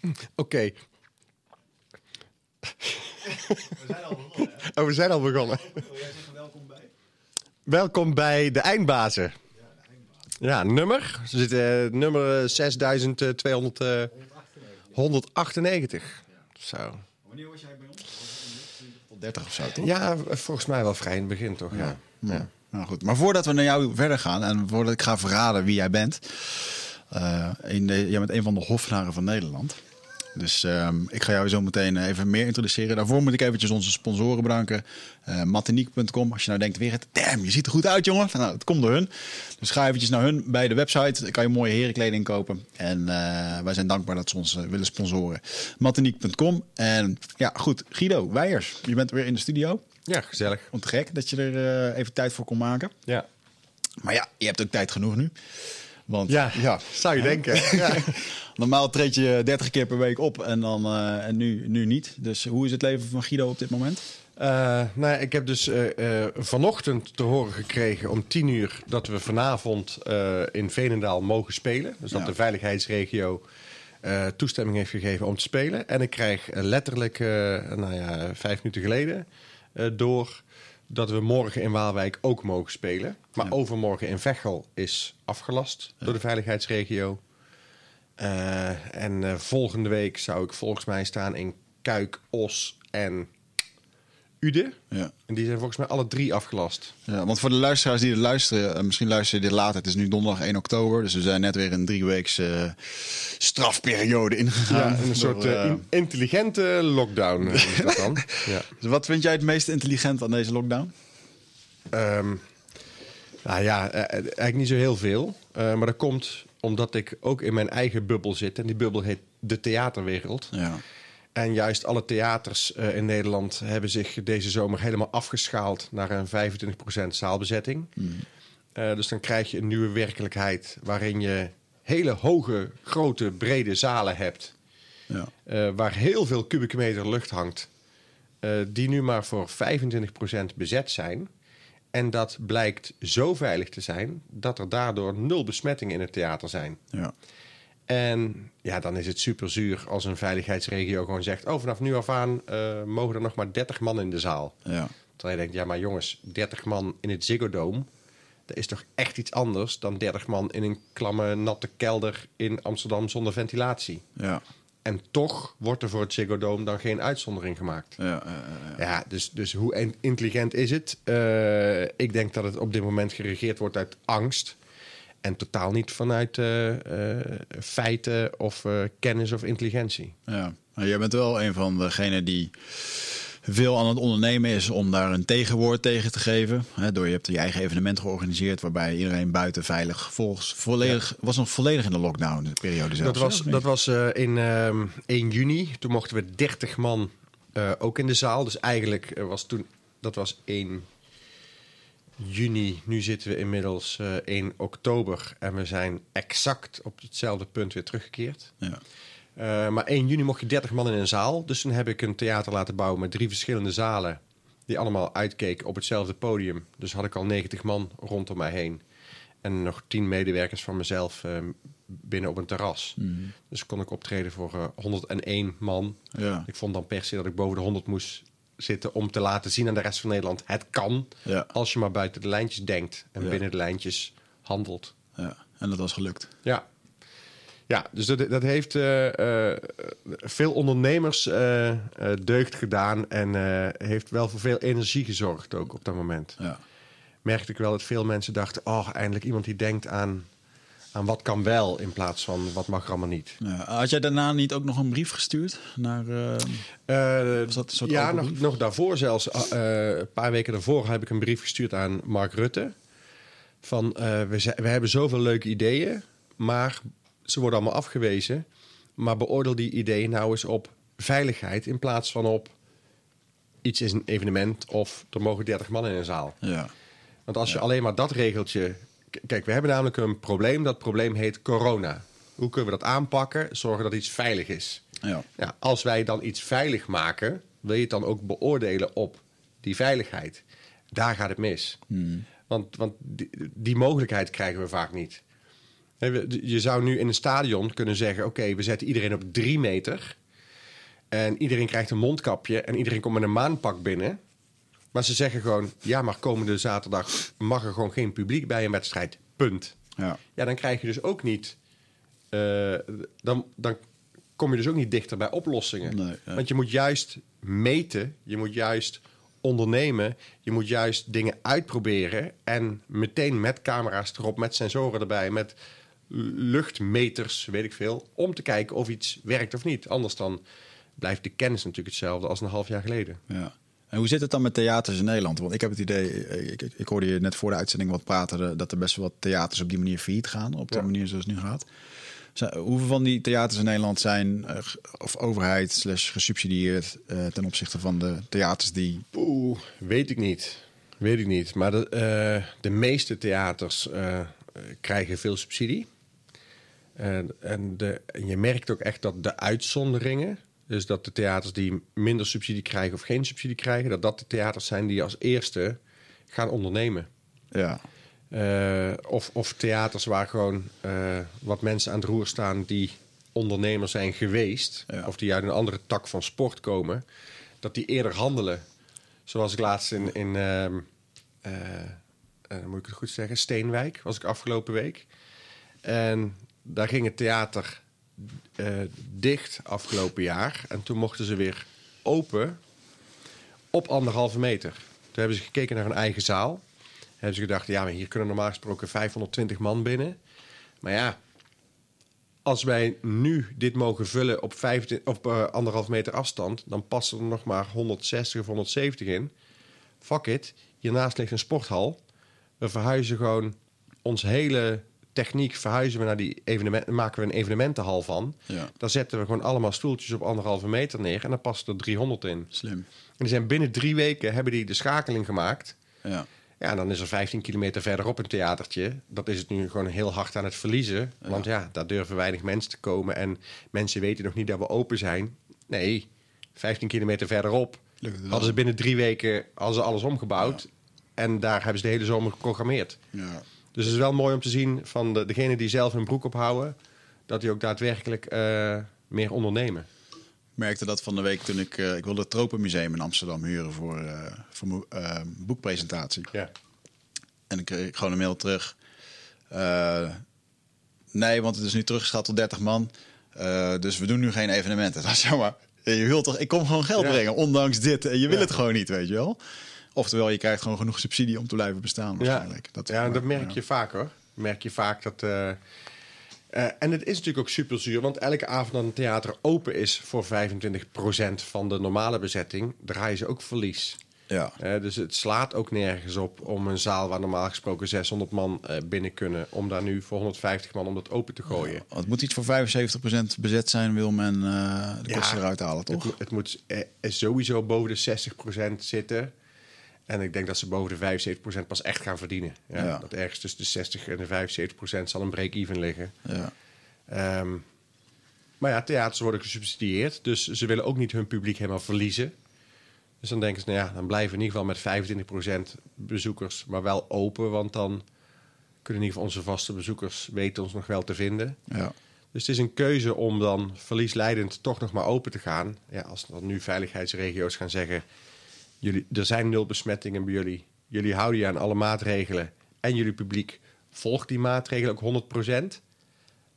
Oké. We zijn al begonnen. Oh, we zijn al begonnen. Wil jij zeggen welkom bij? Welkom bij de eindbazen. Ja, nummer. Ze zitten eh, nummer 6200, eh, 198. Zo. Wanneer was jij bij ons? Tot 30 of zo, toch? Ja, volgens mij wel vrij in het begin toch? Ja. Ja. Nou goed, maar voordat we naar jou verder gaan en voordat ik ga verraden wie jij bent, eh, in de, jij bent een van de hofnaren van Nederland. Dus ehm, ik ga jou zo meteen even meer introduceren. Daarvoor moet ik eventjes onze sponsoren bedanken. Uh, Matiniek.com. Als je nou denkt, weer het, damn, je ziet er goed uit, jongen. Nou, het komt door hun. Dus ga eventjes naar hun bij de website. Dan kan je mooie herenkleding kopen. En eh, wij zijn dankbaar dat ze ons eh, willen sponsoren. Matiniek.com. En ja, goed. Guido Weijers, je bent weer in de studio. ja, gezellig. Te gek dat je er even tijd voor kon maken. Ja. Maar ja, je hebt ook tijd genoeg nu. Want Ja, zou je denken. Ja. normaal treed je 30 keer per week op en, dan, eh, en nu, nu niet. Dus hoe is het leven van Guido op dit moment? Eh, nou, ja, ik heb dus eh, eh, vanochtend te horen gekregen om tien uur dat we vanavond eh, in Veenendaal mogen spelen. Dus dat Ja. de veiligheidsregio eh, toestemming heeft gegeven om te spelen. En ik krijg letterlijk, eh, nou ja, vijf minuten geleden eh, door dat we morgen in Waalwijk ook mogen spelen. Maar Ja. overmorgen in Veghel is afgelast door de veiligheidsregio. Eh, en eh, volgende week zou ik volgens mij staan in Kuik, Os en Ude. Ja. En die zijn volgens mij alle drie afgelast. Ja, want voor de luisteraars die er luisteren, eh, misschien luisteren je dit later. Het is nu donderdag 1 oktober, dus we zijn net weer een drieweeks eh strafperiode ingegaan. Ja, een soort Door, eh, in- intelligente lockdown is dat dan. ja. dus wat vind jij het meest intelligent aan deze lockdown? Ehm, nou ja, eigenlijk niet zo heel veel. Maar dat komt omdat ik ook in mijn eigen bubbel zit. En die bubbel heet de theaterwereld. Ja. En juist alle theaters eh, in Nederland hebben zich deze zomer helemaal afgeschaald naar een 25% zaalbezetting. Eh, dus dan krijg je een nieuwe werkelijkheid waarin je hele hoge, grote, brede zalen hebt. Ja. eh, waar heel veel kubieke meter lucht hangt. die nu maar voor 25% bezet zijn. En dat blijkt zo veilig te zijn dat er daardoor nul besmettingen in het theater zijn. Ja. En ja, dan is het super zuur als een veiligheidsregio gewoon zegt: Oh, vanaf nu af aan eh, mogen er nog maar 30 man in de zaal. Ja. Terwijl je denkt: Ja, maar jongens, 30 man in het Ziggo Dome. Dat is toch echt iets anders dan 30 man in een klamme, natte kelder in Amsterdam zonder ventilatie. Ja. En toch wordt er voor het Ziggo Dome dan geen uitzondering gemaakt. Ja. ja, ja. Ja, dus, dus hoe in- intelligent is het? Eh, ik denk dat het op dit moment geregeerd wordt uit angst. En totaal niet vanuit eh, eh, feiten of eh, kennis of intelligentie. Ja, maar jij bent wel een van degenen die veel aan het ondernemen is om daar een tegenwoord tegen te geven. Door je hebt je eigen evenement georganiseerd waarbij iedereen buiten veilig volgens volledig was nog volledig in de lockdown de periode zelf. Dat was, dat was in ehm 1 juni. Toen mochten we 30 man ook in de zaal. Dus eigenlijk was toen, dat was 1 juni. Nu zitten we inmiddels eh 1 oktober. En we zijn exact op hetzelfde punt weer teruggekeerd. Ja. Eh, maar 1 juni mocht je 30 man in een zaal. Dus toen heb ik een theater laten bouwen met drie verschillende zalen. Die allemaal uitkeken op hetzelfde podium. Dus had ik al 90 man rondom mij heen. En nog 10 medewerkers van mezelf eh, binnen op een terras. Dus kon ik optreden voor eh, 101 man. Ja. Ik vond dan per se dat ik boven de 100 moest zitten om te laten zien aan de rest van Nederland. Het kan Ja. als je maar buiten de lijntjes denkt en Ja. binnen de lijntjes handelt. ja, en dat was gelukt. Ja. Ja, dus dat, dat heeft eh, eh, veel ondernemers eh, deugd gedaan en heeft wel voor veel energie gezorgd ook op dat moment. Ja. Merkte ik wel dat veel mensen dachten, oh, eindelijk iemand die denkt aan, aan wat kan wel in plaats van wat mag er allemaal niet. Ja. Had jij daarna niet ook nog een brief gestuurd naar? eh, Eh, Was dat een soort ja, nog, nog daarvoor zelfs. eh, een paar weken daarvoor heb ik een brief gestuurd aan Mark Rutte. Van, we, we hebben zoveel leuke ideeën, maar ze worden allemaal afgewezen. Maar beoordeel die ideeën nou eens op veiligheid in plaats van op iets is een evenement of er mogen 30 man in een zaal. ja. Want als je alleen maar dat regeltje. Kijk, we hebben namelijk een probleem. Dat probleem heet corona. Hoe kunnen we dat aanpakken? Zorgen dat iets veilig is. Ja. Ja, als wij dan iets veilig maken, wil je het dan ook beoordelen op die veiligheid. Daar gaat het mis. Want, want die, die mogelijkheid krijgen we vaak niet. Je zou nu in een stadion kunnen zeggen: oké, we zetten iedereen op drie meter. En iedereen krijgt een mondkapje en iedereen komt met een maanpak binnen. Maar ze zeggen gewoon: ja, maar komende zaterdag mag er gewoon geen publiek bij een wedstrijd. Punt. Ja. Ja, dan krijg je dus ook niet. eh, dan, dan kom je dus ook niet dichter bij oplossingen. Nee, ja. Want je moet juist meten, je moet juist ondernemen, je moet juist dingen uitproberen en meteen met camera's erop, met sensoren erbij, met luchtmeters, weet ik veel, om te kijken of iets werkt of niet. Anders dan blijft de kennis natuurlijk hetzelfde als een half jaar geleden. Ja. En hoe zit het dan met theaters in Nederland? Want ik heb het idee, eh, ik, ik, ik hoorde je net voor de uitzending wat praten, eh, dat er best wel wat theaters op die manier failliet gaan, op de Ja. manier zoals het nu gaat. Hoeveel van die theaters in Nederland zijn eh, of overheid slash gesubsidieerd ten opzichte van de theaters die... Oeh, weet ik niet. Weet ik niet. Maar de, de meeste theaters krijgen veel subsidie. En, en, de, en je merkt ook echt dat de uitzonderingen, dus dat de theaters die minder subsidie krijgen of geen subsidie krijgen, dat dat de theaters zijn die als eerste gaan ondernemen. Ja, Eh, of, of theaters waar gewoon eh, wat mensen aan het roer staan die ondernemers zijn geweest, Ja. of die uit een andere tak van sport komen, dat die eerder handelen. Zoals ik laatst in, in ehm, eh, moet ik het goed zeggen, Steenwijk was ik afgelopen week. En daar ging het theater dicht afgelopen jaar. En toen mochten ze weer open op anderhalve meter. Toen hebben ze gekeken naar hun eigen zaal. Hebben ze gedacht, ja, hier kunnen normaal gesproken 520 man binnen. Maar ja, als wij nu dit mogen vullen op, 25, op eh, meter afstand... dan passen er nog maar 160 of 170 in. Fuck it, hiernaast ligt een sporthal. We verhuizen gewoon ons hele techniek verhuizen we naar die evenement, maken we een evenementenhal van. Ja. Daar zetten we gewoon allemaal stoeltjes op anderhalve meter neer en dan passen er 300 in. slim. En die zijn binnen drie weken hebben die de schakeling gemaakt. Ja, Ja, en dan is er 15 kilometer verderop een theatertje. Dat is het nu gewoon heel hard aan het verliezen. Want ja, daar durven weinig mensen te komen. En mensen weten nog niet dat we open zijn. Nee, 15 kilometer verderop hadden ze binnen drie weken hadden ze alles omgebouwd. En daar hebben ze de hele zomer geprogrammeerd. ja. Dus het is wel mooi om te zien van de, degene die zelf hun broek ophouden... dat die ook daadwerkelijk eh, meer ondernemen. Ik merkte dat van de week toen ik... eh, ik wilde het Tropenmuseum in Amsterdam huren voor, eh voor mijn eh, boekpresentatie. Ja. En ik kreeg gewoon een mail terug. Nee, want het is nu teruggeschat tot 30 man. Dus we doen nu geen evenementen. Dat is jammer. Je wilt toch, ik kom gewoon geld Ja. brengen, ondanks dit. En je wil Ja. het gewoon niet, weet je wel. Oftewel, je krijgt gewoon genoeg subsidie om te blijven bestaan waarschijnlijk. Ja, ja dat merk je vaak hoor. Merk je vaak dat. eh, eh, en het is natuurlijk ook super zuur, want elke avond dat een theater open is voor 25% van de normale bezetting, draaien ze ook verlies. Ja, Eh, dus het slaat ook nergens op om een zaal waar normaal gesproken 600 man binnen kunnen, om daar nu voor 150 man om dat open te gooien. het moet iets voor 75% bezet zijn, wil men de Ja, kosten eruit halen, Het, toch? mo- het moet sowieso boven de 60% zitten. En ik denk dat ze boven de 75% pas echt gaan verdienen. Ja, Ja. Dat ergens tussen de 60 en de 75% zal een break-even liggen. Ja. Ehm, maar ja, theaters worden gesubsidieerd. Dus ze willen ook niet hun publiek helemaal verliezen. Dus dan denken ze, nou ja, dan blijven we in ieder geval met 25% bezoekers, maar wel open. Want dan kunnen in ieder geval onze vaste bezoekers weten ons nog wel te vinden. ja. Dus het is een keuze om dan verliesleidend toch nog maar open te gaan. Ja, als dan nu veiligheidsregio's gaan zeggen... Jullie, er zijn nul besmettingen bij jullie. Jullie houden je aan alle maatregelen. En jullie publiek volgt die maatregelen ook 100%.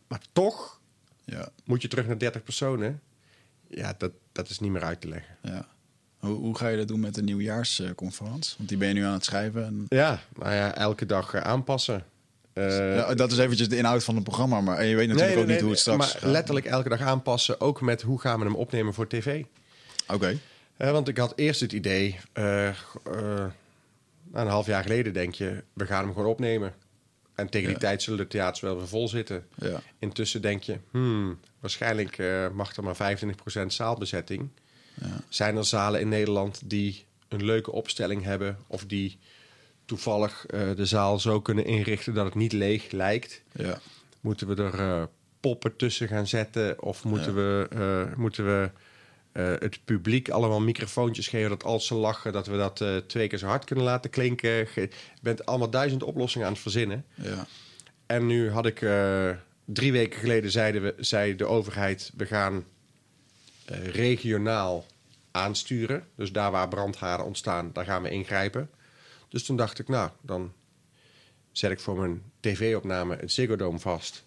Maar toch ja. moet je terug naar 30 personen. Ja, dat, dat is niet meer uit te leggen. ja. Hoe, hoe ga je dat doen met de nieuwjaarsconferentie? Want die ben je nu aan het schrijven. En... Ja, nou ja, elke dag eh, aanpassen. Eh, Ja, dat is eventjes de inhoud van het programma, maar en je weet natuurlijk ook niet hoe het straks Maar gaat. letterlijk elke dag aanpassen. Ook met hoe gaan we hem opnemen voor tv. Oké. Eh, want ik had eerst het idee, eh, eh, een half jaar geleden denk je, we gaan hem gewoon opnemen. En tegen die Ja. tijd zullen de theaters wel weer vol zitten. Ja. Intussen denk je, hmm, waarschijnlijk eh, mag er maar 25% zaalbezetting. Ja. Zijn er zalen in Nederland die een leuke opstelling hebben of die toevallig de zaal zo kunnen inrichten dat het niet leeg lijkt? Ja. Moeten we er poppen tussen gaan zetten? Of moeten we, moeten we eh, het publiek allemaal microfoontjes geven... dat als ze lachen, dat we dat eh, twee keer zo hard kunnen laten klinken? Je bent allemaal duizend oplossingen aan het verzinnen. Ja. En nu had ik eh, drie weken geleden zeiden we, zei de overheid: we gaan regionaal aansturen. Dus daar waar brandhaarden ontstaan, daar gaan we ingrijpen. Dus toen dacht ik, nou, dan zet ik voor mijn tv-opname het Ziggo Dome vast.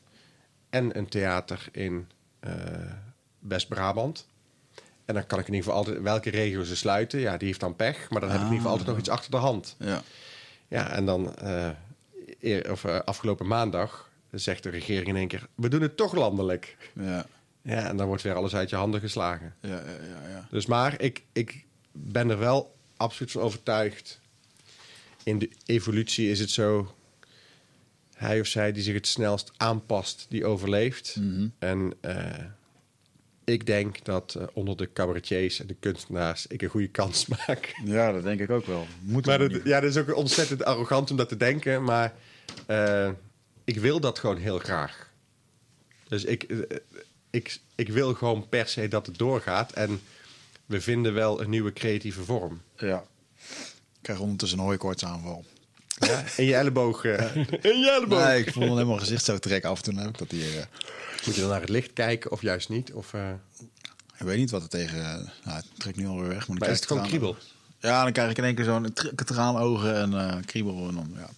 En een theater in West-Brabant. En dan kan ik in ieder geval altijd welke regio ze sluiten. Ja, die heeft dan pech. Maar dan heb ik in ieder geval altijd nog iets achter de hand. Ja. Ja, en dan eh, eer, of, eh, afgelopen maandag zegt de regering in één keer... we doen het toch landelijk. Ja. Ja, en dan wordt weer alles uit je handen geslagen. Ja, ja, ja, ja. Dus maar ik, ik ben er wel absoluut van overtuigd. In de evolutie is het zo... hij of zij die zich het snelst aanpast, die overleeft. Mhm. En eh, ik denk dat eh, onder de cabaretiers en de kunstenaars... ik een goede kans maak. Ja, dat denk ik ook wel. Moet Maar dat, ja, dat is ook ontzettend arrogant om dat te denken. Maar eh, ik wil dat gewoon heel graag. Dus ik, eh, ik, ik wil gewoon per se dat het doorgaat. En we vinden wel een nieuwe creatieve vorm. Ja. Ik krijg ondertussen een hooikoortsaanval. Ja, in je elleboog. eh, in je elleboog. Nee, ik voel helemaal gezicht zo trekken af en toe. heb ik dat hier. eh, Moet je dan naar het licht kijken of juist niet? Of, eh, ik weet niet wat er tegen... nou, het trekt nu alweer weg. Maar, maar is het ik gewoon traan- kriebel? Ja, dan krijg ik in één keer zo'n tr- traanogen en eh kriebel. En dan, ja.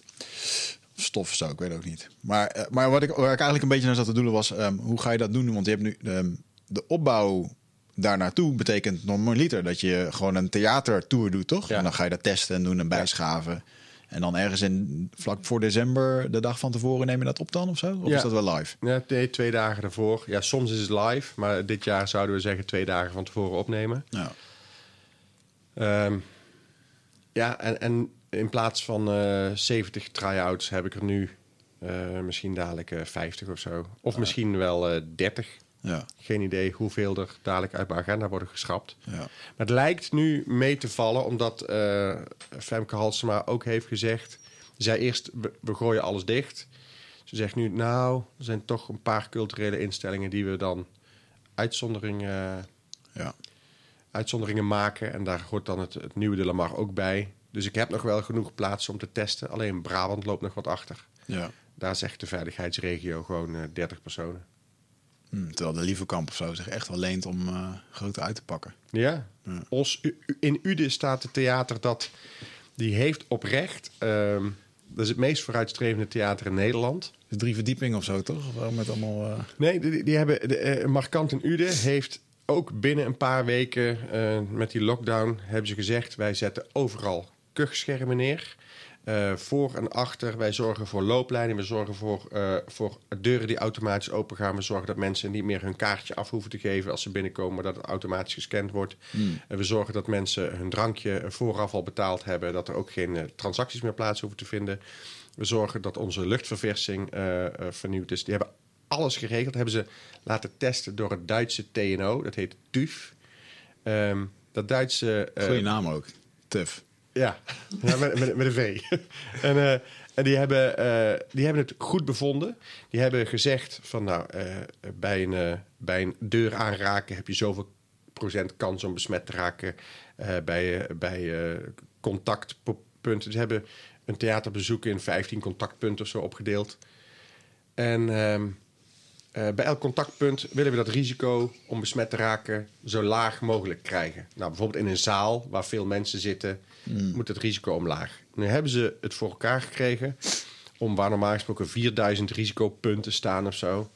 Stof of zo, ik weet ook niet. Maar, maar wat ik, waar ik eigenlijk een beetje naar zat te doelen was... ehm, hoe ga je dat doen? Want je hebt nu ehm, de opbouw daar naartoe betekent normaliter dat je gewoon een theatertour doet, toch? Ja. En dan ga je dat testen en doen en bijschaven. En dan ergens in vlak voor december, de dag van tevoren, neem je dat op dan of zo? Of Ja. is dat wel live? Ja, nee, twee dagen ervoor. Ja, soms is het live. Maar dit jaar zouden we zeggen twee dagen van tevoren opnemen. Ja. Ehm, ja, en, en in plaats van eh 70 try-outs heb ik er nu eh, misschien dadelijk eh 50 of zo. Of misschien wel eh 30. Ja. Geen idee hoeveel er dadelijk uit mijn agenda worden geschrapt. Ja. Maar het lijkt nu mee te vallen, omdat eh, Femke Halsema ook heeft gezegd... Ze zei eerst, we, gooien alles dicht. Ze zegt nu, nou, er zijn toch een paar culturele instellingen... die we dan uitzonderingen Ja. uitzonderingen maken. En daar hoort dan het, het nieuwe de Lamar ook bij. Dus ik heb nog wel genoeg plaatsen om te testen. Alleen Brabant loopt nog wat achter. ja. Daar zegt de veiligheidsregio gewoon eh 30 personen. Hm, terwijl de Lievekamp of zo zich echt wel leent om eh grote uit te pakken. Ja. Ja. Os, in Uden staat het theater dat... Die heeft oprecht... ehm, dat is het meest vooruitstrevende theater in Nederland. Dus drie verdiepingen of zo, toch? Of met allemaal... eh, Nee, die, die hebben... De, eh, Markant in Uden heeft ook binnen een paar weken... met die lockdown hebben ze gezegd... wij zetten overal kuchschermen neer. Eh, voor en achter. Wij zorgen voor looplijnen. We zorgen voor, eh, voor deuren die automatisch open gaan. We zorgen dat mensen niet meer hun kaartje af hoeven te geven als ze binnenkomen, maar dat het automatisch gescand wordt. En we zorgen dat mensen hun drankje vooraf al betaald hebben, dat er ook geen eh, transacties meer plaats hoeven te vinden. We zorgen dat onze luchtverversing vernieuwd is. Die hebben alles geregeld. Hebben ze laten testen door het Duitse TNO. Dat heet TÜV. Ehm, dat Duitse... Goeie naam ook. Tuf. Ja, met, met, een V. en eh, en die, hebben, eh, die hebben het goed bevonden. Die hebben gezegd van nou, eh, bij, een, bij een deur aanraken heb je zoveel procent kans om besmet te raken. Bij bij contactpunten. Ze hebben een theaterbezoek in 15 contactpunten of zo opgedeeld. En ehm, eh, bij elk contactpunt willen we dat risico om besmet te raken zo laag mogelijk krijgen. Nou, bijvoorbeeld in een zaal waar veel mensen zitten, moet het risico omlaag. Nu hebben ze het voor elkaar gekregen om waar normaal gesproken 4000 risicopunten staan of zo,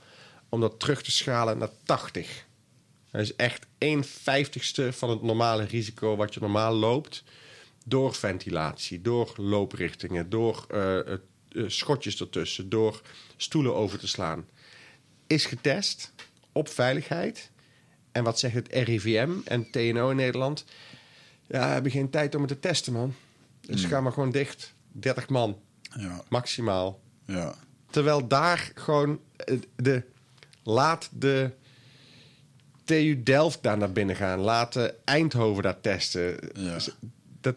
om dat terug te schalen naar 80. Dat is echt 1 vijftigste van het normale risico wat je normaal loopt. Door ventilatie, door looprichtingen, door eh, eh, schotjes ertussen, door stoelen over te slaan. Is getest op veiligheid. En wat zegt het RIVM en TNO in Nederland? Ja, we hebben geen tijd om het te testen, man. Dus ga maar gewoon dicht. 30 man, Ja. maximaal. Ja. Terwijl daar gewoon eh, de. Laat de TU Delft daar naar binnen gaan. Laat de Eindhoven daar testen. Ja. Dat,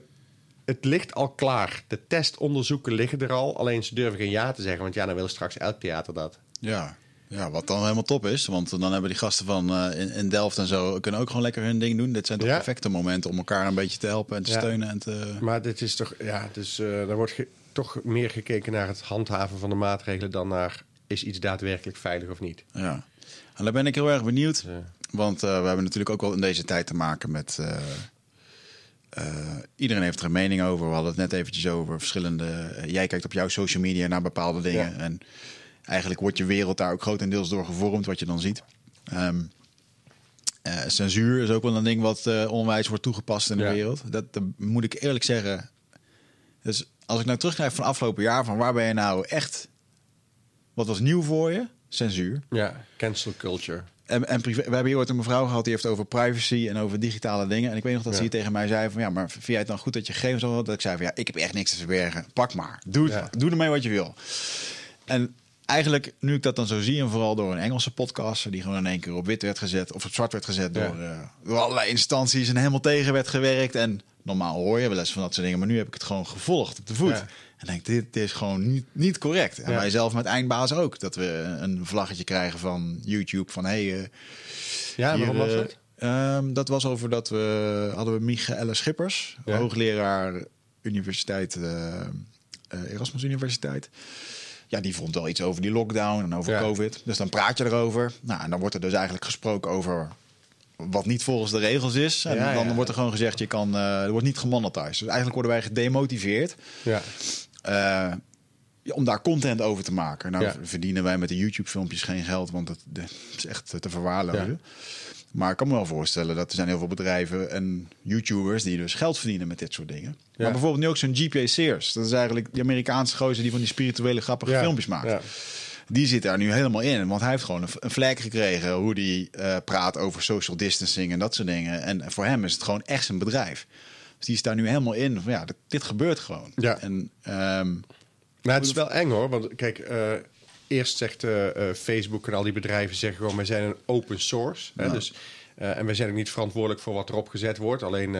het ligt al klaar. De testonderzoeken liggen er al. Alleen ze durven geen ja te zeggen. Want ja, dan wil straks elk theater dat. Ja. Ja, wat dan helemaal top is. Want dan hebben die gasten van eh, in, in Delft en zo... kunnen ook gewoon lekker hun ding doen. Dit zijn toch Ja. perfecte momenten om elkaar een beetje te helpen en te Ja. steunen. En te... Maar dit is toch, ja, dus uh, er wordt toch meer gekeken naar het handhaven van de maatregelen dan naar is iets daadwerkelijk veilig of niet. Ja. En daar ben ik heel erg benieuwd. Ja. Want uh, we hebben natuurlijk ook wel in deze tijd te maken met. Uh, iedereen heeft er een mening over. We hadden het net eventjes over verschillende. eh, jij kijkt op jouw social media naar bepaalde dingen. Ja. En eigenlijk wordt je wereld daar ook grotendeels door gevormd, wat je dan ziet. Um, censuur is ook wel een ding wat uh, onwijs wordt toegepast in de Ja. wereld. Dat, dat moet ik eerlijk zeggen. Dus als ik nou terugkrijg van afgelopen jaar, van waar ben je nou echt. Wat was nieuw voor je? Censuur. Ja, cancel culture. En, en privé, we hebben hier ooit een mevrouw gehad die heeft over privacy en over digitale dingen. En ik weet nog dat Ja. ze hier tegen mij zei van ja, maar vind jij het dan goed dat je gegevens had? Dat ik zei van ja, ik heb echt niks te verbergen. Pak maar. Doe, het, Ja. doe ermee wat je wil. En eigenlijk, nu ik dat dan zo zie, en vooral door een Engelse podcaster die gewoon in één keer op wit werd gezet of op zwart werd gezet Ja. door, eh, door allerlei instanties en helemaal tegen werd gewerkt. En normaal hoor je wel eens van dat soort dingen, maar nu heb ik het gewoon gevolgd op de voet. Ja. En denk, dit, dit is gewoon niet, niet correct. En Ja. wij zelf met eindbaas ook. Dat we een vlaggetje krijgen van YouTube van hé, hey, eh, Ja, waarom was eh, dat? ehm, dat was over dat we hadden we Michaëlle Schippers, hoogleraar universiteit eh, eh, Erasmus Universiteit. Ja, die vond wel iets over die lockdown en over Ja. COVID. Dus dan praat je erover. Nou, en dan wordt er dus eigenlijk gesproken over wat niet volgens de regels is. En Ja, dan ja. wordt er gewoon gezegd, je kan, eh, er wordt niet gemonetized. Dus eigenlijk worden wij gedemotiveerd Ja. eh, om daar content over te maken. Nou verdienen wij met de YouTube-filmpjes geen geld, want dat, dat is echt te verwaarlozen. Maar ik kan me wel voorstellen dat er zijn heel veel bedrijven en YouTubers die dus geld verdienen met dit soort dingen. Ja. Maar bijvoorbeeld nu ook zo'n GPA Sears. Dat is eigenlijk die Amerikaanse gozer die van die spirituele grappige Ja. filmpjes maakt. Ja. Die zit daar nu helemaal in. Want hij heeft gewoon een, vlek gekregen hoe die eh, praat over social distancing en dat soort dingen. En voor hem is het gewoon echt zijn bedrijf. Dus die is daar nu helemaal in. Van, ja, dit, dit gebeurt gewoon. Ja. En ehm, Maar het is wel eng hoor. Want kijk, eh, eerst zegt eh, eh, Facebook en al die bedrijven zeggen gewoon: wij zijn een open source. Hè, dus, eh, en wij zijn ook niet verantwoordelijk voor wat erop gezet wordt. Alleen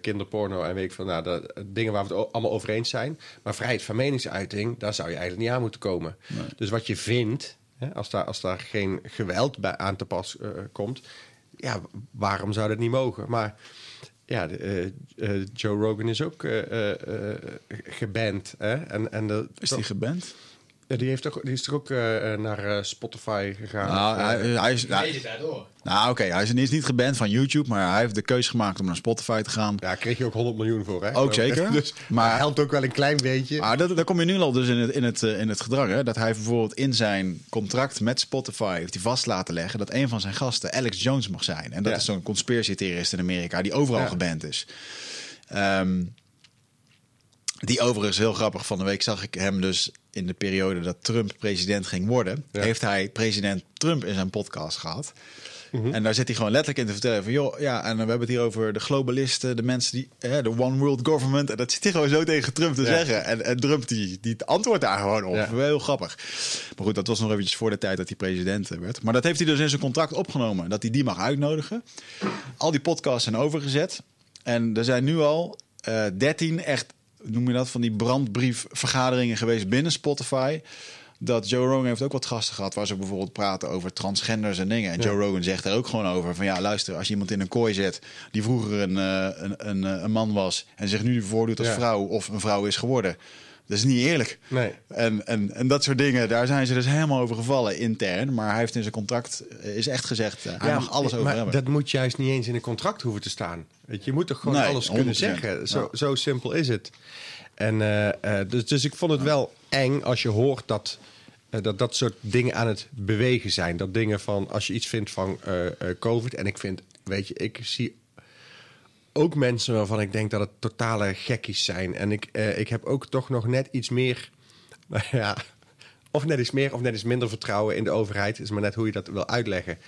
kinderporno en weet ik veel. Nou, dat, dingen waar we het allemaal over eens zijn. Maar vrijheid van meningsuiting, daar zou je eigenlijk niet aan moeten komen. Dus wat je vindt, hè, als, daar, als daar geen geweld bij aan te pas komt, ja, waarom zou dat niet mogen? Maar ja, de, Joe Rogan is ook geband. Hè? En, en de, is die geband? Ja, die, heeft toch, die is toch ook eh, eh, naar eh, Spotify gegaan? Nou, Eh, hij, hij is, nou, Deze daardoor. nou, oké, hij is niet geband van YouTube, maar hij heeft de keuze gemaakt om naar Spotify te gaan. ja, kreeg je ook 100 miljoen voor, hè? Ook zeker. Dus, Maar- helpt ook wel een klein beetje. Maar dat, daar kom je nu al dus in het, in het, eh, in het gedrag. Hè? Dat hij bijvoorbeeld in zijn contract met Spotify heeft hij vast laten leggen dat een van zijn gasten Alex Jones mag zijn. En dat Ja. is zo'n conspiracy theorist in Amerika die overal Ja. geband is. Ehm, die overigens heel grappig van de week zag ik hem dus in de periode dat Trump president ging worden, Ja. heeft hij president Trump in zijn podcast gehad. Mhm. En daar zit hij gewoon letterlijk in te vertellen van... joh, ja, en we hebben het hier over de globalisten, de mensen die... hè, de one world government. En dat zit hij gewoon zo tegen Trump te Ja. zeggen. En, en Trump die, die antwoordt daar gewoon op. Ja. Heel grappig. Maar goed, dat was nog eventjes voor de tijd dat hij president werd. Maar dat heeft hij dus in zijn contract opgenomen. Dat hij die mag uitnodigen. Al die podcasts zijn overgezet. En er zijn nu al eh 13 echt, noem je dat, van die brandbriefvergaderingen geweest binnen Spotify. Dat Joe Rogan heeft ook wat gasten gehad waar ze bijvoorbeeld praten over transgenders en dingen. En Ja. Joe Rogan zegt er ook gewoon over van ja, luister, als je iemand in een kooi zet die vroeger een, eh, een, een, eh, een man was en zich nu voordoet als Ja. vrouw of een vrouw is geworden. Dat is niet eerlijk. Nee. En, en, en dat soort dingen, daar zijn ze dus helemaal over gevallen intern. Maar hij heeft in zijn contract eh, is echt gezegd, hij Ja, mag alles over maar hebben. dat moet juist niet eens in een contract hoeven te staan. Weet je, je moet toch gewoon Nee, alles kunnen 100%. zeggen. Zo, Ja. zo simpel is het. En, eh, eh, dus, dus ik vond het wel eng als je hoort dat, eh, dat dat soort dingen aan het bewegen zijn. Dat dingen van, als je iets vindt van COVID. En ik vind, weet je, ik zie ook mensen waarvan ik denk dat het totale gekkies zijn. En ik, ik heb ook toch nog net iets meer, nou ja, of net iets meer of net iets minder vertrouwen in de overheid. Is maar net hoe je dat wil uitleggen.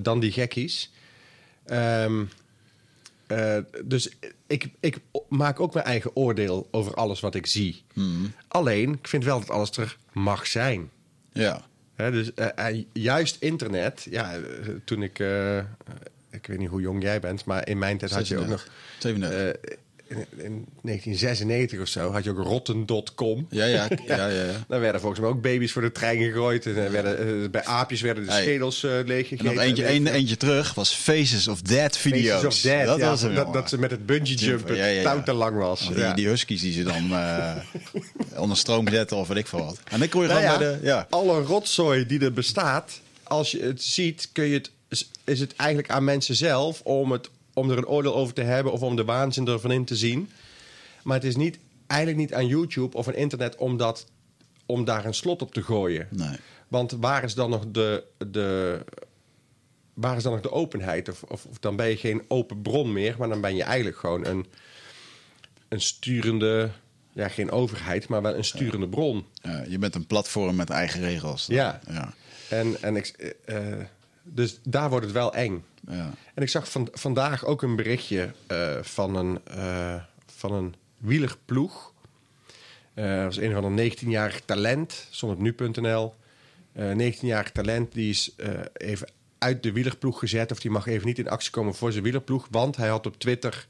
dan die gekkies. Ehm, eh, dus ik, ik maak ook mijn eigen oordeel over alles wat ik zie. Alleen, ik vind wel dat alles er mag zijn. ja. Hè, dus eh, eh, juist internet, ja, toen ik, ik weet niet hoe jong jij bent, maar in mijn tijd had je ook nog 37. Eh, in, in 1996 of zo had je ook rotten.com. Ja, ja, ja, ja. ja. Daar werden volgens mij ook baby's voor de trein gegooid. En er werden, eh, bij aapjes werden de Hey. schedels eh En leeggegeten. nog eentje, En een, eentje terug was Faces of Dead video's. Faces of dat ja, was hem, dat, dat ze met het bungee jumpen Ja, touw te lang was. Die, huskies die ze dan eh, onder stroom zetten of weet ik veel wat. En dan kon je Nou gewoon bij de... Ja. alle rotzooi die er bestaat, als je het ziet, kun je het, is het eigenlijk aan mensen zelf om, het, om er een oordeel over te hebben of om de waanzin ervan in te zien. Maar het is niet, eigenlijk niet aan YouTube of aan internet om, dat, om daar een slot op te gooien. Nee. Want waar is dan nog de, de, waar is dan nog de openheid? Of, of, of dan ben je geen open bron meer, maar dan ben je eigenlijk gewoon een, een sturende, ja, geen overheid, maar wel een sturende bron. Ja, je bent een platform met eigen regels. Ja. ja. En, en ik, eh, dus daar wordt het wel eng. Ja. En ik zag van, vandaag ook een berichtje eh, van, een, eh, van een wielerploeg. Eh, dat was een van een 19-jarig talent, stond op nu.nl. Eh 19-jarig talent, die is even uit de wielerploeg gezet. Of die mag even niet in actie komen voor zijn wielerploeg. Want hij had op Twitter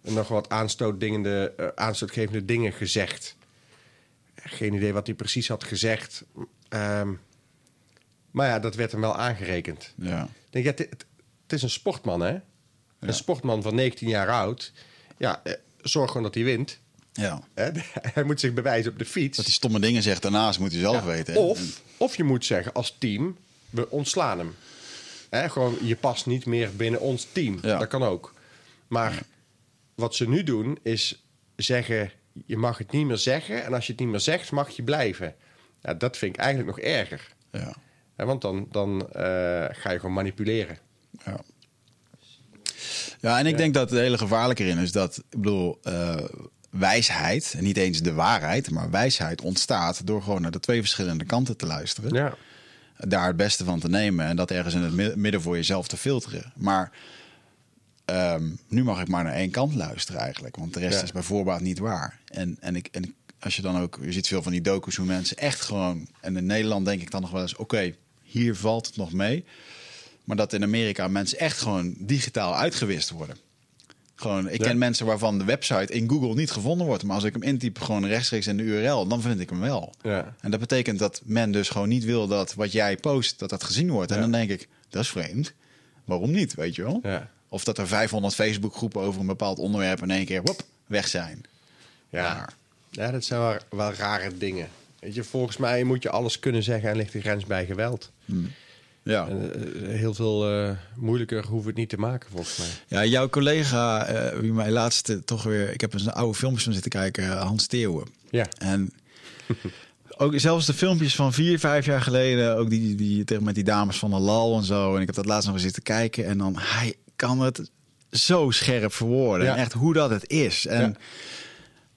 nog wat aanstootdingende, aanstootgevende dingen gezegd. Geen idee wat hij precies had gezegd. Ehm, maar ja, dat werd hem wel aangerekend. ja. Ik denk, ja, het, het- is een sportman, hè? Een sportman van 19 jaar oud. Ja, eh, zorg gewoon dat hij wint. ja. Hè? Hij moet zich bewijzen op de fiets. Dat hij stomme dingen zegt daarnaast moet hij zelf Ja, weten. hè. Of, of je moet zeggen als team, we ontslaan hem. Hè? Gewoon, je past niet meer binnen ons team. Ja. Dat kan ook. Maar wat ze nu doen, is zeggen... je mag het niet meer zeggen... en als je het niet meer zegt, mag je blijven. Ja, dat vind ik eigenlijk nog erger. Ja. Want dan, dan eh, ga je gewoon manipuleren. Ja. Ja, en ik denk dat het hele gevaarlijke erin is dat, ik bedoel, eh, wijsheid, en niet eens de waarheid, maar wijsheid ontstaat door gewoon naar de twee verschillende kanten te luisteren. Ja. Daar het beste van te nemen en dat ergens in het mi- midden voor jezelf te filteren. Maar ehm, nu mag ik maar naar één kant luisteren eigenlijk, want de rest Ja. is bij voorbaat niet waar. En, en, ik, en ik- als je dan ook, je ziet veel van die docu's hoe mensen echt gewoon, en in Nederland denk ik dan nog wel eens, oké, hier valt het nog mee. Maar dat in Amerika mensen echt gewoon digitaal uitgewist worden. Gewoon, ik Ja. ken mensen waarvan de website in Google niet gevonden wordt. Maar als ik hem intyp gewoon rechtstreeks in de URL, dan vind ik hem wel. Ja. En dat betekent dat men dus gewoon niet wil dat wat jij post, dat dat gezien wordt. En Ja. dan denk ik, dat is vreemd. Waarom niet, weet je wel? Ja. Of dat er 500 Facebookgroepen over een bepaald onderwerp in één keer wop, weg zijn. Ja. Maar- ja, dat zijn wel, wel rare dingen. Weet je, volgens mij moet je alles kunnen zeggen en ligt de grens bij geweld. Ja. En, eh, heel veel eh, moeilijker hoeven we het niet te maken, volgens mij. Ja, jouw collega, eh, wie mij laatst toch weer... Ik heb eens een oude filmpjes van zitten kijken, Hans Theeuwen. Ja. En ook zelfs de filmpjes van vier, vijf jaar geleden... ook die, die tegen met die dames van de Lal en zo. En ik heb dat laatst nog eens zitten kijken. En dan, hij kan het zo scherp verwoorden. Ja. En echt hoe dat het is. En Ja.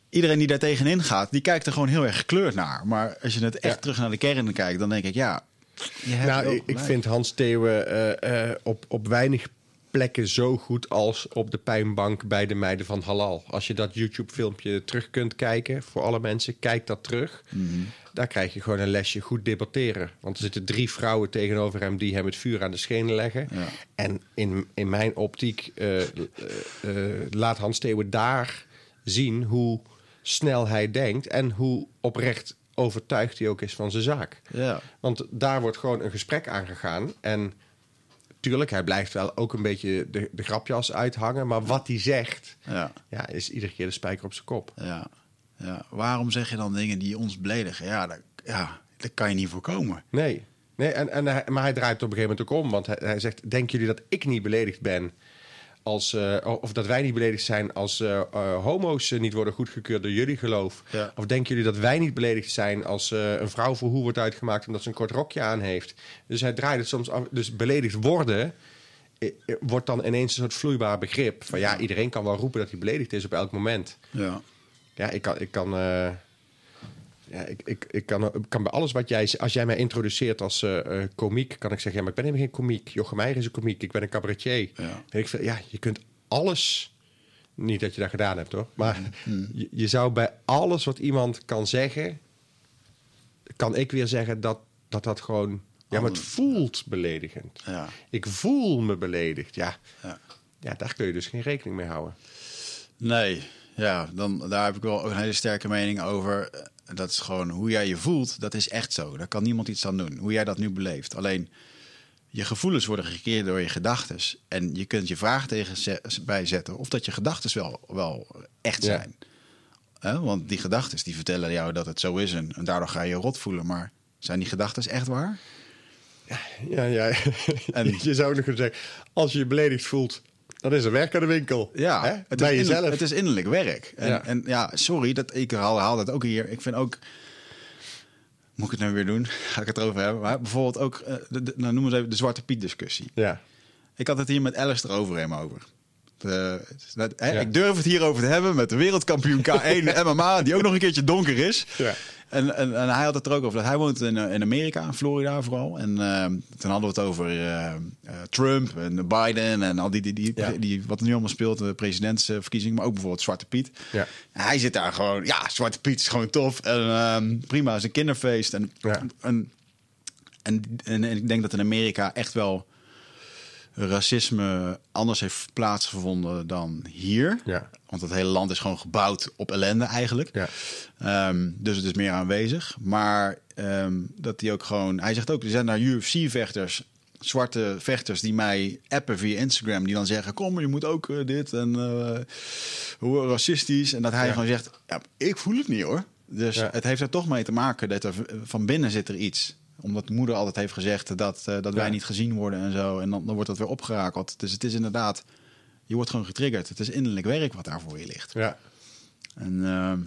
iedereen die daar tegenin gaat, die kijkt er gewoon heel erg gekleurd naar. Maar als je het echt Ja. terug naar de kern kijkt, dan denk ik, ja... Nou, ik, vind Hans Theeuwen eh, eh, op, op weinig plekken zo goed als op de pijnbank bij de meiden van Halal. Als je dat YouTube-filmpje terug kunt kijken, voor alle mensen, kijk dat terug. Daar krijg je gewoon een lesje goed debatteren. Want er zitten drie vrouwen tegenover hem die hem het vuur aan de schenen leggen. Ja. En in, in mijn optiek eh, eh, eh, laat Hans Theeuwen daar zien hoe snel hij denkt en hoe oprecht overtuigd hij ook is van zijn zaak. Ja. Want daar wordt gewoon een gesprek aangegaan. En tuurlijk, hij blijft wel ook een beetje de, de grapjas uithangen. Maar wat hij zegt, Ja. ja, is iedere keer de spijker op zijn kop. Ja, ja. Waarom zeg je dan dingen die ons beledigen? Ja, dat, ja, dat kan je niet voorkomen. Nee. nee en, en maar hij draait op een gegeven moment ook om. Want hij, hij zegt, denken jullie dat ik niet beledigd ben... Als, eh, of dat wij niet beledigd zijn als eh, eh, homo's niet worden goedgekeurd door jullie geloof? Ja. Of denken jullie dat wij niet beledigd zijn als een vrouw voor hoe wordt uitgemaakt omdat ze een kort rokje aan heeft? Dus hij draait het soms af. Dus beledigd worden wordt dan ineens een soort vloeibaar begrip. Van ja, iedereen kan wel roepen dat hij beledigd is op elk moment. Ja. Ja, ik kan. Ik kan ja, ik, ik, ik kan, kan bij alles wat jij... Als jij mij introduceert als eh, komiek... kan ik zeggen, ja, maar ik ben helemaal geen komiek. Jochem Meijer is een komiek. Ik ben een cabaretier. Ja. Weet ik veel, ja, je kunt alles... Niet dat je dat gedaan hebt, hoor. Maar je, je zou bij alles wat iemand kan zeggen... kan ik weer zeggen dat dat, dat gewoon... Ja, maar het voelt beledigend. Ja. Ik voel me beledigd. Ja. Ja. ja, daar kun je dus geen rekening mee houden. Nee, Ja, dan, daar heb ik wel een hele sterke mening over. Dat is gewoon hoe jij je voelt, dat is echt zo. Daar kan niemand iets aan doen. Hoe jij dat nu beleeft. Alleen je gevoelens worden gekeerd door je gedachten. En je kunt je vraag tegen ze- bij zetten of dat je gedachten wel, wel echt Ja. zijn. Want die gedachten die vertellen jou dat het zo is en, en daardoor ga je je rot voelen. Maar zijn die gedachten echt waar? Ja, ja. En- je zou nog kunnen zeggen, als je je beledigd voelt, dan is er werk aan de winkel. Ja, Hè? het, bij is jezelf. innerlijk, het is innerlijk werk. En Ja. en ja sorry, dat, ik haal, haal dat ook hier. Ik vind ook... Moet ik het nou weer doen? Ga ik het erover hebben? Maar bijvoorbeeld ook, eh, de, de- nou, noem eens even de Zwarte Piet discussie. Ja. Ik had het hier met Alice erover hem over. De, dat- hè, Ja. Ik durf het hierover te hebben met de wereldkampioen K1 MMA, die ook nog een keertje donker is. Ja. En, en, en hij had het er ook over. Dat hij woont in, eh, in Amerika, in Florida vooral. En eh, toen hadden we het over eh, eh, Trump en Biden en al die, die, die, Ja. die, wat er nu allemaal speelt, de presidentsverkiezing, maar ook bijvoorbeeld Zwarte Piet. Ja. Hij zit daar gewoon, ja, Zwarte Piet is gewoon tof. En ehm, prima, is een kinderfeest. En, Ja. en, en, en, en ik denk dat in Amerika echt wel racisme anders heeft plaatsgevonden dan hier. Ja. Want het hele land is gewoon gebouwd op ellende eigenlijk. Ja. Ehm, dus het is meer aanwezig. Maar ehm, dat hij ook gewoon... Hij zegt ook, er zijn daar UFC-vechters... Zwarte vechters die mij appen via Instagram... die dan zeggen, kom, je moet ook eh, dit en eh, hoe racistisch. En dat hij Ja. gewoon zegt, ja, ik voel het niet hoor. Dus Ja. het heeft er toch mee te maken dat er van binnen zit er iets. Omdat moeder altijd heeft gezegd dat, eh, dat wij Ja. niet gezien worden en zo. En dan, dan wordt dat weer opgerakeld. Dus het is inderdaad, je wordt gewoon getriggerd. Het is innerlijk werk wat daar voor je ligt. Ja. En ehm,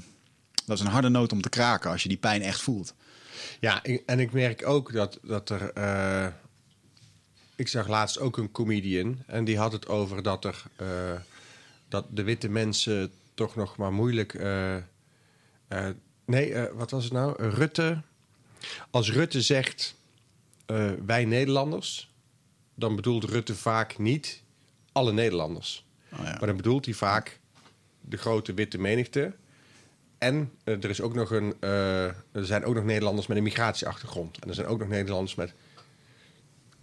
dat is een harde noot om te kraken als je die pijn echt voelt. Ja, en ik merk ook dat, dat er. eh, ik zag laatst ook een comedian en die had het over dat er. eh, dat de witte mensen toch nog maar moeilijk. nee, wat was het nou? Rutte. Als Rutte zegt eh, wij Nederlanders, dan bedoelt Rutte vaak niet alle Nederlanders. Oh ja. Maar dan bedoelt hij vaak de grote witte menigte. En eh, er, is ook nog een, eh, er zijn ook nog Nederlanders met een migratieachtergrond. En er zijn ook nog Nederlanders met.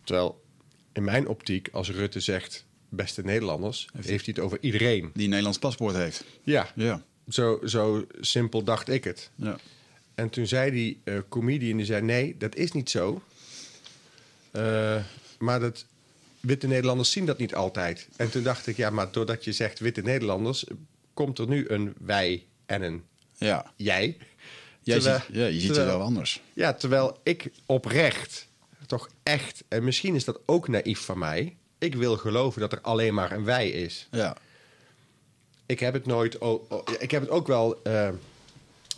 Terwijl in mijn optiek, als Rutte zegt beste Nederlanders, heeft, hij het over iedereen. Die een Nederlands paspoort heeft. Ja, Ja. zo, zo simpel dacht ik het. ja. En toen zei die eh, comedian, die zei nee, dat is niet zo. Eh, maar dat, witte Nederlanders zien dat niet altijd. En toen dacht ik, ja, maar doordat je zegt witte Nederlanders... komt er nu een wij en een ja. jij. Jij Terwijl- ziet, ja, je ziet het wel anders. Ja, terwijl ik oprecht, toch echt... en misschien is dat ook naïef van mij... ik wil geloven dat er alleen maar een wij is. Ja. Ik heb het nooit... ik heb het ook wel eh,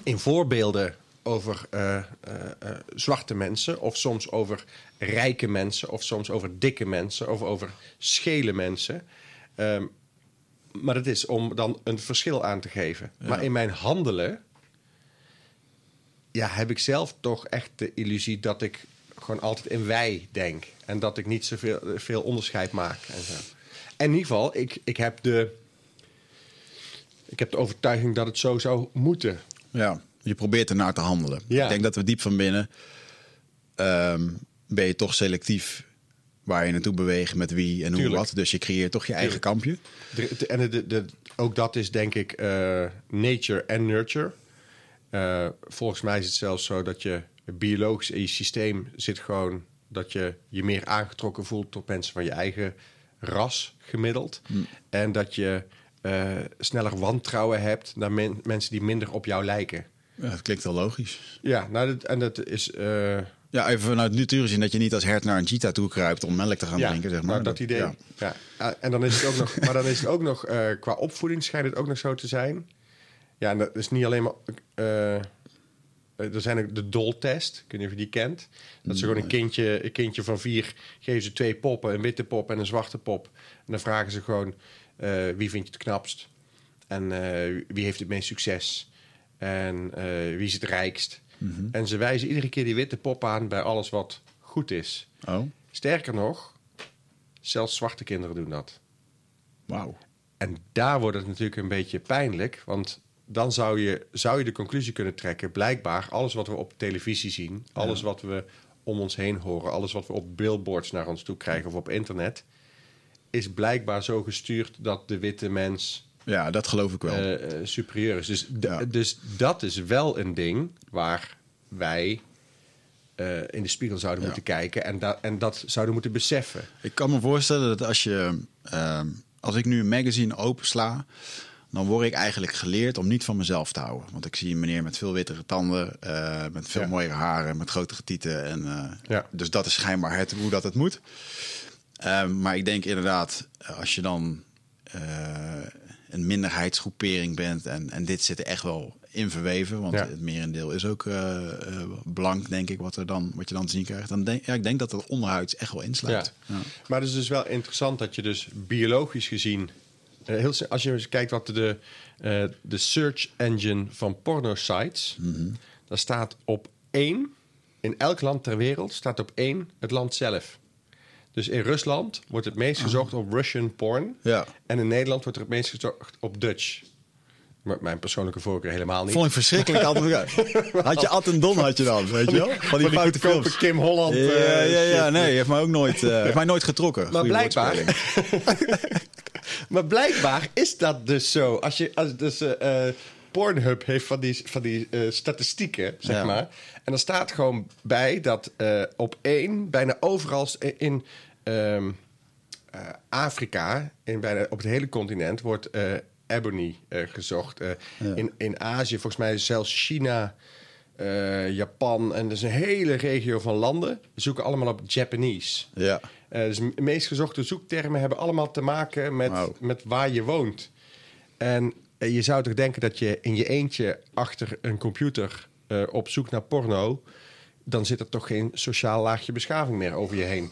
in voorbeelden over eh, eh, eh, zwarte mensen... of soms over rijke mensen... of soms over dikke mensen... of over schele mensen... Ehm, maar het is om dan een verschil aan te geven. Ja. Maar in mijn handelen... ja, heb ik zelf toch echt de illusie dat ik gewoon altijd in wij denk. En dat ik niet zoveel veel onderscheid maak. En, zo. en in ieder geval, ik, ik, heb de, ik heb de overtuiging dat het zo zou moeten. Ja, je probeert ernaar te handelen. Ja. Ik denk dat we diep van binnen ehm, ben je toch selectief waar je naartoe beweegt, met wie en hoe wat. Dus je creëert toch je eigen Tuurlijk. kampje. En de, de, ook dat is denk ik eh, nature en nurture. Eh, volgens mij is het zelfs zo dat je biologisch in je systeem zit gewoon... dat je je meer aangetrokken voelt tot mensen van je eigen ras gemiddeld. En dat je eh, sneller wantrouwen hebt naar men- mensen die minder op jou lijken. Ja, dat klinkt wel logisch. Ja, nou, dat, en dat is... eh, Ja, even vanuit natuur zien dat je niet als hert naar een cheetah toe kruipt om melk te gaan drinken, zeg maar. nou, dat idee. Ja. Ja. En dan is het ook nog, maar dan is het ook nog eh, qua opvoeding schijnt het ook nog zo te zijn. Ja, en dat is niet alleen maar. eh, er zijn ook de doltest, ik weet niet of je die kent. Dat ze gewoon een kindje, een kindje van vier geven ze twee poppen, een witte pop en een zwarte pop. En dan vragen ze gewoon wie vind je het knapst en wie heeft het meest succes en eh, wie is het rijkst. En ze wijzen iedere keer die witte pop aan bij alles wat goed is. Oh, Sterker nog, zelfs zwarte kinderen doen dat. wauw. En daar wordt het natuurlijk een beetje pijnlijk, want dan zou je, zou je de conclusie kunnen trekken: blijkbaar alles wat we op televisie zien, alles wat we om ons heen horen, alles wat we op billboards naar ons toe krijgen of op internet, is blijkbaar zo gestuurd dat de witte mens Ja, dat geloof ik wel. eh, eh, superieur is. Dus, Ja. dus dat is wel een ding waar wij eh, in de spiegel zouden Ja. moeten kijken en, da- en dat zouden moeten beseffen. Ik kan me voorstellen dat als je, ehm, als ik nu een magazine opensla, dan word ik eigenlijk geleerd om niet van mezelf te houden. Want ik zie een meneer met veel wittere tanden, met veel Ja. mooiere haren, met grotere tieten. En, Ja. Dus dat is schijnbaar het, hoe dat het moet. Ehm, maar ik denk inderdaad, als je dan een minderheidsgroepering bent en, en dit zit er echt wel in verweven, want Ja. het merendeel is ook eh, eh, blank, denk ik, wat, er dan, wat je dan te zien krijgt. Dan denk, ja, ik denk dat het onderhuids echt wel insluit. Ja. Maar het is dus wel interessant dat je dus biologisch gezien... eh, heel, als je eens kijkt wat de, eh, de search engine van porno-sites... daar staat op één, in elk land ter wereld, staat op één het land zelf. Dus in Rusland wordt het meest gezocht op Russian porn. Ja. En in Nederland wordt er het meest gezocht op Dutch. Maar mijn persoonlijke voorkeur helemaal niet. Vond ik verschrikkelijk altijd. Had je Ad en Don had je dan, weet je wel? Van die foute films. Kim Holland. Ja, eh, ja, ja, nee, heeft mij ook nooit, eh, heeft mij nooit getrokken. Maar Goeie blijkbaar, maar blijkbaar is dat dus zo. Als je als dus eh, Pornhub heeft van die, van die statistieken, zeg Ja. maar. En er staat gewoon bij dat op één, bijna overal in ehm, eh, Afrika, in bijna op het hele continent, wordt eh, ebony eh, gezocht. In, in Azië, volgens mij zelfs China, Japan en dus een hele regio van landen zoeken allemaal op Japanese. Ja. Dus de meest gezochte zoektermen hebben allemaal te maken met, met waar je woont. En je zou toch denken dat je in je eentje achter een computer op zoek naar porno... dan zit er toch geen sociaal laagje beschaving meer over je heen.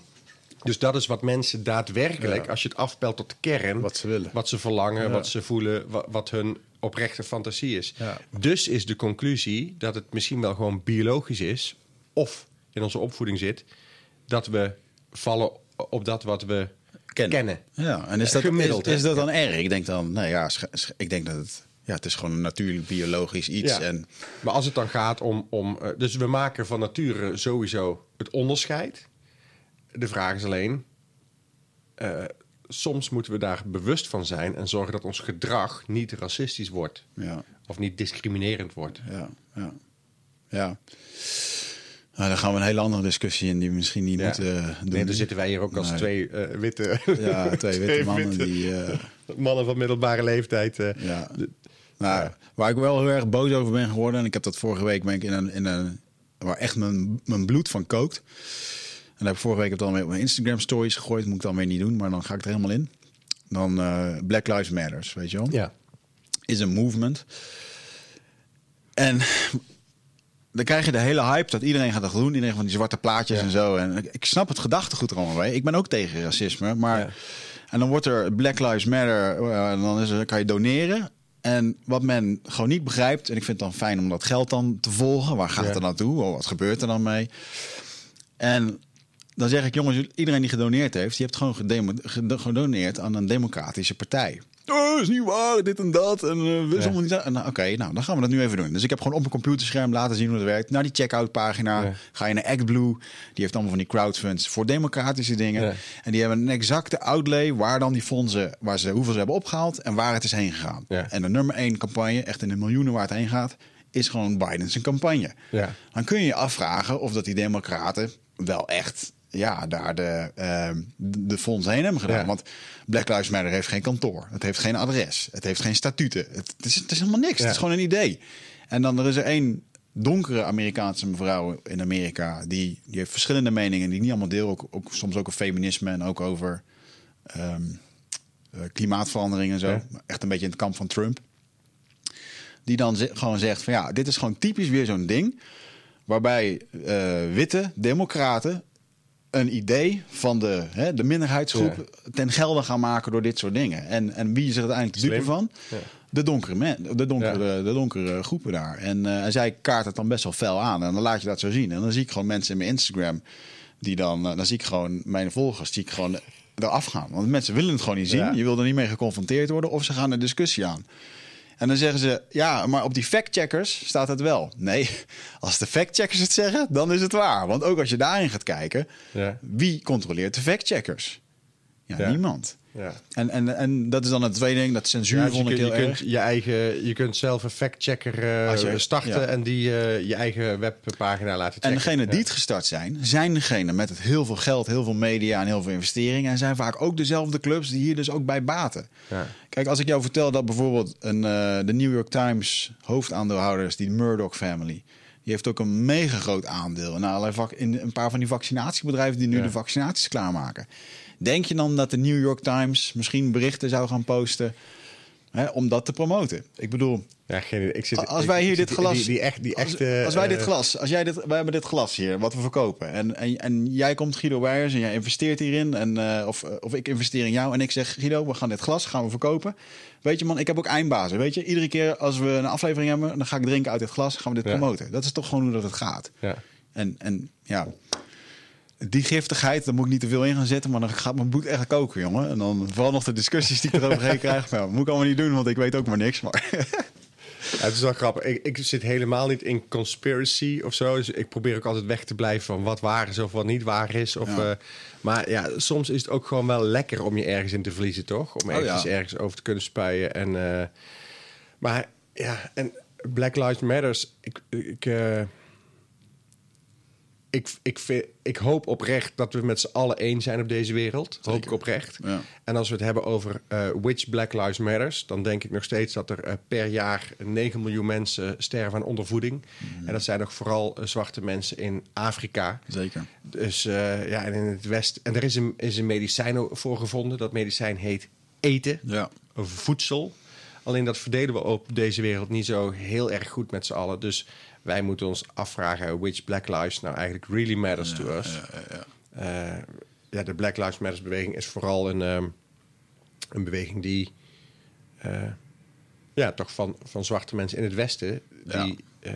Dus dat is wat mensen daadwerkelijk, Ja. als je het afpelt tot de kern... Wat ze willen. Wat ze verlangen, Ja. wat ze voelen, wat, wat hun oprechte fantasie is. Ja. Dus is de conclusie dat het misschien wel gewoon biologisch is... of in onze opvoeding zit... dat we vallen op dat wat we kennen. Ja, en is dat, Gemiddeld, is, dat dan erg? Ik denk dan, nou ja, ik denk dat het, ja, het is gewoon een natuurlijk biologisch iets. Ja. En Maar als het dan gaat om... om eh, dus we maken van nature sowieso het onderscheid. De vraag is alleen... eh, soms moeten we daar bewust van zijn... en zorgen dat ons gedrag niet racistisch wordt. ja, Of niet discriminerend wordt. ja, ja. ja. Nou, dan gaan we een hele andere discussie in die we misschien niet Ja. moeten eh, doen. Nee, dan zitten wij hier ook als Nee. twee eh, witte... Ja, twee witte mannen witte die... eh, mannen van middelbare leeftijd. eh. Ja. De- Nou, waar ik wel heel erg boos over ben geworden, en ik heb dat vorige week ben ik in een, in een waar echt mijn, mijn bloed van kookt. En heb ik vorige week dan weer op mijn Instagram stories gegooid. Moet ik dan weer niet doen, maar dan ga ik er helemaal in. Dan eh, Black Lives Matters, weet je wel? ja. Is een movement. En dan krijg je de hele hype dat iedereen gaat dat doen. Iedereen van die zwarte plaatjes Ja. en zo. En ik, snap het gedachtegoed er allemaal bij. Ik ben ook tegen racisme, maar... Ja. En dan wordt er Black Lives Matter, eh, en dan is er, kan je doneren. En wat men gewoon niet begrijpt, en ik vind het dan fijn om dat geld dan te volgen. Waar gaat Ja. het er naartoe? Of wat gebeurt er dan mee? En dan zeg ik, jongens, iedereen die gedoneerd heeft, die heeft gewoon gedoneerd aan een democratische partij. Oh, is niet waar, dit en dat. En uh, Ja. allemaal niet. Nou, Oké, nou, dan gaan we dat nu even doen. Dus ik heb gewoon op mijn computerscherm laten zien hoe het werkt. Naar die checkout pagina Ja. ga je naar ActBlue. Die heeft allemaal van die crowdfunds voor democratische dingen. Ja. En die hebben een exacte outlay waar dan die fondsen, waar ze, hoeveel ze hebben opgehaald en waar het is heen gegaan. En de nummer één campagne, echt in de miljoenen waar het heen gaat, is gewoon Biden zijn campagne. Ja. Dan kun je je afvragen of dat die democraten wel echt ja, daar de, ehm, de fondsen heen hebben gedaan. Ja. Want Black Lives Matter heeft geen kantoor. Het heeft geen adres. Het heeft geen statuten. Het, het is, het is helemaal niks. Ja. Het is gewoon een idee. En dan er is er één donkere Amerikaanse mevrouw in Amerika... die, die heeft verschillende meningen die niet allemaal deel. Ook, ook, soms ook over feminisme en ook over eh, klimaatverandering en zo. Ja. Echt een beetje in het kamp van Trump. Die dan gewoon zegt van ja, dit is gewoon typisch weer zo'n ding... waarbij eh, witte democraten een idee van de, hè, de minderheidsgroep ten gelde gaan maken door dit soort dingen. En, en wie is er uiteindelijk de dupe van? Ja. De donkere, men, de, donkere, de donkere groepen daar. En, eh, en zij kaart het dan best wel fel aan. En dan laat je dat zo zien. En dan zie ik gewoon mensen in mijn Instagram... die dan, eh, dan zie ik gewoon mijn volgers... die ik gewoon eraf gaan. Want mensen willen het gewoon niet zien. Je wil er niet mee geconfronteerd worden... of ze gaan een discussie aan. En dan zeggen ze, ja, maar op die factcheckers staat het wel. Nee, als de factcheckers het zeggen, dan is het waar. Want ook als je daarin gaat kijken, Ja. wie controleert de factcheckers? Ja, Ja. niemand. Ja. En, en, en dat is dan het tweede ding, dat censuur Ja, dus vond je, ik kunt, heel je, erg. kunt je, eigen, je kunt zelf een factchecker je- starten ja. en die eh, je eigen webpagina laten checken. En degenen die het gestart zijn, zijn degenen met het heel veel geld, heel veel media en heel veel investeringen. En zijn vaak ook dezelfde clubs die hier dus ook bij baten. Ja. Kijk, als ik jou vertel dat bijvoorbeeld een, eh, de New York Times hoofdaandeelhouders, die Murdoch family, die heeft ook een mega groot aandeel in, allerlei in een paar van die vaccinatiebedrijven die nu de vaccinaties klaarmaken. Denk je dan dat de New York Times misschien berichten zou gaan posten hè, om dat te promoten? Ik bedoel, Ja, geen. Ik zit, als wij hier dit glas. Die, die, echt, die echte, als wij dit eh, glas. Als jij dit. Wij hebben dit glas hier, wat we verkopen. En, en, en jij komt Guido Weijers en jij investeert hierin. En, eh, of, eh, of ik investeer in jou. En ik zeg: Guido, we gaan dit glas gaan we verkopen. Weet je, man, ik heb ook eindbazen. Weet je, iedere keer als we een aflevering hebben, dan ga ik drinken uit dit glas. Gaan we dit Ja. promoten. Dat is toch gewoon hoe dat het gaat. Ja. En, en ja. Die giftigheid, daar moet ik niet te veel in gaan zetten, maar dan gaat mijn bloed echt koken, jongen. En dan vooral nog de discussies die ik eroverheen krijg. Nou, moet ik allemaal niet doen, want ik weet ook maar niks. Maar Ja, het is wel grappig. Ik, ik zit helemaal niet in conspiracy of zo. Dus ik probeer ook altijd weg te blijven van wat waar is of wat niet waar is. Of, Ja. eh, maar ja, soms is het ook gewoon wel lekker om je ergens in te verliezen, toch? Om Oh, ergens, ja. ergens over te kunnen spuien. En, eh, maar ja, en Black Lives Matters. Ik, ik, eh, ik, ik, vind, ik hoop oprecht dat we met z'n allen één zijn op deze wereld. Hoop ik oprecht. Ja. En als we het hebben over eh, which Black Lives Matters, dan denk ik nog steeds dat er eh, per jaar 9 miljoen mensen sterven aan ondervoeding. Mhm. En dat zijn nog vooral eh, zwarte mensen in Afrika. Zeker. Dus ja, en in het Westen. En er is een, is een medicijn voor gevonden. Dat medicijn heet eten, Ja. of voedsel. Alleen dat verdelen we op deze wereld niet zo heel erg goed met z'n allen. Dus wij moeten ons afvragen which Black Lives nou eigenlijk really matters to us. Ja, ja. Eh, ja, de Black Lives Matters beweging is vooral een, ehm, een beweging die eh, ja, toch van, van zwarte mensen in het Westen die, eh,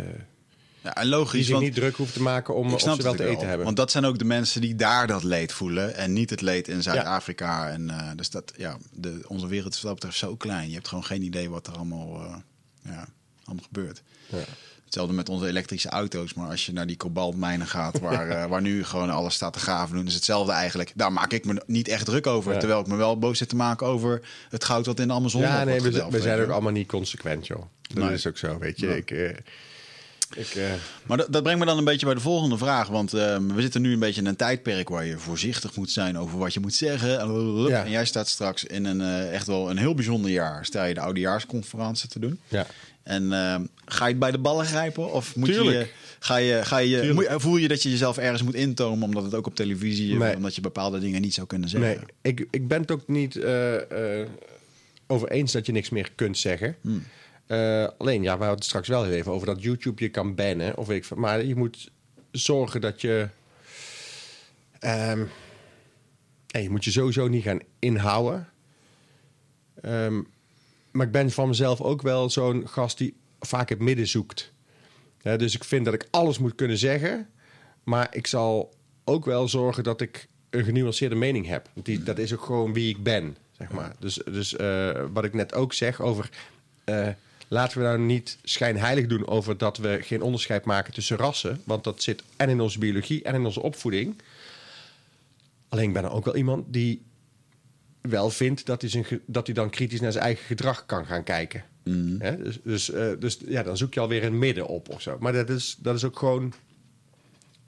Ja, en die logisch, zich want niet druk hoeven te maken om, of ze wel te eten hebben. Want dat zijn ook de mensen die daar dat leed voelen en niet het leed in Zuid-Afrika. En eh, dus dat, ja, de, onze wereld is wat dat betreft zo klein. Je hebt gewoon geen idee wat er allemaal, eh, ja, allemaal gebeurt. Ja. Hetzelfde met onze elektrische auto's. Maar als je naar die kobaltmijnen gaat, waar, eh, waar nu gewoon alles staat te graven doen, is hetzelfde eigenlijk. Daar maak ik me niet echt druk over. Ja. Terwijl ik me wel boos zit te maken over het goud wat in de Amazon ja, nee, we, zijn ook allemaal niet consequent, joh. Dat Nee. is ook zo, weet je. Ja. Ik, eh, ik, eh, Maar dat, dat brengt me dan een beetje bij de volgende vraag. Want ehm, we zitten nu een beetje in een tijdperk waar je voorzichtig moet zijn over wat je moet zeggen. Ja. En jij staat straks in een echt wel een heel bijzonder jaar. Sta je de oudejaarsconferentie te doen. ja. En ehm, ga je het bij de ballen grijpen? Of moet je, ga je, ga je, moet- voel je dat je jezelf ergens moet intomen omdat het ook op televisie Nee. omdat je bepaalde dingen niet zou kunnen zeggen? Nee, ik, ik ben het ook niet eh, eh, over eens dat je niks meer kunt zeggen. Hmm. Eh, alleen, ja, we hadden het straks wel heel even over dat YouTube je kan bannen. Of ik, maar je moet zorgen dat je... ehm, nee, je moet je sowieso niet gaan inhouden. Ehm, maar ik ben van mezelf ook wel zo'n gast die vaak het midden zoekt. Dus ik vind dat ik alles moet kunnen zeggen. Maar ik zal ook wel zorgen dat ik een genuanceerde mening heb. Die, dat is ook gewoon wie ik ben, zeg maar. Dus, dus eh, wat ik net ook zeg over... eh, laten we nou niet schijnheilig doen over dat we geen onderscheid maken tussen rassen. Want dat zit en in onze biologie en in onze opvoeding. Alleen ik ben er ook wel iemand die wel vindt dat hij, zijn, dat hij dan kritisch naar zijn eigen gedrag kan gaan kijken. Hè? Dus, dus, eh, dus ja, dan zoek je alweer een midden op of zo. Maar dat is, dat is ook gewoon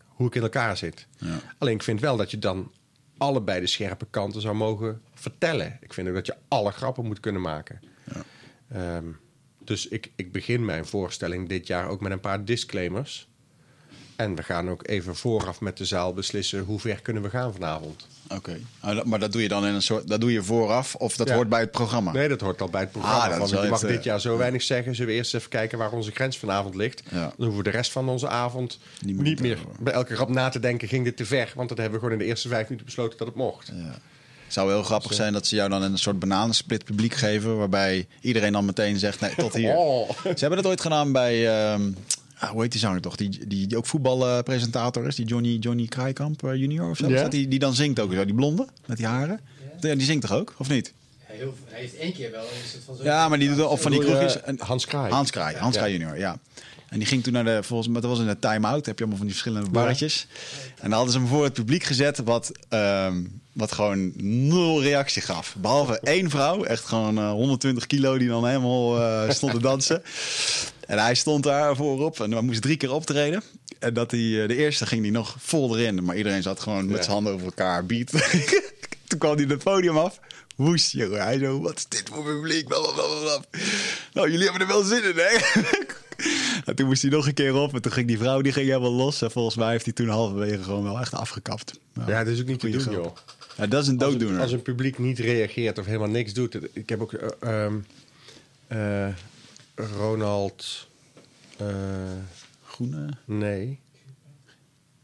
hoe ik in elkaar zit. Ja. Alleen ik vind wel dat je dan allebei de scherpe kanten zou mogen vertellen. Ik vind ook dat je alle grappen moet kunnen maken. Ehm, dus ik, ik begin mijn voorstelling dit jaar ook met een paar disclaimers. En we gaan ook even vooraf met de zaal beslissen hoe ver kunnen we gaan vanavond. Oké. Ah, Maar dat doe je dan in een soort. Dat doe je vooraf of dat Ja. hoort bij het programma? Nee, dat hoort al bij het programma. Ah, dat Want je mag het, eh, dit jaar zo weinig zeggen. Zullen we eerst even kijken waar onze grens vanavond ligt? Ja. Dan hoeven we de rest van onze avond Niet niet, meer bij elke grap na te denken... ging dit te ver? Want dat hebben we gewoon in de eerste vijf minuten besloten dat het mocht. Ja. Het zou heel grappig zijn dat ze jou dan een soort bananensplit publiek geven. Waarbij iedereen dan meteen zegt: nee, tot hier. Oh. Ze hebben dat ooit gedaan bij. ehm, ah, hoe heet die zanger toch? Die, die, die ook voetbalpresentator is. Die Johnny, Johnny Kraaikamp eh, junior of zo. Die, die dan zingt ook zo. Die blonde met die haren. Ja, die zingt toch ook? Of niet? Hij, heel, hij heeft één keer wel een soort van zo. Ja, maar die doet of van die kroegjes. En- Hans Kraai. Hans Kraai, Hans Ja. Kraai junior, ja. En die ging toen naar de, volgens mij, dat was in de time-out. Heb je allemaal van die verschillende barretjes. En dan hadden ze hem voor het publiek gezet, wat, ehm, wat gewoon nul reactie gaf. Behalve één vrouw, echt gewoon eh, 120 kilo, die dan helemaal eh, stond te dansen. En hij stond daar voorop en hij moest drie keer optreden. En dat hij, eh, de eerste ging hij nog vol erin. Maar iedereen zat gewoon met Ja. zijn handen over elkaar. Beat. Toen kwam hij het podium af. Woest, jongen. Hij zo, wat is dit voor publiek? Blablabla. Nou, jullie hebben er wel zin in, hè? en toen moest hij nog een keer op. En toen ging die vrouw, die ging helemaal los. En volgens mij heeft hij toen halverwege gewoon wel echt afgekapt. Nou, Ja, dat is ook niet te doen, grap. joh. Ja, dat is een Als dooddoener. een, als een publiek niet reageert of helemaal niks doet. Ik heb ook eh, ehm, eh, Ronald. eh, Groene. nee.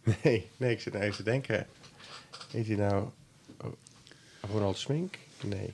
Nee, nee, ik zit nou even te denken. Heet hij nou oh, Ronald Smink? Nee.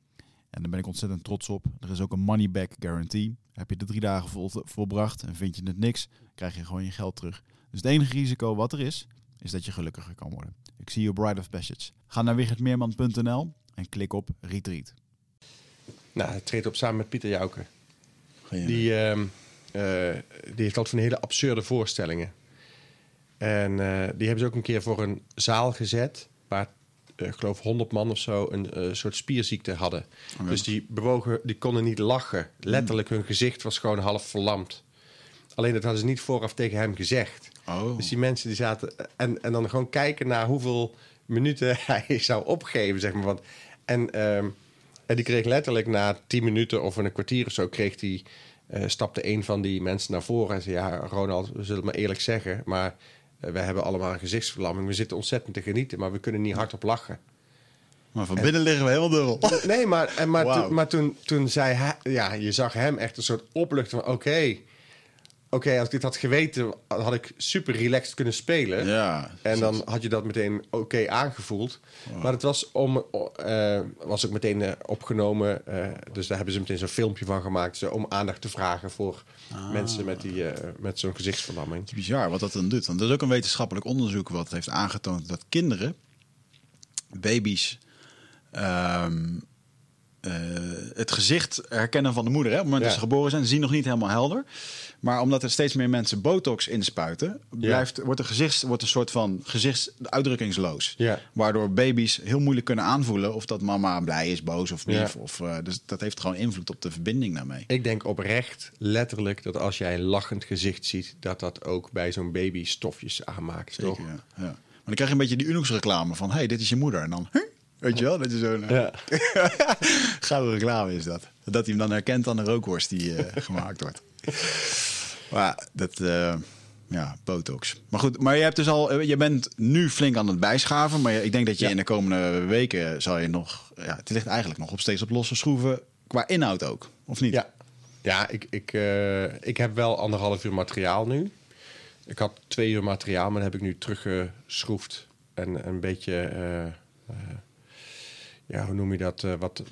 En daar ben ik ontzettend trots op. Er is ook een money back guarantee. Heb je de drie dagen vol, volbracht en vind je het niks, krijg je gewoon je geld terug. Dus het enige risico wat er is, is dat je gelukkiger kan worden. Ik zie je op Bride of Passage. Ga naar wichertmeerman.nl en klik op Retreat. Nou, hij treedt op samen met Pieter Jouke. Die, Die, ehm, eh, die heeft altijd van hele absurde voorstellingen. En eh, die hebben ze ook een keer voor een zaal gezet... waar, ik geloof, 100 man of zo een eh, soort spierziekte hadden. Oké. Dus die bewogen, die konden niet lachen. Letterlijk, hun gezicht was gewoon half verlamd. Alleen dat hadden ze niet vooraf tegen hem gezegd. oh, Dus die mensen die zaten... En, en dan gewoon kijken naar hoeveel minuten hij zou opgeven, zeg maar. Want, en, ehm, en die kreeg letterlijk na tien minuten of een kwartier of zo... Kreeg die, eh, stapte een van die mensen naar voren en zei... Ja, Ronald, we zullen het maar eerlijk zeggen... maar eh, we hebben allemaal een gezichtsverlamming. We zitten ontzettend te genieten, maar we kunnen niet hardop lachen. maar van binnen liggen we helemaal dubbel. Nee, maar, en, maar, Wauw. toen, maar toen, toen zei hij... Ja, je zag hem echt een soort opluchten van... Oké, oké, als ik dit had geweten... had ik super relaxed kunnen spelen. Ja, En dan had je dat meteen oké aangevoeld. Maar het was, om, eh, was ook meteen eh, opgenomen. eh, dus daar hebben ze meteen zo'n filmpje van gemaakt. zo, om aandacht te vragen voor mensen met, die, met zo'n gezichtsverlamming. Het is bizar wat dat dan doet. Want er is ook een wetenschappelijk onderzoek wat heeft aangetoond dat kinderen, baby's, ehm, eh, het gezicht herkennen van de moeder. Hè? Op het moment Ja. dat ze geboren zijn, zien nog niet helemaal helder. Maar omdat er steeds meer mensen botox inspuiten, blijft, wordt een gezicht wordt een soort van gezichtsuitdrukkingsloos. Ja. Waardoor baby's heel moeilijk kunnen aanvoelen of dat mama blij is, boos of lief. Ja. Of, eh, dus dat heeft gewoon invloed op de verbinding daarmee. Ik denk oprecht, letterlijk, dat als jij een lachend gezicht ziet... dat dat ook bij zo'n baby stofjes aanmaakt. toch? Zeker, ja. ja. Maar dan krijg je een beetje die Unox reclame van... hey, dit is je moeder. En dan... "Huh?" Weet je wel? Dat je zo'n... eh, Ja. Gouden reclame is dat. Dat hij hem dan herkent aan de rookworst die eh, gemaakt wordt. Maar ja, dat... eh, ja, botox. Maar goed, maar je, hebt dus al, eh, je bent nu flink aan het bijschaven. Maar ik denk dat je Ja. in de komende weken zal je nog... Ja, het ligt eigenlijk nog op steeds op losse schroeven. Qua inhoud ook, of niet? Ja, ja ik, ik, eh, ik heb wel anderhalf uur materiaal nu. Ik had twee uur materiaal, maar dat heb ik nu teruggeschroefd. En een beetje, ja, hoe noem je dat? wat,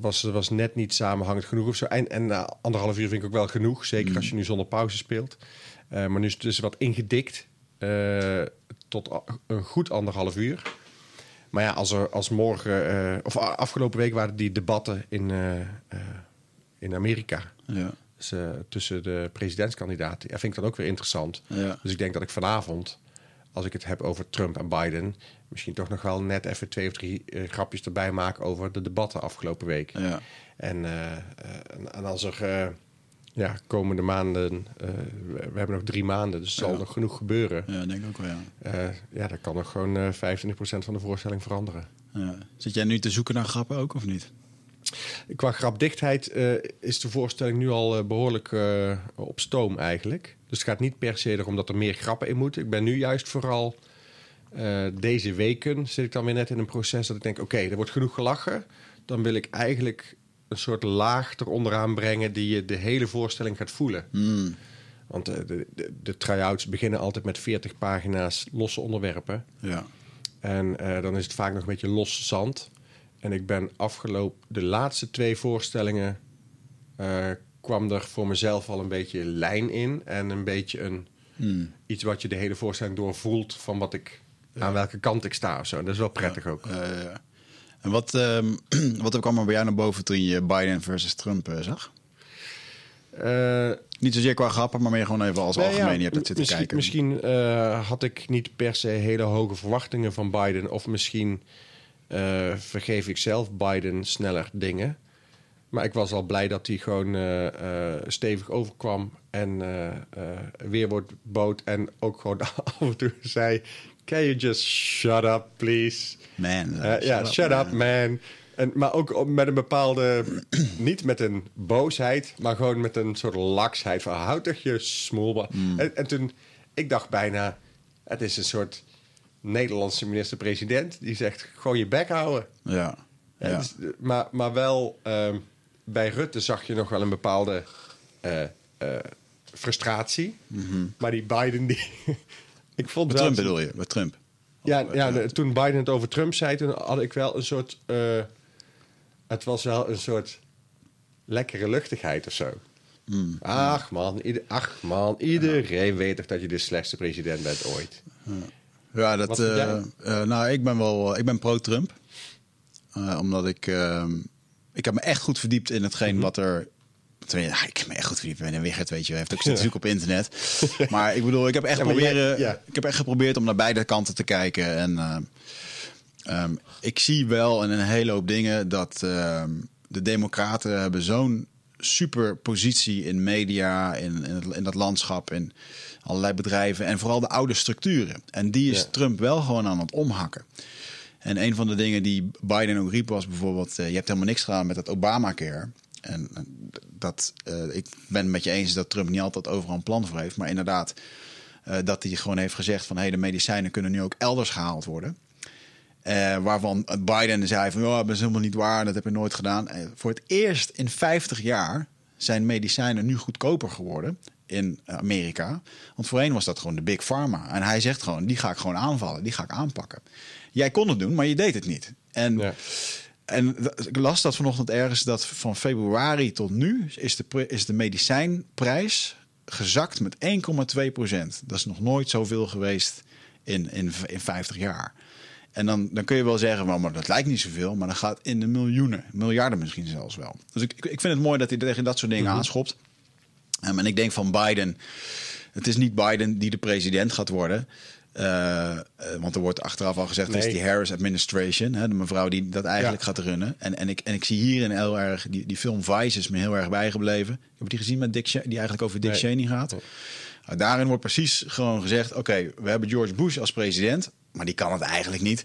was, was net niet samenhangend genoeg of zo. En, en na anderhalf uur vind ik ook wel genoeg. Zeker als je nu zonder pauze speelt. Eh, maar nu is het dus wat ingedikt. eh, tot een goed anderhalf uur. Maar ja, als, er, als morgen, eh, of afgelopen week waren die debatten in, in Amerika. Ja. Dus, tussen de presidentskandidaten. Ja, vind ik dan ook weer interessant. Ja. Dus ik denk dat ik vanavond, als ik het heb over Trump en Biden, misschien toch nog wel net even twee of drie eh, grapjes erbij maak over de debatten afgelopen week. Ja. En, eh, eh, en, en als er ja, komende maanden, we, we hebben nog drie maanden, dus er zal Ja. nog genoeg gebeuren. ja, denk ik ook wel, ja. Ja, dan kan nog gewoon eh 25% van de voorstelling veranderen. ja. Zit jij nu te zoeken naar grappen ook, of niet? Qua grapdichtheid is de voorstelling nu al eh, behoorlijk eh, op stoom eigenlijk. Dus het gaat niet per se erom dat er meer grappen in moeten. Ik ben nu juist vooral eh, deze weken zit ik dan weer net in een proces dat ik denk: oké, er wordt genoeg gelachen. Dan wil ik eigenlijk een soort laag eronder brengen die je de hele voorstelling gaat voelen. Hmm. Want eh, de, de, de try-outs beginnen altijd met 40 pagina's losse onderwerpen. Ja. En eh, dan is het vaak nog een beetje los zand. En ik ben afgelopen, de laatste twee voorstellingen kwam er voor mezelf al een beetje lijn in. En een beetje een, Hmm. iets wat je de hele voorstelling doorvoelt van wat ik, aan welke kant ik sta of zo. Dat is wel prettig ook. En wat, ehm, wat kwam er bij jou naar boven toen je Biden versus Trump eh, zag? Eh, Niet zozeer qua grappen, maar meer gewoon even als ja, algemeen. Je hebt het zitten misschien, kijken. Misschien eh, had ik niet per se hele hoge verwachtingen van Biden. Of misschien vergeef ik zelf Biden sneller dingen. Maar ik was al blij dat hij gewoon stevig overkwam. En eh weerwoord bood. En ook gewoon af en toe zei... Can you just shut up, please? Man. Eh, ja, shut up, man. En, maar ook met een bepaalde, niet met een boosheid, maar gewoon met een soort laksheid van houd toch je smoel. Hmm. En, en toen, ik dacht bijna, het is een soort Nederlandse minister-president die zegt gewoon je bek houden. Ja. Maar, maar wel, ehm, bij Rutte zag je nog wel een bepaalde eh, eh, frustratie. Maar die Biden, die, ik vond Met. Mhm. Trump bedoel je? Met Trump? Ja, Of, ja toen Biden het over Trump zei, toen had ik wel een soort. eh, het was wel een soort lekkere luchtigheid of zo. Hmm. Ach man, ieder, ach man, iedereen weet toch dat je de slechtste president bent ooit. Ja, dat, eh, eh, nou, ik ben wel, ik ben pro-Trump. Omdat ik, ik heb me echt goed verdiept in hetgeen Mhm. wat er... tenminste, ik heb me echt goed verdiept. Ik ben een Wigert, weet je. Heeft ook zitten zoeken op internet. Maar ik bedoel, ik heb echt Ja, maar jij- proberen... ja. Ik heb echt geprobeerd om naar beide kanten te kijken. En eh, ehm, ik zie wel in een hele hoop dingen dat ehm, de democraten hebben zo'n super positie in media, in, in, het, in dat landschap, in allerlei bedrijven en vooral de oude structuren. En die is Ja. Trump wel gewoon aan het omhakken. En een van de dingen die Biden ook riep was bijvoorbeeld: eh, je hebt helemaal niks gedaan met het Obamacare. En dat, eh, ik ben het met je eens dat Trump niet altijd overal een plan voor heeft. Maar inderdaad, eh, dat hij gewoon heeft gezegd van... hey, de medicijnen kunnen nu ook elders gehaald worden. Eh, waarvan Biden zei van, ja, dat is helemaal niet waar, dat heb ik nooit gedaan. Voor het eerst in 50 jaar zijn medicijnen nu goedkoper geworden in Amerika. Want voorheen was dat gewoon de big pharma. En hij zegt gewoon, die ga ik gewoon aanvallen, die ga ik aanpakken. Jij kon het doen, maar je deed het niet. En, Ja. En ik las dat vanochtend ergens, dat van februari tot nu is de, is de medicijnprijs gezakt met 1,2 procent. Dat is nog nooit zoveel geweest in, in, in 50 jaar. En dan, dan kun je wel zeggen, well, maar dat lijkt niet zoveel, maar dan gaat in de miljoenen, miljarden misschien zelfs wel. Dus ik, ik vind het mooi dat hij tegen dat soort dingen aanschopt. Um, en ik denk van Biden, het is niet Biden die de president gaat worden. Eh, eh, want er wordt achteraf al gezegd, het is die Harris administration, hè, de mevrouw die dat eigenlijk Ja. gaat runnen. En, en, ik, en ik zie hierin heel erg, die, die film Vice is me heel erg bijgebleven. Ik heb die gezien met Dick, die eigenlijk over Dick Nee. Cheney gaat. Nou, daarin wordt precies gewoon gezegd: oké, we hebben George Bush als president, maar die kan het eigenlijk niet.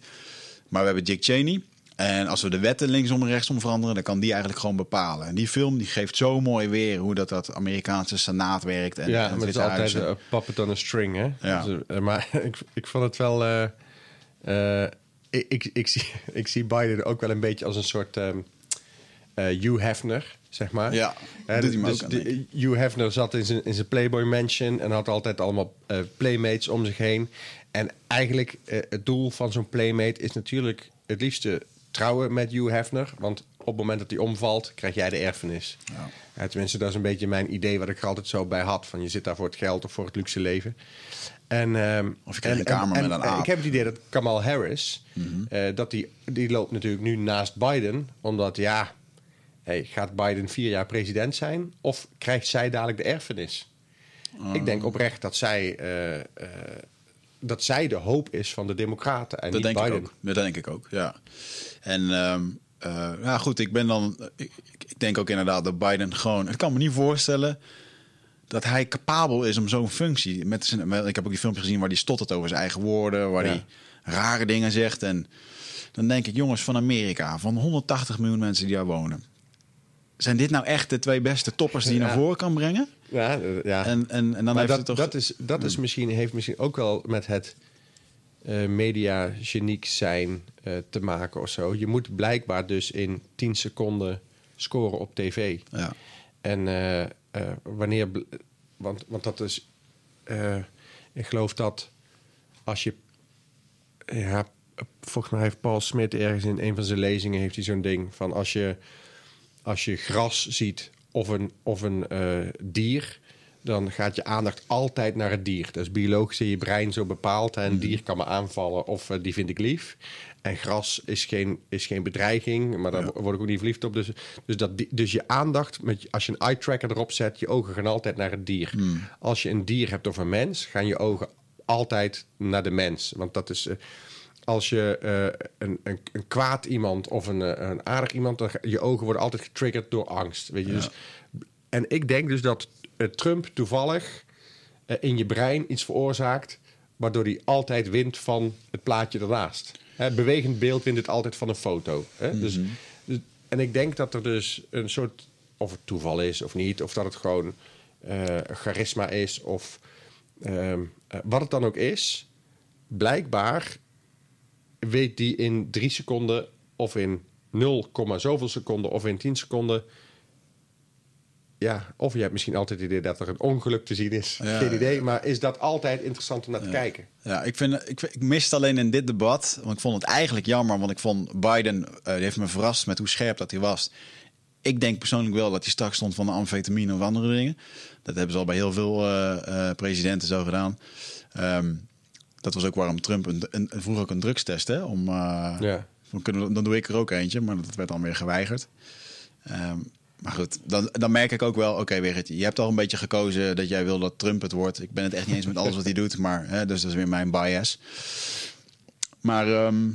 Maar we hebben Dick Cheney. En als we de wetten linksom en rechtsom veranderen, dan kan die eigenlijk gewoon bepalen. En die film die geeft zo mooi weer hoe dat, dat Amerikaanse senaat werkt. En, ja, en maar het is altijd Huizen. een puppet on a string, hè? Ja. Dus, eh, maar ik, ik vond het wel... eh, eh, ik, ik, ik, zie, ik zie Biden ook wel een beetje als een soort eh, Hugh Hefner, zeg maar. Ja, Eh, me dus de-. Hugh Hefner zat in zijn, in zijn Playboy Mansion en had altijd allemaal eh, playmates om zich heen. En eigenlijk eh, het doel van zo'n playmate is natuurlijk het liefste trouwen met Hugh Hefner. Want op het moment dat hij omvalt, krijg jij de erfenis. Ja. Ja, tenminste, dat is een beetje mijn idee wat ik er altijd zo bij had. Van je zit daar voor het geld of voor het luxe leven. En, ehm, Of je krijgt en- een kamer en- met en, een aap. Ik heb het idee dat Kamal Harris, Mhm. eh, dat die, die loopt natuurlijk nu naast Biden. Omdat ja, hey, gaat Biden vier jaar president zijn? Of krijgt zij dadelijk de erfenis? Ik Oh. denk oprecht dat zij, eh, eh, dat zij de hoop is van de Democraten en Dat niet denk Biden. ik ook. Dat denk ik ook, ja. En ehm, eh, ja, goed, ik ben dan... Ik, ik denk ook inderdaad dat Biden gewoon... Ik kan me niet voorstellen dat hij capabel is om zo'n functie... Met zijn, met- ik heb ook die filmpje gezien waar hij stottert over zijn eigen woorden... waar Ja. hij rare dingen zegt. En dan denk ik, jongens van Amerika... van 180 miljoen mensen die daar wonen... zijn dit nou echt de twee beste toppers die je Ja. naar voren kan brengen? Ja, eh, ja. En, en, en dan maar heeft dat, het toch... dat, is, dat is misschien, heeft misschien ook wel met het eh media geniek zijn eh, te maken of zo. Je moet blijkbaar dus in 10 seconden scoren op tv. Ja. En wanneer... Want, want dat is... ik geloof dat als je... Ja, volgens mij heeft Paul Smit ergens in een van zijn lezingen... heeft hij zo'n ding van als je, als je gras ziet of een, of een eh, dier... dan gaat je aandacht altijd naar het dier. Dat is biologisch in je brein zo bepaald. En een dier kan me aanvallen of eh, die vind ik lief. En gras is geen, is geen bedreiging, maar daar Ja. word ik ook niet verliefd op. Dus, dus, dat, dus je aandacht, met, als je een eye tracker erop zet, je ogen gaan altijd naar het dier. Als je een dier hebt of een mens, gaan je ogen altijd naar de mens. Want dat is. eh, als je eh, een, een, een kwaad iemand of een, eh, een aardig iemand, dan je ogen worden altijd getriggerd door angst. Weet je? Dus, en ik denk dus dat eh, Trump toevallig in je brein iets veroorzaakt, waardoor hij altijd wint van het plaatje ernaast. Hè, bewegend beeld wint het altijd van een foto. Hè? dus, dus- en ik denk dat er dus een soort, of het toeval is of niet, of dat het gewoon charisma is, of ehm, eh, wat het dan ook is, blijkbaar weet die in drie seconden of in 0, zoveel seconden of in 10 seconden. Ja, of je hebt misschien altijd het idee dat er een ongeluk te zien is. Ja, Geen idee, maar is dat altijd interessant om naar te kijken? Ja, ik, vind, ik, ik miste alleen in dit debat, want ik vond het eigenlijk jammer, want ik vond Biden, eh, die heeft me verrast met hoe scherp dat hij was. Ik denk persoonlijk wel dat hij straks stond van de amfetamine of andere dingen. Dat hebben ze al bij heel veel eh, eh, presidenten zo gedaan. Ehm, dat was ook waarom Trump een, een, vroeg ook een drugstest, hè? Om, eh, Ja. van, kunnen we- dan doe ik er ook eentje, maar dat werd dan weer geweigerd. Ehm, maar goed, dan, dan merk ik ook wel, oké, Wigert, je hebt al een beetje gekozen dat jij wil dat Trump het wordt. Ik ben het echt niet eens met alles wat hij doet, maar hè, dus dat is weer mijn bias. Maar ehm,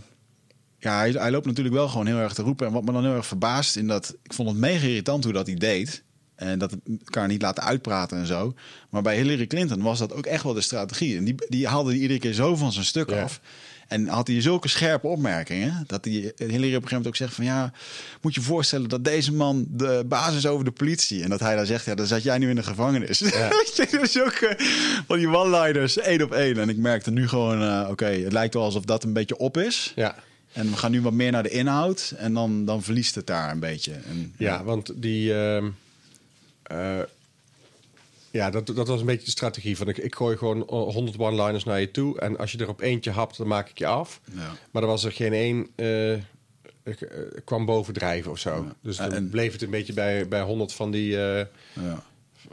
ja, hij, hij loopt natuurlijk wel gewoon heel erg te roepen. En wat me dan heel erg verbaast, in dat ik vond het mega irritant hoe dat hij deed. En dat elkaar niet laten uitpraten en zo. Maar bij Hillary Clinton was dat ook echt wel de strategie. En die, die haalde hij iedere keer zo van zijn stuk Ja. af. En had hij zulke scherpe opmerkingen. Dat hij Hillary op een gegeven moment ook zegt van ja, moet je je voorstellen dat deze man de baas is over de politie. En dat hij dan zegt, ja, dan zat jij nu in de gevangenis. Ja. dus ook eh, van die one-liners, één op één. En ik merkte nu gewoon, eh, oké, het lijkt wel alsof dat een beetje op is. Ja, En we gaan nu wat meer naar de inhoud. En dan, dan verliest het daar een beetje. En, ja want die. ehm, eh, ja, dat, dat was een beetje de strategie van ik, ik gooi gewoon eh, 100 one-liners naar je toe. En als je er op eentje hapt, dan maak ik je af. Ja. Maar er was er geen één. eh, ik, eh, kwam bovendrijven of zo. Dus dan En- bleef het een beetje bij, bij 100 van die, eh, Ja.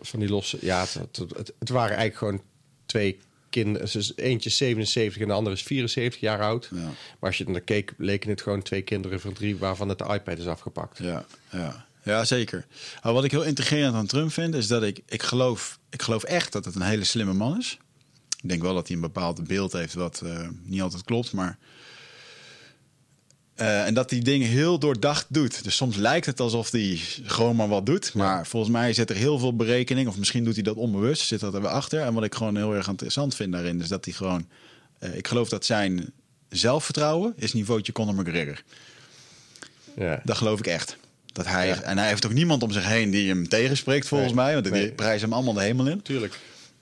van die losse. Ja, het, het, het, het waren eigenlijk gewoon twee kinderen. Dus eentje is 77 en de andere is 74 jaar oud. Ja. Maar als je naar keek, leken het gewoon twee kinderen van drie waarvan het de iPad is afgepakt. Ja, ja. Ja zeker. Maar wat ik heel intrigerend aan Trump vind, is dat ik, ik, geloof, ik geloof echt dat het een hele slimme man is. Ik denk wel dat hij een bepaald beeld heeft wat eh, niet altijd klopt, maar... eh, en dat hij dingen heel doordacht doet. Dus soms lijkt het alsof hij gewoon maar wat doet. Maar volgens mij zit er heel veel berekening. Of misschien doet hij dat onbewust. Zit dat er weer achter. En wat ik gewoon heel erg interessant vind daarin... is dat hij gewoon... eh, ik geloof dat zijn zelfvertrouwen is niveautje Conor McGregor. Ja. Dat geloof ik echt. Dat hij, Ja. En hij heeft ook niemand om zich heen die hem tegenspreekt, volgens Nee. mij. Want die Nee. prijzen hem allemaal de hemel in. Tuurlijk.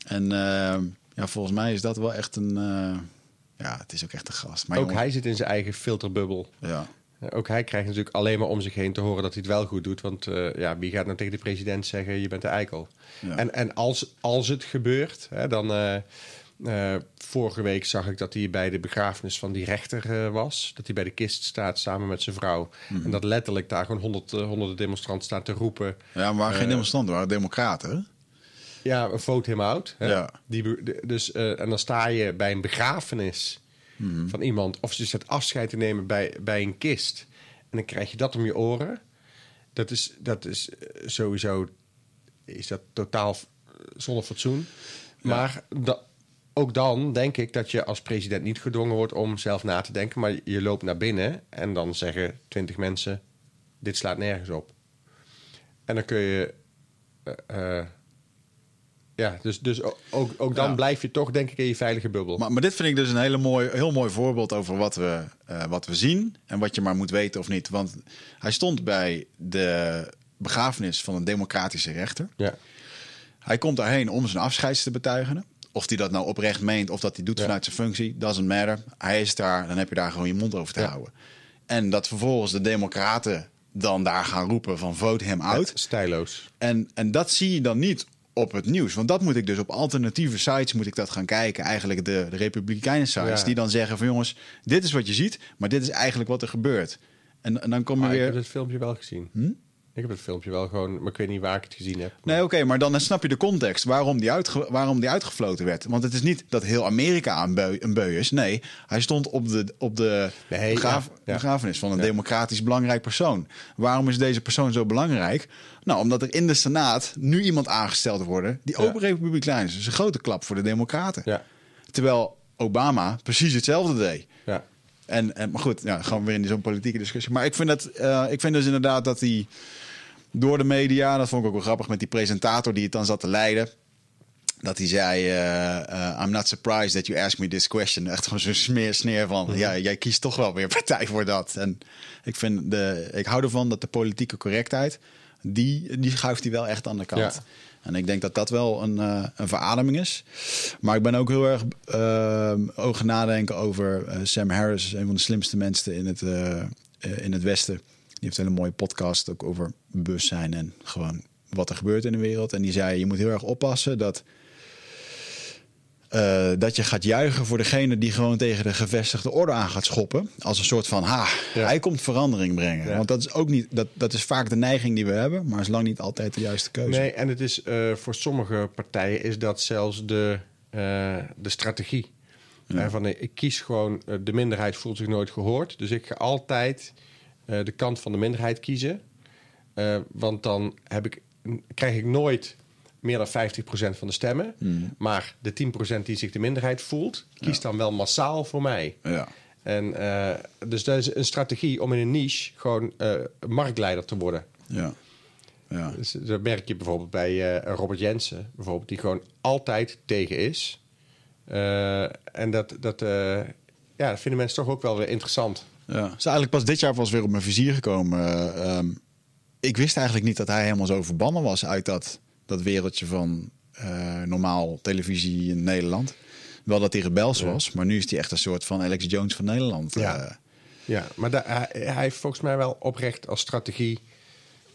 En eh, ja, volgens mij is dat wel echt een... eh, ja, het is ook echt een gast. Maar Ook jongen, hij zit in zijn eigen filterbubbel. Ja, Ook hij krijgt natuurlijk alleen maar om zich heen te horen dat hij het wel goed doet. Want eh, ja, wie gaat nou tegen de president zeggen: je bent de eikel? Ja. En, en als, als het gebeurt, hè, dan, Eh, vorige week zag ik dat hij bij de begrafenis van die rechter eh, was. Dat hij bij de kist staat samen met zijn vrouw. Mhm. En dat letterlijk daar gewoon honderd, eh, honderden demonstranten staan te roepen. Ja, maar waren geen demonstranten, waren democraten. Ja, een vote him out. Hè? Ja. Die, dus, en dan sta je bij een begrafenis Mhm. van iemand... of je zet afscheid te nemen bij, bij een kist... en dan krijg je dat om je oren. Dat is, dat is sowieso is dat totaal zonder fatsoen. Maar da- ook dan denk ik dat je als president niet gedwongen wordt... om zelf na te denken, maar je loopt naar binnen... en dan zeggen twintig mensen, dit slaat nergens op. En dan kun je... eh, eh, ja, dus, dus ook, ook dan Ja. blijf je toch, denk ik, in je veilige bubbel. Maar, maar dit vind ik dus een hele mooi, heel mooi voorbeeld over wat we, eh, wat we zien en wat je maar moet weten of niet. Want hij stond bij de begrafenis van een democratische rechter. ja. Hij komt daarheen om zijn afscheid te betuigen. Of hij dat nou oprecht meent of dat hij doet Ja. vanuit zijn functie, doesn't matter. Hij is daar, dan heb je daar gewoon je mond over te Ja. houden. En dat vervolgens de democraten dan daar gaan roepen van vote him out. Stijloos. En, en dat zie je dan niet op het nieuws. Want dat moet ik dus op alternatieve sites moet ik dat gaan kijken. Eigenlijk de, de republikeinen sites. Ja. Die dan zeggen van jongens, dit is wat je ziet. Maar dit is eigenlijk wat er gebeurt. En, en dan kom je Maar ik weer... heb het filmpje wel gezien. Hm? Ik heb het filmpje wel gewoon, maar ik weet niet waar ik het gezien heb. Nee, oké, maar dan snap je de context waarom die, uitge- waarom die uitgefloten werd. Want het is niet dat heel Amerika een beu, een beu is. Nee, hij stond op de, op de Nee, ja, begrafenis van een Ja. democratisch belangrijk persoon. Waarom is deze persoon zo belangrijk? Nou, omdat er in de Senaat nu iemand aangesteld wordt die Ja. ook republikein is. Dus een grote klap voor de democraten. Ja, Terwijl Obama precies hetzelfde deed. ja. En, en, maar goed, ja, gewoon weer in zo'n politieke discussie. Maar ik vind, dat, eh, ik vind dus inderdaad dat hij door de media, dat vond ik ook wel grappig met die presentator die het dan zat te leiden. Dat hij zei: eh, eh, I'm not surprised that you asked me this question. Echt gewoon zo'n smeer, sneer van: Mhm. ja, jij kiest toch wel weer partij voor dat. En ik, vind de, ik hou ervan dat de politieke correctheid, die, die schuift hij wel echt aan de kant. Ja. En ik denk dat dat wel een, eh, een verademing is. Maar ik ben ook heel erg ook gaan nadenken over Sam Harris, een van de slimste mensen in het, in het Westen. Die heeft een hele mooie podcast ook over bewustzijn en gewoon wat er gebeurt in de wereld. En die zei: je moet heel erg oppassen dat. eh, dat je gaat juichen voor degene die gewoon tegen de gevestigde orde aan gaat schoppen. Als een soort van, ha, Ja. hij komt verandering brengen. Ja. Want dat is ook niet, dat, dat is vaak de neiging die we hebben, maar is lang niet altijd de juiste keuze. Nee, en het is eh, voor sommige partijen is dat zelfs de, eh, de strategie. Ja. Van, ik kies gewoon, de minderheid voelt zich nooit gehoord. Dus ik ga altijd de kant van de minderheid kiezen. Eh, want dan heb ik, krijg ik nooit meer dan 50% van de stemmen. Hmm. Maar de 10% die zich de minderheid voelt, kiest dan wel massaal voor mij. Ja. En, eh, dus dat is een strategie om in een niche gewoon eh, marktleider te worden. Ja. Ja. Dus dat merk je bijvoorbeeld bij eh, Robert Jensen, bijvoorbeeld, die gewoon altijd tegen is. Eh, en dat, dat, eh, ja, dat vinden mensen toch ook wel weer interessant. Ja. Is eigenlijk pas dit jaar pas weer op mijn vizier gekomen. Eh, ehm, ik wist eigenlijk niet dat hij helemaal zo verbannen was uit dat, dat wereldje van eh, normaal televisie in Nederland. Wel dat hij rebels was, maar nu is hij echt een soort van Alex Jones van Nederland. Ja. Eh, Ja, maar hij, hij heeft volgens mij wel oprecht als strategie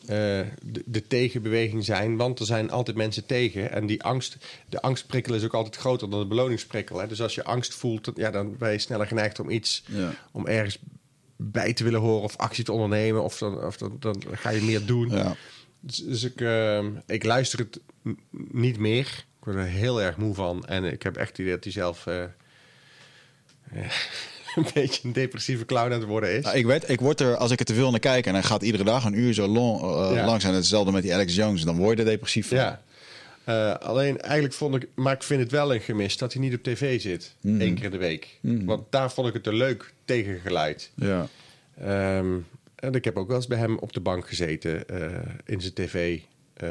de, de tegenbeweging zijn. Want er zijn altijd mensen tegen. En die angst, de angstprikkel is ook altijd groter dan de beloningsprikkel. Hè? Dus als je angst voelt, ja, dan ben je sneller geneigd om iets, Ja. om ergens bij te willen horen of actie te ondernemen. Of dan, of dan, dan ga je meer doen. ja. Dus, dus ik, eh, ik luister het niet meer. Ik word er heel erg moe van. En ik heb echt het idee dat hij zelf eh, eh, een beetje een depressieve clown aan het worden is. Nou, ik, weet, ik word er, als ik er te veel naar kijk en hij gaat iedere dag een uur zo long, Ja. lang zijn, hetzelfde met die Alex Jones, dan word je er depressief van. Ja. Eh, alleen eigenlijk vond ik, maar ik vind het wel een gemis dat hij niet op tv zit. één keer in de week. Want daar vond ik het een leuk tegengeluid. Ja. Ehm, en ik heb ook wel eens bij hem op de bank gezeten eh, in zijn tv. eh,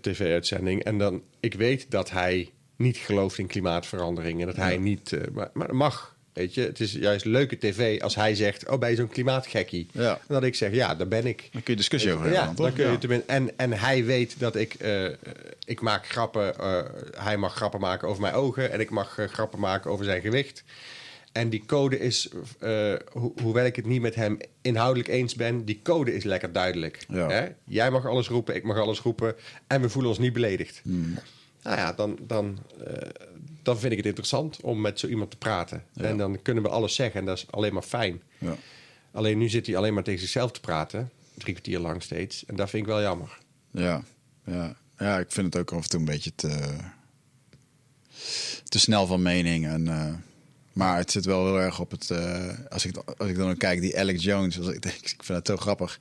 tv-uitzending. En dan, ik weet dat hij niet gelooft in klimaatverandering. En dat hij niet. eh, maar, maar dat mag. Weet je, het is juist leuke tv als hij zegt: Oh, ben je zo'n klimaatgekkie? Ja. En dat ik zeg: Ja, daar ben ik. Dan kun je discussie over Ja, hebben. dan toch? kun je Ja. tenminste. En, en hij weet dat ik. ik maak grappen. hij mag grappen maken over mijn ogen. En ik mag grappen maken over zijn gewicht. En die code is. eh, ho- hoewel ik het niet met hem inhoudelijk eens ben. Die code is lekker duidelijk. Ja. Hè? Jij mag alles roepen. Ik mag alles roepen. En we voelen ons niet beledigd. Hmm. Nou ja, dan, dan, eh, dan vind ik het interessant om met zo iemand te praten. Ja. En dan kunnen we alles zeggen en dat is alleen maar fijn. Ja. Alleen nu zit hij alleen maar tegen zichzelf te praten. Drie kwartier lang steeds. En dat vind ik wel jammer. Ja, ja. ja, ik vind het ook af en toe een beetje te, te snel van mening. En, eh, maar het zit wel heel erg op het. eh, als, ik, als ik dan kijk, die Alex Jones, als ik, denk, ik vind het zo grappig.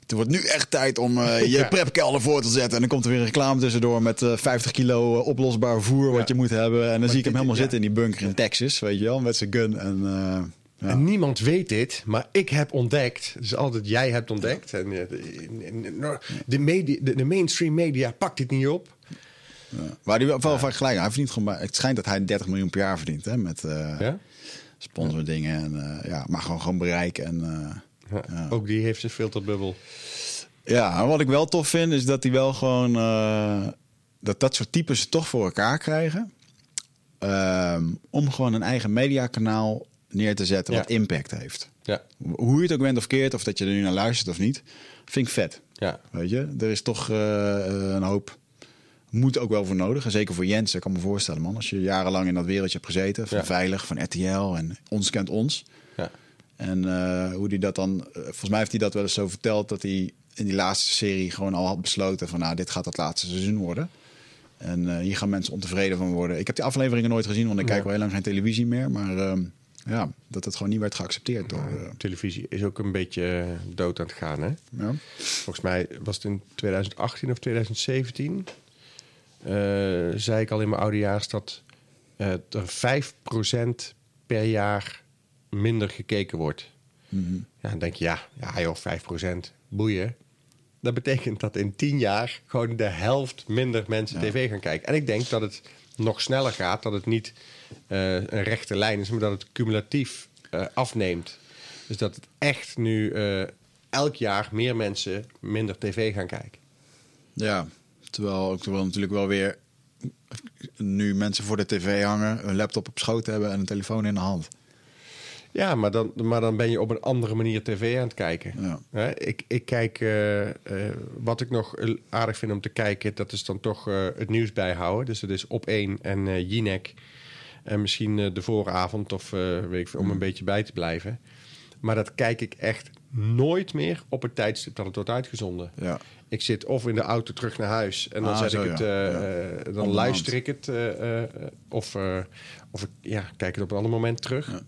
Het wordt nu echt tijd om eh, je Ja. prepkelder voor te zetten. En dan komt er weer een reclame tussendoor met eh 50 kilo oplosbaar voer wat Ja. je moet hebben. En dan zie ik hem helemaal zitten in die bunker in Texas, weet je wel, met zijn gun. En, ja. En niemand weet dit, maar ik heb ontdekt. Dus altijd jij hebt ontdekt. En de, de, media, de, de mainstream media pakt dit niet op. Ja. Waar hij wel, wel vaak gelijk. Hij verdient gewoon, het schijnt dat hij 30 miljoen per jaar verdient hè, met eh Ja? sponsordingen. En, eh, ja, maar gewoon, gewoon bereik. En, eh. Ook die heeft zijn filterbubbel. ja, en wat ik wel tof vind, is dat hij wel gewoon... eh, dat dat soort types het toch voor elkaar krijgen. Ehm, om gewoon een eigen mediakanaal neer te zetten wat impact heeft. Ja, Hoe je het ook bent of keert, of dat je er nu naar luistert of niet. Vind ik vet. ja. Weet je, er is toch eh, een hoop. Moet ook wel voor nodig. En zeker voor Jens, ik kan me voorstellen, man. Als je jarenlang in dat wereldje hebt gezeten, van Ja. Veilig, van RTL en Ons kent ons. ja. En eh, hoe die dat dan. eh, volgens mij heeft hij dat wel eens zo verteld dat hij in die laatste serie gewoon al had besloten van, nou, dit gaat het laatste seizoen worden. En eh, hier gaan mensen ontevreden van worden. Ik heb die afleveringen nooit gezien, want ik Ja. kijk al heel lang geen televisie meer. Maar ehm, ja, dat het gewoon niet werd geaccepteerd door. Televisie is ook een beetje dood aan het gaan, hè? ja. Volgens mij was het in 2018 of 2017. Eh, zei ik al in mijn oudejaars dat eh, er 5% per jaar minder gekeken wordt. Mhm. Ja, dan denk je, ja, ja joh, 5% boeien. Dat betekent dat in 10 jaar gewoon de helft minder mensen Ja. tv gaan kijken. En ik denk dat het nog sneller gaat, dat het niet eh, een rechte lijn is, maar dat het cumulatief afneemt. Dus dat het echt nu elk jaar meer mensen minder tv gaan kijken. Ja, terwijl ook wel natuurlijk wel weer nu mensen voor de tv hangen, een laptop op schoot hebben en een telefoon in de hand. Ja, maar dan, maar dan ben je op een andere manier tv aan het kijken. Ja. Ik, ik kijk, eh, eh, wat ik nog aardig vind om te kijken, dat is dan toch eh, het nieuws bijhouden. Dus dat is op één en eh Jinek. En misschien de vooravond of weet ik veel, om een beetje bij te blijven. Maar dat kijk ik echt nooit meer op het tijdstip dat het wordt uitgezonden. Ja. Ik zit of in de auto terug naar huis en dan Ah, zet zo, ik het, ja. eh, Ja. eh, dan luister ik het, eh, of, of ik ja, kijk het op een ander moment terug. Ja.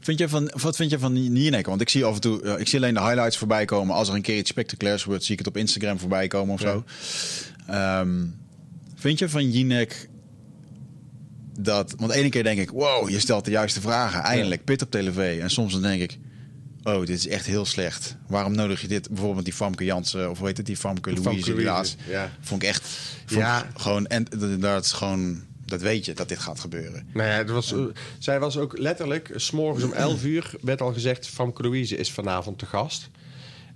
Vind je van, wat vind je van Nienek? Want ik zie af en toe, ik zie alleen de highlights voorbij komen. Als er een keer iets spectaculairs wordt, zie ik het op Instagram voorbij komen of Ja. zo. Ehm, vind je van Jinek dat, want ene keer denk ik, wow, je stelt de juiste vragen, eindelijk, pit op tv. En soms dan denk ik, oh, dit is echt heel slecht. Waarom nodig je dit, bijvoorbeeld die Famke Jansen, of hoe heet het, die Famke Famke Louise, ja. Vond ik echt, vond Ja. ik gewoon, en dat- is gewoon, dat weet je, dat dit gaat gebeuren. Nou ja, het was, zij was ook letterlijk, s s'morgens om 11 uur werd al gezegd: Famke Louise is vanavond te gast.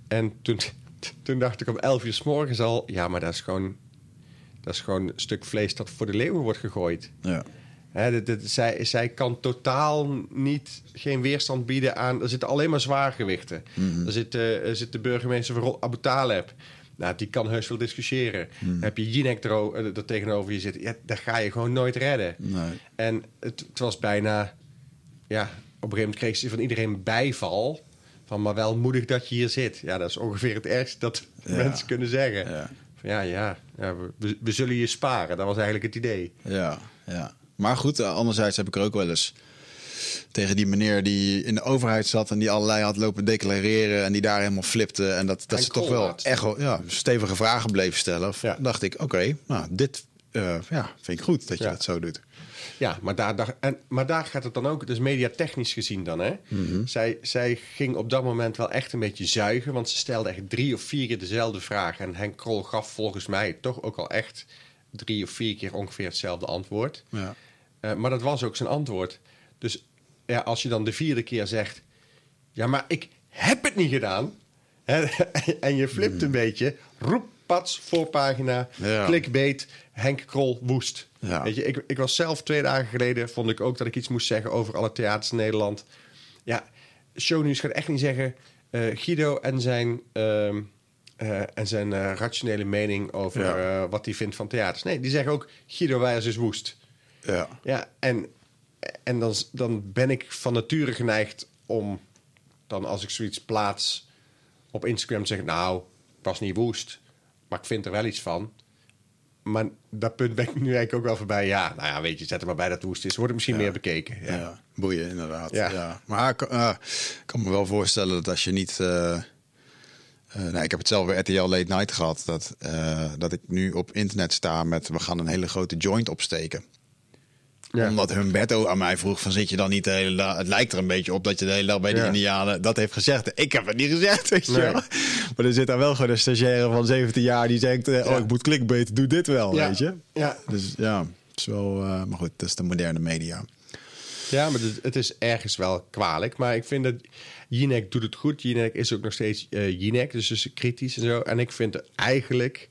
En toen, toen dacht ik om 11 uur s morgens al: ja, maar dat is gewoon, dat is gewoon een stuk vlees dat voor de leeuwen wordt gegooid. Ja. Hè, dit, dit- zij, zij kan totaal niet, geen weerstand bieden aan. Er zitten alleen maar zwaargewichten. er, zit, eh, zit de burgemeester van Abu Taleb. Nou, die kan heus wel discussiëren. Dan heb je Jinek er, o- er tegenover je zitten. Ja, dat ga je gewoon nooit redden. Nee. En het, het was bijna... Ja, op een gegeven moment kreeg ze van iedereen bijval. Van, maar wel moedig dat je hier zit. Ja, dat is ongeveer het ergste dat Ja. mensen kunnen zeggen. Ja. Van, ja, ja, ja we, we zullen je sparen. Dat was eigenlijk het idee. Ja, ja. Maar goed, eh, anderzijds heb ik er ook wel eens tegen die meneer die in de overheid zat en die allerlei had lopen declareren en die daar helemaal flipte en dat, dat ze toch wel echt ja, stevige vragen bleef stellen. Ja. Dacht ik, oké, nou dit eh, ja, vind ik goed dat je Ja. dat zo doet. Ja, maar daar, daar, en, maar daar gaat het dan ook, dus mediatechnisch gezien dan, hè? zij, zij ging op dat moment wel echt een beetje zuigen, want ze stelde echt drie of vier keer dezelfde vraag. En Henk Krol gaf volgens mij toch ook al echt drie of vier keer ongeveer hetzelfde antwoord. Ja. Eh, maar dat was ook zijn antwoord. Dus ja, als je dan de vierde keer zegt: Ja, maar ik heb het niet gedaan. Hè, en je flipt een beetje. Roep, pats, voorpagina, Ja. clickbait, Henk Krol woest. Ja. Weet je, ik, ik was zelf twee dagen geleden, vond ik ook dat ik iets moest zeggen over alle theaters in Nederland. Ja, shownieuws gaat echt niet zeggen. eh, Guido en zijn ehm, eh, en zijn rationele mening over Ja. wat hij vindt van theaters. Nee, die zeggen ook Guido Wijers is woest. Ja. Ja, en, en dan, dan ben ik van nature geneigd om dan als ik zoiets plaats op Instagram te zeggen, nou, ik was niet woest, maar ik vind er wel iets van. Maar dat punt ben ik nu eigenlijk ook wel voorbij. Ja, nou ja, weet je, zet er maar bij dat het woest is. Wordt het misschien Ja. meer bekeken. Ja. Ja. boeien inderdaad. Ja. Ja. Maar ik kan- eh, ik kan me wel voorstellen dat als je niet... eh, nou, ik heb het zelf bij RTL Late Night gehad. Dat, eh, dat ik nu op internet sta met... we gaan een hele grote joint opsteken. Ja. Omdat Humberto aan mij vroeg van zit je dan niet de hele dag... Het lijkt er een beetje op dat je de hele dag bij de Ja. Indianen dat heeft gezegd. Ik heb het niet gezegd, weet je Nee. wel. Maar er zit daar wel gewoon een stagiaire van 17 jaar die zegt... eh, Ja. oh, ik moet clickbait, doe dit wel, Ja. weet je. Ja. Dus ja, het is wel... eh, maar goed, dat is de moderne media. Ja, maar het, het is ergens wel kwalijk. Maar ik vind dat Jinek doet het goed. Jinek is ook nog steeds eh Jinek, dus is kritisch en zo. En ik vind het eigenlijk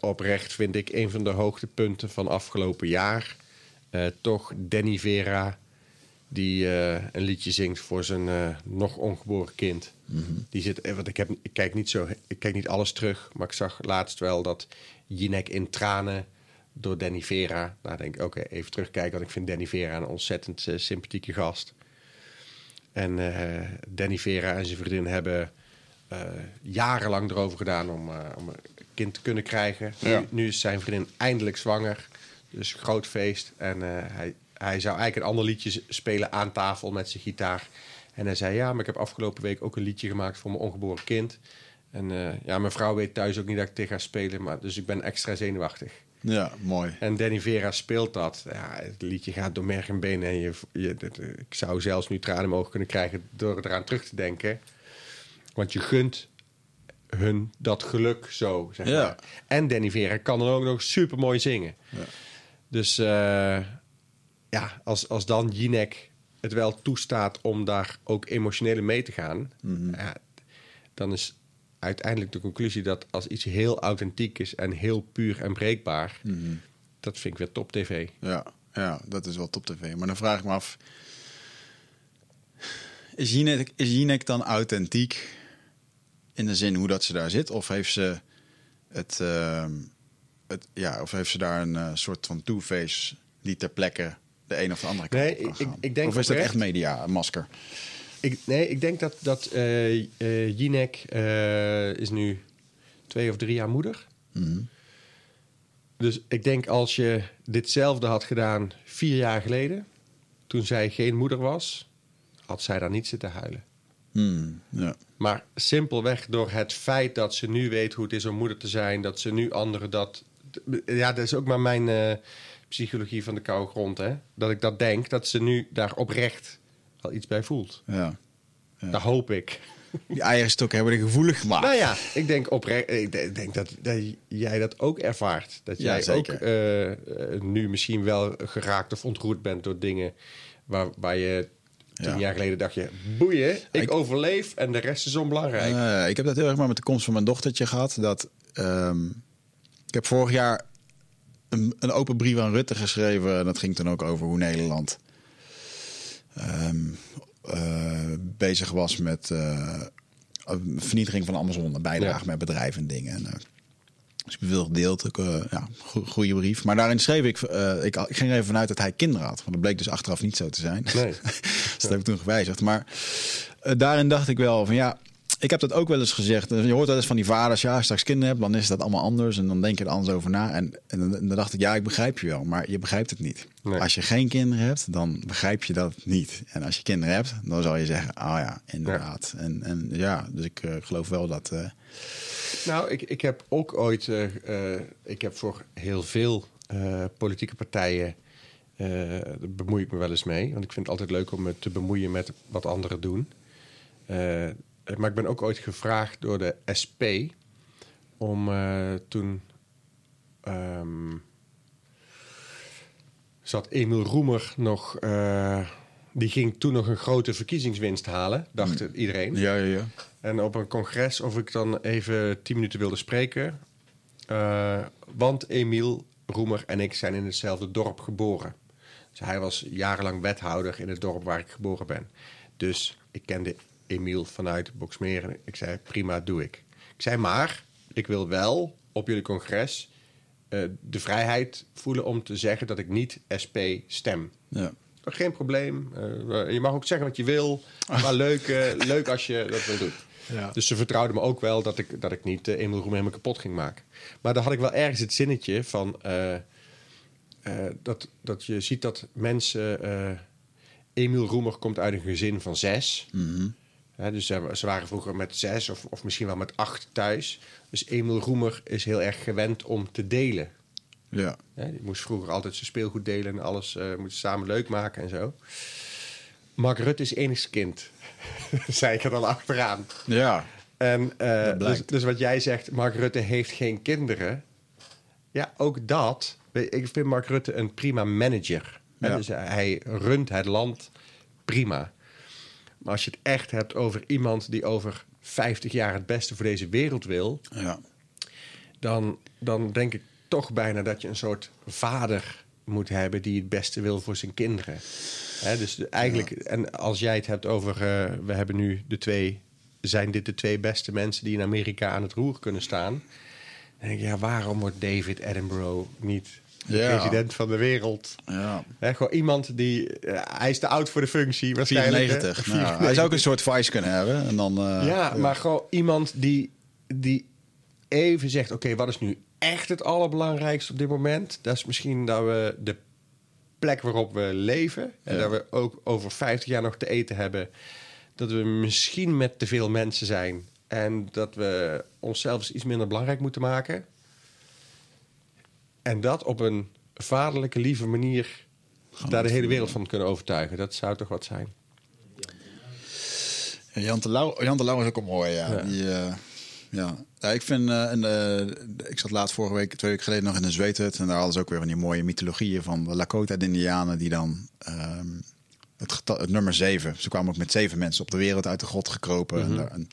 oprecht, vind ik een van de hoogtepunten van afgelopen jaar. Eh, toch Danny Vera, die eh, een liedje zingt voor zijn eh, nog ongeboren kind. Die zit, want ik, heb, ik, kijk niet zo, ik kijk niet alles terug, maar ik zag laatst wel dat Jinek in tranen door Danny Vera. Nou, denk ik, oké, even terugkijken, want ik vind Danny Vera een ontzettend sympathieke gast. En eh, Danny Vera en zijn vriendin hebben jarenlang erover gedaan om, om een kind te kunnen krijgen. Ja. Nu, nu is zijn vriendin eindelijk zwanger. Dus groot feest. En eh, hij, hij zou eigenlijk een ander liedje spelen aan tafel met zijn gitaar. En hij zei, ja, maar ik heb afgelopen week ook een liedje gemaakt voor mijn ongeboren kind. En eh, ja, mijn vrouw weet thuis ook niet dat ik tegen ga spelen. Maar, dus ik ben extra zenuwachtig. Ja, mooi. En Danny Vera speelt dat. Ja, het liedje gaat door merg en benen. En je, je, dat- ik zou zelfs nu tranen in mijn ogen kunnen krijgen door eraan terug te denken. Want je gunt hun dat geluk zo, zeg Ja. maar. En Danny Vera kan dan ook nog super mooi zingen. Ja. Dus eh, ja, als, als dan Jinek het wel toestaat om daar ook emotioneel mee te gaan... ja, dan is uiteindelijk de conclusie dat als iets heel authentiek is... en heel puur en breekbaar, dat vind ik weer top tv. Ja, ja, dat is wel top tv. Maar dan vraag ik me af... Is Jinek, is Jinek dan authentiek in de zin hoe dat ze daar zit? Of heeft ze het... ehm, het ja, of heeft ze daar een eh, soort van two-face die ter plekke de een of de andere kant Nee, op kan ik- ik- denk Of is dat echt media, een masker? Ik, nee, ik denk dat, dat eh, Jinek is nu twee of drie jaar moeder. Mhm. Dus ik denk als je ditzelfde had gedaan vier jaar geleden, toen zij geen moeder was, had zij daar niet zitten huilen. Hmm, ja. Maar simpelweg door het feit dat ze nu weet hoe het is om moeder te zijn, dat ze nu anderen dat. Ja, dat is ook maar mijn eh, psychologie van de koude grond, hè? Dat ik dat denk, dat ze nu daar oprecht wel iets bij voelt. Ja. Ja. Dat hoop ik. Die eierstokken hebben er gevoelig gemaakt. Nou ja, ik denk oprecht. Ik de- denk dat, dat jij dat ook ervaart. Dat jij ook eh, nu misschien wel geraakt of ontroerd bent door dingen waar, waar je tien Ja. jaar geleden dacht je, boeien, ik, Ik- overleef en de rest is onbelangrijk. Eh, ik heb dat heel erg maar met de komst van mijn dochtertje gehad. Dat, ehm, heb vorig jaar een, een open brief aan Rutte geschreven. En dat ging toen ook over hoe Nederland ehm, eh, bezig was met eh, vernietiging van Amazon. En bijdrage Ja. met bedrijven en dingen. En, eh, dus ik veel gedeeld. Ook, ja, go- goede brief. Maar daarin schreef ik, ik, ik ging er even vanuit dat hij kinderen had. Want dat bleek dus achteraf niet zo te zijn. Nee. dus dat heb ik toen gewijzigd. Maar daarin dacht ik wel van ja, ik heb dat ook wel eens gezegd. Je hoort wel eens van die vaders, ja, als je straks kinderen hebt, dan is dat allemaal anders. En dan denk je er anders over na. En, en, dan- en dan dacht ik, ja, ik begrijp je wel, maar je begrijpt het niet. Nee. Als je geen kinderen hebt, dan begrijp je dat niet. En als je kinderen hebt, dan zal je zeggen, ah ja, inderdaad. En, en ja, dus ik eh, geloof wel dat... eh, Nou, ik, ik heb ook ooit. eh, ik heb voor heel veel politieke partijen. daar bemoei ik me wel eens mee. Want ik vind het altijd leuk om me te bemoeien met wat anderen doen. Eh, maar ik ben ook ooit gevraagd door de SP. om eh, toen. ehm, zat Emiel Roemer nog. eh, die ging toen nog een grote verkiezingswinst halen, dacht iedereen. ja, ja, ja. En op een congres of ik dan even tien minuten wilde spreken. Want Emiel Roemer en ik zijn in hetzelfde dorp geboren. Dus hij was jarenlang wethouder in het dorp waar ik geboren ben. Dus ik kende Emiel vanuit Boksmeren. Ik zei, prima, doe ik. Ik zei maar, ik wil wel op jullie congres eh, de vrijheid voelen om te zeggen dat ik niet SP stem. Ja. Geen probleem. Eh, je mag ook zeggen wat je wil. Maar leuk, eh, leuk als je dat wil doen. Ja. Dus ze vertrouwden me ook wel dat ik, dat ik niet uh, Emil Roemer helemaal kapot ging maken. Maar dan had ik wel ergens het zinnetje van... dat, dat je ziet dat mensen... Emiel Roemer komt uit een gezin van zes. Dus ze, waren vroeger met zes of, of misschien wel met acht thuis. Dus Emiel Roemer is heel erg gewend om te delen. Ja. Die moest vroeger altijd zijn speelgoed delen en alles moest samen leuk maken en zo. Mark Rutte is enigst kind. zei ik er dan achteraan. Ja. En eh, dus, dus wat jij zegt, Mark Rutte heeft geen kinderen. Ja, ook dat. Ik vind Mark Rutte een prima manager. Ja. Dus hij runt het land prima. Maar als je het echt hebt over iemand die over 50 jaar het beste voor deze wereld wil, Ja. dan, dan denk ik toch bijna dat je een soort vader moet hebben die het beste wil voor zijn kinderen. Dus eigenlijk, en als jij het hebt over, eh, we hebben nu de twee, zijn dit de twee beste mensen die in Amerika aan het roer kunnen staan? Dan denk ik, ja, waarom wordt David Attenborough niet Ja. president van de wereld? Ja. Gewoon iemand die, eh, hij is te oud voor de functie waarschijnlijk. hè? 94. Nou, hij zou ook een soort vice kunnen hebben. En dan, eh, Ja, maar gewoon iemand die, die even zegt: Oké, wat is nu echt het allerbelangrijkste op dit moment? Dat is misschien dat we de plek waarop we leven. En dat we ook over 50 jaar nog te eten hebben. Dat we misschien met te veel mensen zijn. En dat we onszelf iets minder belangrijk moeten maken. En dat op een vaderlijke, lieve manier. daar de hele wereld van kunnen overtuigen. Dat zou toch wat zijn. Ja, Jan de Lauw, Jan de Lauw is ook al mooi, ja. Ja. Die, eh, ja. ja, ik vind, eh, en, eh, ik zat laatst vorige week, twee weken geleden nog in een zweethut. En daar hadden ze ook weer van die mooie mythologieën van de Lakota-Indianen die dan ehm, het, getal, het nummer zeven. Ze kwamen ook met zeven mensen op de wereld uit de grot gekropen. en daar- en,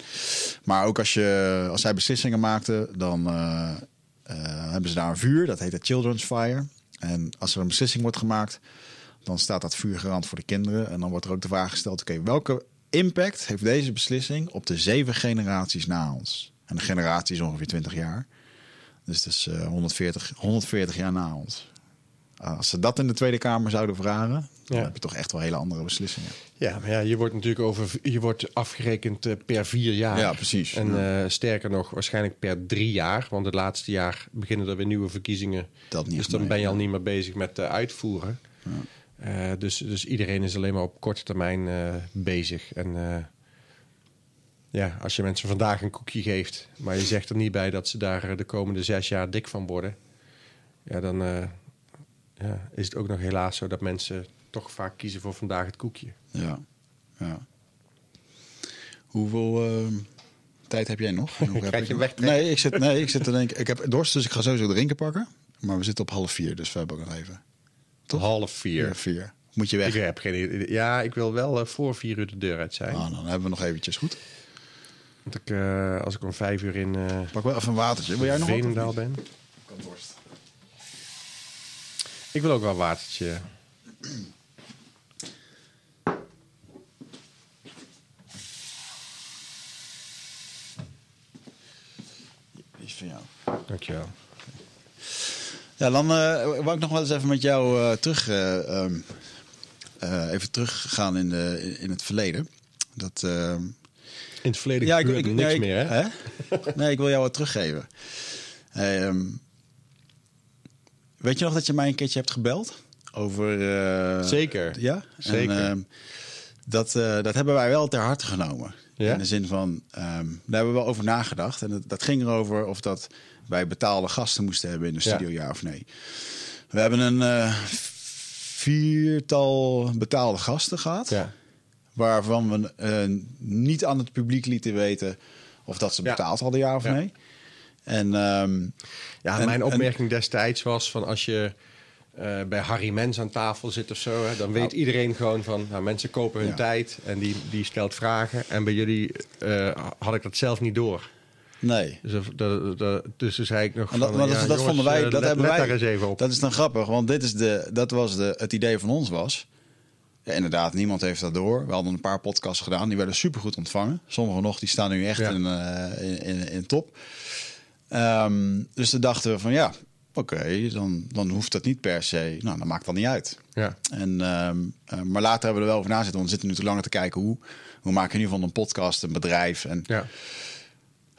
maar ook als, je, als zij beslissingen maakten, dan hebben ze daar een vuur. Dat heet het Children's Fire. En als er een beslissing wordt gemaakt, dan staat dat vuur garant voor de kinderen. En dan wordt er ook de vraag gesteld: oké, welke impact heeft deze beslissing op de zeven generaties na ons? En de generatie is ongeveer 20 jaar. Dus dat is eh, 140, 140 jaar na ons. Als ze dat in de Tweede Kamer zouden vragen, dan Ja. heb je toch echt wel hele andere beslissingen. Ja, maar ja, je wordt natuurlijk over, je wordt afgerekend eh, per vier jaar. Ja, precies. En eh, sterker nog, waarschijnlijk per drie jaar. Want het laatste jaar beginnen er weer nieuwe verkiezingen. Dat niet dus dan mee, ben je al niet meer bezig met eh, uitvoeren. Eh, dus, dus iedereen is alleen maar op korte termijn eh, bezig. En eh, ja, als je mensen vandaag een koekje geeft, maar je zegt er niet bij dat ze daar eh, de komende zes jaar dik van worden. Ja, dan eh, ja, is het ook nog helaas zo dat mensen toch vaak kiezen voor vandaag het koekje. Ja. ja. Hoeveel eh, tijd heb jij nog? En hoe heb Krijg ik je wegtrekken? Nee, ik zit, nee, ik zit te denken. Ik heb dorst, dus ik ga sowieso drinken pakken. Maar we zitten op half vier, dus we hebben ook nog even. Toch? Half vier. Ja, vier. Moet je weg. Ik heb geen idee. Ja, ik wil wel eh, voor vier uur de deur uit zijn. Ah, dan hebben we nog eventjes goed. Want ik, eh, als ik om vijf uur in eh Pak wel even een watertje. Wil jij nog wat? Veenendaal ben. Ik heb dorst. Ik wil ook wel een watertje. Is van jou. Dankjewel. Ja, dan eh wou ik nog wel eens even met jou eh, terug, eh, ehm, eh, even teruggaan in, de, in het verleden. Dat, ehm, In het verleden ja, ik, niks nee, meer, hè? nee, ik wil jou wat teruggeven. Ehm, weet je nog dat je mij een keertje hebt gebeld? Over... eh, Zeker. Ja? Zeker. En, ehm, dat, eh, dat hebben wij wel ter harte genomen. Ja? In de zin van, ehm, daar hebben we wel over nagedacht. En dat, dat ging erover of dat wij betaalde gasten moesten hebben in de studio, ja, of nee. We hebben een eh, viertal betaalde gasten gehad. Ja. Waarvan we niet aan het publiek lieten weten of dat ze betaald hadden, ja of Ja. nee. En, ehm, Ja, en- mijn en- opmerking destijds was van als je eh, bij Harry Mens aan tafel zit of zo, hè, dan weet iedereen gewoon van, nou, mensen kopen hun Ja. tijd en die, die stelt vragen. En bij jullie eh, had ik dat zelf niet door. nee. Dus, dat- dat, dat, dus zei ik nog En dat, van, maar dat, ja, dat jongens, vonden wij, eh, dat let, hebben let wij. daar eens even op. Dat is dan grappig, want dit is de, dat was de, het idee van ons was. Ja, inderdaad, niemand heeft dat door. We hadden een paar podcasts gedaan, die werden supergoed ontvangen. Sommige nog, die staan nu echt Ja. in, in, in, in top. Ehm, dus toen dachten we van ja, oké, dan, dan hoeft dat niet per se. Nou, dat maakt dan niet uit. Ja. En, ehm, eh, maar later hebben we er wel over na zitten, want we zitten nu te langer te kijken hoe, hoe maak je nu van een podcast een bedrijf. En Ja.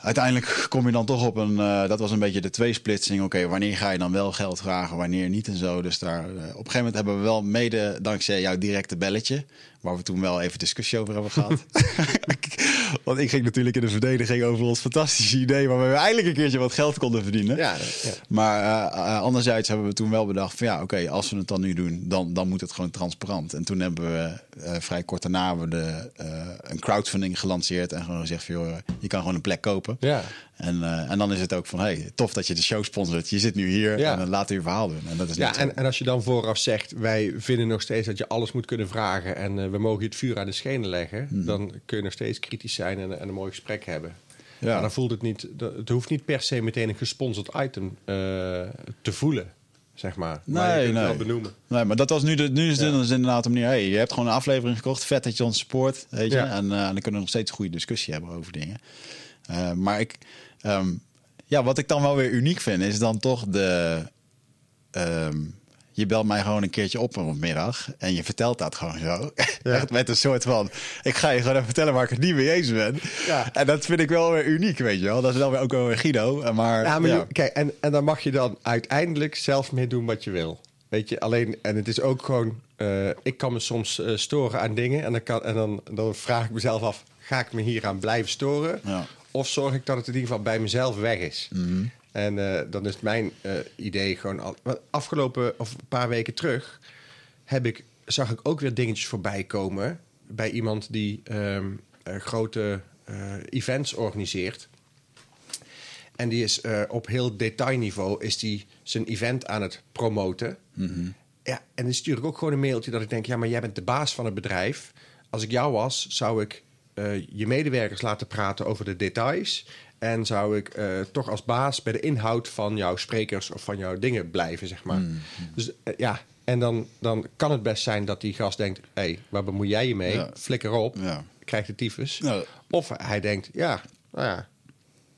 Uiteindelijk kom je dan toch op een. eh, dat was een beetje de tweesplitsing. Oké, wanneer ga je dan wel geld vragen, wanneer niet en zo. Dus daar, eh, op een gegeven moment hebben we wel mede, dankzij jouw directe belletje, waar we toen wel even discussie over hebben gehad. Want ik ging natuurlijk in de verdediging over ons fantastische idee, waar we eindelijk een keertje wat geld konden verdienen. Ja, ja. Maar eh, anderzijds hebben we toen wel bedacht van ja, oké, als we het dan nu doen, dan, dan moet het gewoon transparant. En toen hebben we eh, vrij kort daarna hebben we de, eh, een crowdfunding gelanceerd en gewoon gezegd van joh, je kan gewoon een plek kopen. Ja. En, eh, en dan is het ook van hey, tof dat je de show sponsort. Je zit nu hier Ja. en dan laat je verhaal doen. En dat is Ja, en, en als je dan vooraf zegt, wij vinden nog steeds dat je alles moet kunnen vragen en we mogen je het vuur aan de schenen leggen, dan kun je nog steeds kritisch zijn en, en een mooi gesprek hebben. Ja. Maar dan voelt het niet, het hoeft niet per se meteen een gesponsord item te voelen, zeg maar. maar je Nee, het nee. wel benoemen. Nee, maar dat was nu, de, nu is het Ja. dus inderdaad een manier. Hey, je hebt gewoon een aflevering gekocht. Vet dat je ons support. Weet je? Ja. En, eh, en dan kunnen we nog steeds een goede discussie hebben over dingen. Eh, maar ik, ehm, ja, wat ik dan wel weer uniek vind, is dan toch de. ehm, je belt mij gewoon een keerje op een middag en je vertelt dat gewoon zo. Echt met een soort van: ik ga je gewoon even vertellen waar ik het niet mee eens ben. Ja. En dat vind ik wel weer uniek, weet je wel. Dat is wel weer ook wel weer Guido. Maar, Ja, maar ja. je- kijk, en, en dan mag je dan uiteindelijk zelf mee doen wat je wil. Weet je, alleen, en het is ook gewoon, eh, ik kan me soms eh, storen aan dingen en, dan, kan, en dan, dan vraag ik mezelf af, ga ik me hier aan blijven storen? Of zorg ik dat het in ieder geval bij mezelf weg is? En eh, dan is mijn eh, idee gewoon, al, afgelopen of een paar weken terug, heb ik, zag ik ook weer dingetjes voorbij komen bij iemand die ehm, eh, grote events organiseert. En die is op heel detailniveau is die zijn event aan het promoten. Ja, en dan stuur ik ook gewoon een mailtje dat ik denk... ja, maar jij bent de baas van het bedrijf. Als ik jou was, zou ik je medewerkers laten praten over de details... en zou ik eh, toch als baas bij de inhoud van jouw sprekers... of van jouw dingen blijven, zeg maar. Dus eh, ja, en dan, dan kan het best zijn dat die gast denkt... hé, hey, waar bemoei jij je mee? Ja. Flikker op, Ja. krijg de tyfus. Ja. Of hij denkt, ja, nou ja,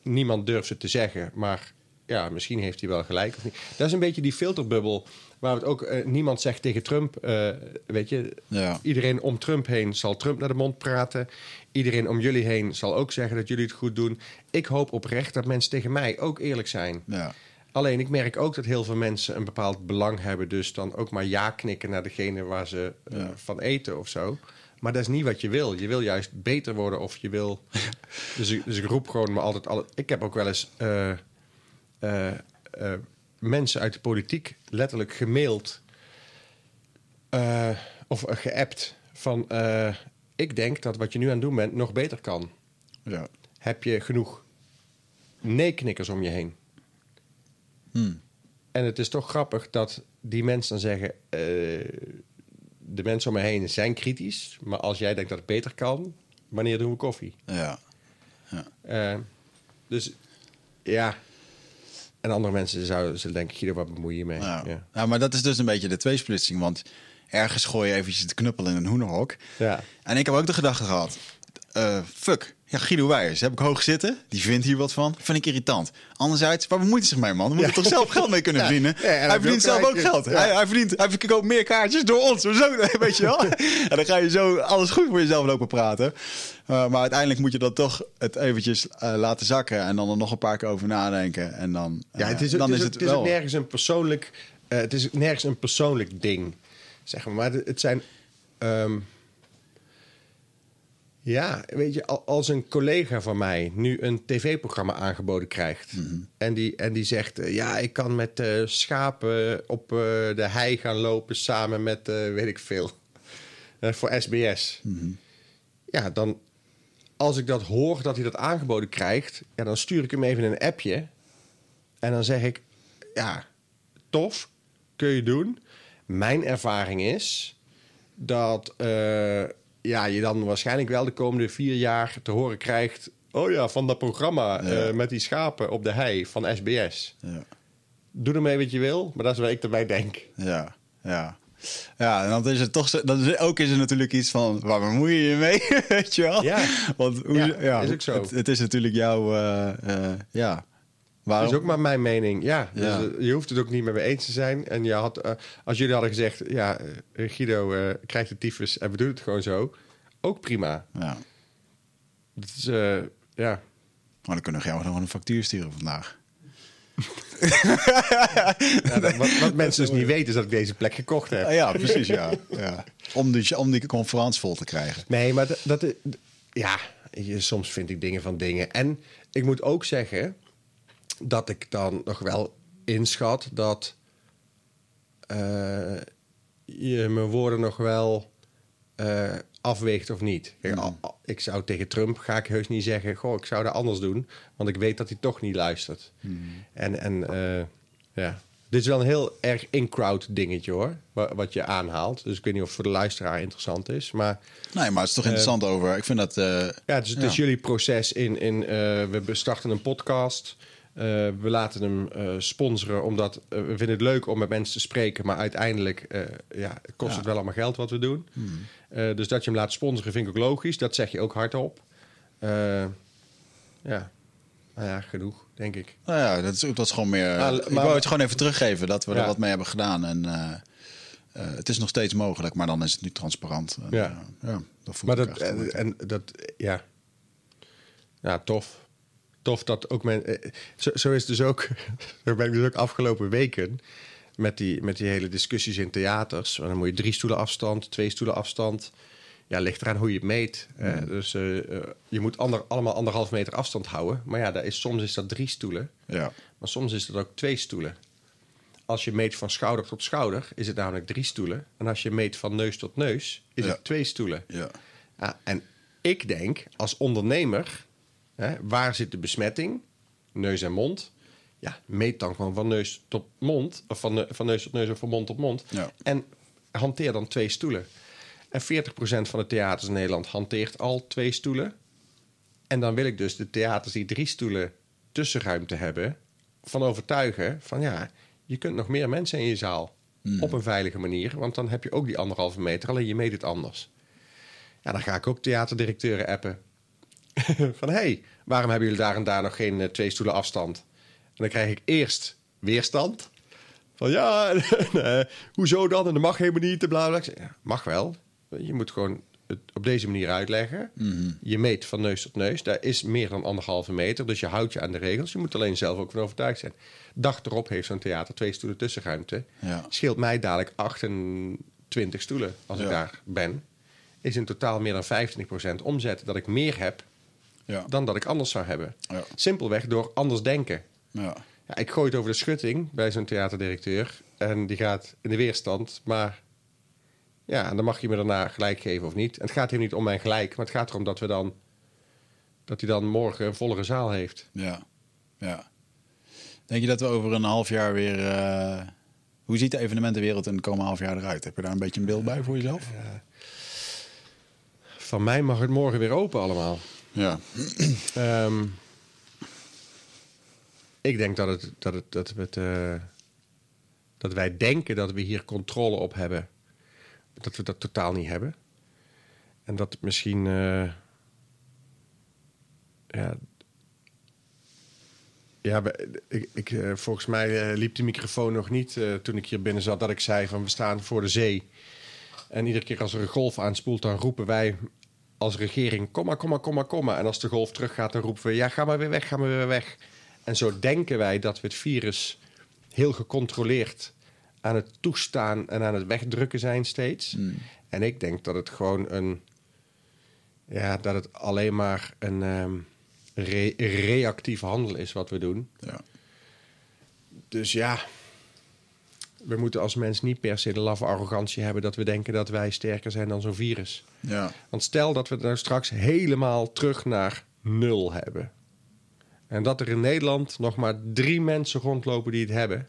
niemand durft het te zeggen, maar ja, misschien heeft hij wel gelijk. Of niet. Dat is een beetje die filterbubbel waar het ook eh, niemand zegt tegen Trump. eh, weet je, Ja. iedereen om Trump heen zal Trump naar de mond praten. Iedereen om jullie heen zal ook zeggen dat jullie het goed doen. Ik hoop oprecht dat mensen tegen mij ook eerlijk zijn. Ja. Alleen ik merk ook dat heel veel mensen een bepaald belang hebben, dus dan ook maar ja knikken naar degene waar ze eh, Ja. van eten of zo. Maar dat is niet wat je wil. Je wil juist beter worden of je wil. dus, ik, dus ik roep gewoon me altijd. Alle... Ik heb ook wel eens eh, eh, eh, mensen uit de politiek letterlijk gemaild eh, of eh, geappt van. eh, ik denk dat wat je nu aan het doen bent nog beter kan. Ja. Heb je genoeg nee-knikkers om je heen? Hmm. En het is toch grappig dat die mensen dan zeggen... de mensen om me heen zijn kritisch... maar als jij denkt dat het beter kan... wanneer doen we koffie? Ja. Eh, dus ja... En andere mensen zouden zullen denken... Guido, wat bemoei je mee? Ja. Ja. Maar dat is dus een beetje de tweesplitsing. Want ergens gooi je eventjes de knuppel in een hoenderhok. Ja. En ik heb ook de gedachte gehad. eh, fuck, ja, Guido Weijers heb ik hoog zitten. Die vindt hier wat van. Vind ik irritant. Anderzijds, waar bemoeit hij zich mee, man? Dan moet Ja. toch zelf geld mee kunnen verdienen? Ja, hij verdient zelf ook geld. Hij, hij, verdient, hij verkoopt meer kaartjes door ons. Zo, weet je wel? en dan ga je zo alles goed voor jezelf lopen praten. Uh, maar uiteindelijk moet je dan toch het eventjes uh, laten zakken. En dan er nog een paar keer over nadenken. En dan, uh, Ja, het is, dan het is, het, het is wel... nergens een persoonlijk... eh, het is nergens een persoonlijk ding, zeg maar. Maar het het zijn... ehm, ja, weet je, al- als een collega van mij nu een tv-programma aangeboden krijgt... en, die, en die zegt, eh, ja, ik kan met eh, schapen op eh, de hei gaan lopen... samen met, weet ik veel, voor SBS. Ja, dan, als ik dat hoor dat hij dat aangeboden krijgt... Ja, dan stuur ik hem even een appje... En dan zeg ik, ja, tof, kun je doen. Mijn ervaring is dat ja, je dan waarschijnlijk wel de komende vier jaar te horen krijgt... oh ja, van dat programma Ja. eh, met die schapen op de hei van SBS. Ja. Doe ermee wat je wil, maar dat is waar ik erbij denk. Ja, ja. Ja, en dan is het toch zo, dan is, ook is er natuurlijk iets van, waar bemoei je je mee, weet je wel? Ja. Want hoe, Ja, ja, is ook zo. Het, het is natuurlijk jouw, eh, eh, ja. Dat Waarom? is ook maar mijn mening. Ja, Ja. Dus, eh, je hoeft het ook niet met me eens te zijn. En je had, eh, als jullie hadden gezegd, ja, eh, Guido krijgt de tyfus en we doen het gewoon zo. Ook prima. Ja. Dat is, ja. Maar dan kunnen we jou nog een factuur sturen vandaag. Ja, dat- wat, wat mensen dus niet weten is dat ik deze plek gekocht heb. Ja, precies, ja. ja. Om, die, om die conferentie vol te krijgen. Nee, maar dat, dat ja, soms vind ik dingen van dingen. En ik moet ook zeggen dat ik dan nog wel inschat dat eh, je mijn woorden nog wel eh, afweegt of niet. Kijk, al- al- Ik zou tegen Trump ga ik heus niet zeggen, goh, ik zou dat anders doen, want ik weet dat hij toch niet luistert. En, en eh, ja. Dit is wel een heel erg in-crowd dingetje hoor, wa- wat je aanhaalt. Dus ik weet niet of het voor de luisteraar interessant is. Maar Nee, maar het is toch interessant over. Ik vind dat. ja, dus het is jullie proces in, in we starten een podcast. Eh, we laten hem eh, sponsoren omdat eh, we vinden het leuk om met mensen te spreken. Maar uiteindelijk ja, kost Ja. het wel allemaal geld wat we doen. Eh, dus dat je hem laat sponsoren vind ik ook logisch. Dat zeg je ook hardop. Ja, nou ja, genoeg, denk ik. Nou ja, dat is, dat is gewoon meer. Maar- ik wou het gewoon even teruggeven dat we er wat mee hebben gedaan. En het is nog steeds mogelijk, maar dan is het nu transparant. En, Ja. ja dat voelt Maar ik dat, en dat, ja. Ja, tof. Tof dat ook men. eh, Zo, zo is dus ook. Zo ben ik dus ook afgelopen weken. Met die, met die hele discussies in theaters. Dan moet je drie stoelen afstand, twee stoelen afstand. Ja, ligt eraan hoe je het meet. hè. Dus eh, eh, je moet ander, allemaal anderhalf meter afstand houden. Maar ja, dat is, soms is dat drie stoelen. Ja. Maar soms is het ook twee stoelen. Als je meet van schouder tot schouder, is het namelijk drie stoelen. En als je meet van neus tot neus, is Ja. het twee stoelen. Ja. Ja, en ik denk, als ondernemer, hè, waar zit de besmetting? Neus en mond. Ja, meet dan gewoon van neus tot mond. Of van, ne- van neus tot neus of van mond tot mond. Ja. En hanteer dan twee stoelen. En 40% van de theaters in Nederland hanteert al twee stoelen. En dan wil ik dus de theaters die drie stoelen tussenruimte hebben... van overtuigen van ja, je kunt nog meer mensen in je zaal. Op een veilige manier. Want dan heb je ook die anderhalve meter. Alleen je meet het anders. Ja, dan ga ik ook theaterdirecteuren appen. van, hey, waarom hebben jullie daar en daar nog geen eh, twee stoelen afstand? En dan krijg ik eerst weerstand. Van, ja, nee, hoezo dan? En dat mag helemaal niet, bla, bla. Ja, mag wel. Je moet gewoon het op deze manier uitleggen. Je meet van neus tot neus. Daar is meer dan anderhalve meter. Dus je houdt je aan de regels. Je moet alleen zelf ook van overtuigd zijn. Dag erop heeft zo'n theater twee stoelen tussenruimte. Ja. Scheelt mij dadelijk 28 stoelen als ik daar ben. Is in totaal meer dan 25% omzet dat ik meer heb Ja. dan dat ik anders zou hebben. Ja. Simpelweg door anders denken. Ja. Ja, ik gooi het over de schutting bij zo'n theaterdirecteur. En die gaat in de weerstand. Maar ja, en dan mag je me daarna gelijk geven of niet. En het gaat hier niet om mijn gelijk. Maar het gaat erom dat, we dan, dat hij dan morgen een vollere zaal heeft. Ja. ja. Denk je dat we over een half jaar weer. eh, hoe ziet de evenementenwereld in de komende half jaar eruit? Heb je daar een beetje een beeld bij voor jezelf? Van mij mag het morgen weer open allemaal. Ja. Ehm, ik denk dat, het, dat, het, dat, het, eh, dat wij denken dat we hier controle op hebben. Dat we dat totaal niet hebben. En dat misschien. eh, ja. Ja, ik, ik, eh, volgens mij liep de microfoon nog niet toen ik hier binnen zat. Dat ik zei van we staan voor de zee. En iedere keer als er een golf aanspoelt, dan roepen wij als regering: kom maar, kom maar, kom maar, kom maar. En als de golf teruggaat, dan roepen we: ja, ga maar weer weg, ga maar weer weg. En zo denken wij dat we het virus heel gecontroleerd aan het toestaan en aan het wegdrukken zijn steeds. En ik denk dat het gewoon een. Ja, dat het alleen maar een re- reactief handel is wat we doen. ja. Dus ja, we moeten als mens niet per se de laffe arrogantie hebben dat we denken dat wij sterker zijn dan zo'n virus. Ja. Want stel dat we het nou straks helemaal terug naar nul hebben. En dat er in Nederland nog maar drie mensen rondlopen die het hebben.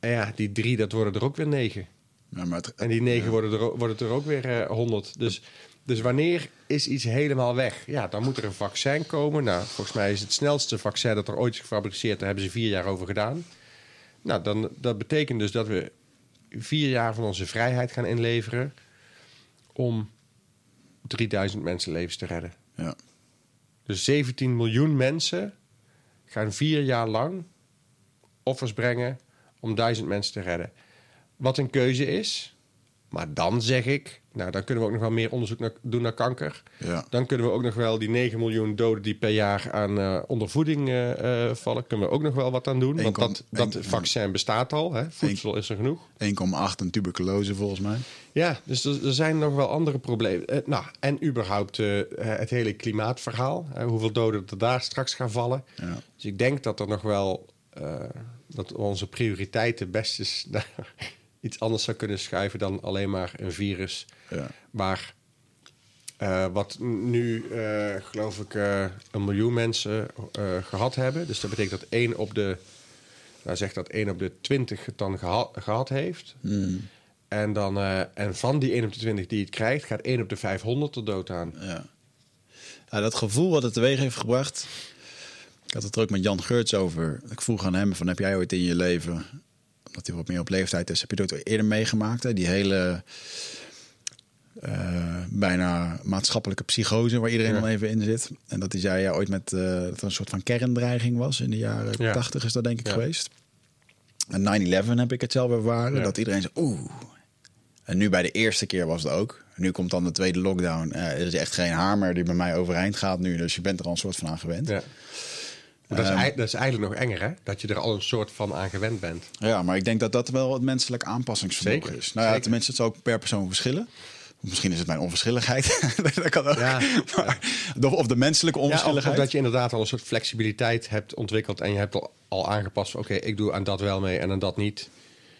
En ja, die drie, dat worden er ook weer negen. Ja, maar het- En die negen worden, er, ook- worden er ook weer eh, honderd. dus, dus wanneer is iets helemaal weg? Ja, dan moet er een vaccin komen. Nou, volgens mij is het snelste vaccin dat er ooit is gefabriceerd. Daar hebben ze vier jaar over gedaan. Nou, dan, dat betekent dus dat we vier jaar van onze vrijheid gaan inleveren om 3000 mensenlevens te redden. Ja. Dus 17 miljoen mensen gaan vier jaar lang offers brengen om duizend mensen te redden. Wat een keuze is. Maar dan zeg ik, nou dan kunnen we ook nog wel meer onderzoek naar, doen naar kanker. Ja. Dan kunnen we ook nog wel die 9 miljoen doden die per jaar aan eh, ondervoeding eh, eh, vallen, kunnen we ook nog wel wat aan doen. Want 1,1 dat, dat vaccin bestaat al. Hè? Voedsel is er genoeg. 1,8 en tuberculose volgens mij. Ja, dus er, er zijn nog wel andere problemen. Nou, en überhaupt het hele klimaatverhaal. hoeveel doden er daar straks gaan vallen. Ja. Dus ik denk dat er nog wel... dat onze prioriteiten best naar iets anders zou kunnen schuiven... dan alleen maar een virus. Ja. Maar eh, wat nu, eh, geloof ik, eh, een miljoen mensen eh, gehad hebben. Dus dat betekent dat één op de... Nou, zegt dat één op de twintig het dan geha- gehad heeft... Hmm. En, dan, en van die 1 op de 20 die het krijgt, gaat 1 op de 500 er dood aan. Ja. ja, dat gevoel wat het teweeg heeft gebracht. Ik had het er ook met Jan Geurts over. Ik vroeg aan hem: van, heb jij ooit in je leven, omdat hij wat meer op leeftijd is, heb je dat eerder meegemaakt? Hè? Die hele eh, bijna maatschappelijke psychose waar iedereen Ja. dan even in zit. En dat hij zei ja, ooit met eh, dat er een soort van kerndreiging was in de jaren Ja. 80 is dat denk ik Ja. geweest. En 9-11 heb ik het zelf ervaren. Dat iedereen zei, oeh. En nu bij de eerste keer was het ook. Nu komt dan de tweede lockdown. Eh, er is echt geen hamer die bij mij overeind gaat nu. Dus je bent er al een soort van aan gewend. Ja, dat, is, Ehm. dat is eigenlijk nog enger, hè? Dat je er al een soort van aan gewend bent. maar ik denk dat dat wel het menselijk aanpassingsvermogen Zeker, is. Nou ja, zeker. tenminste, het zal ook per persoon verschillen. Misschien is het mijn onverschilligheid. dat kan ook. Ja, Maar, of- Of de menselijke Ja, of, onverschilligheid. dat je inderdaad al een soort flexibiliteit hebt ontwikkeld... en je hebt al, al aangepast oké, ik doe aan dat wel mee en aan dat niet.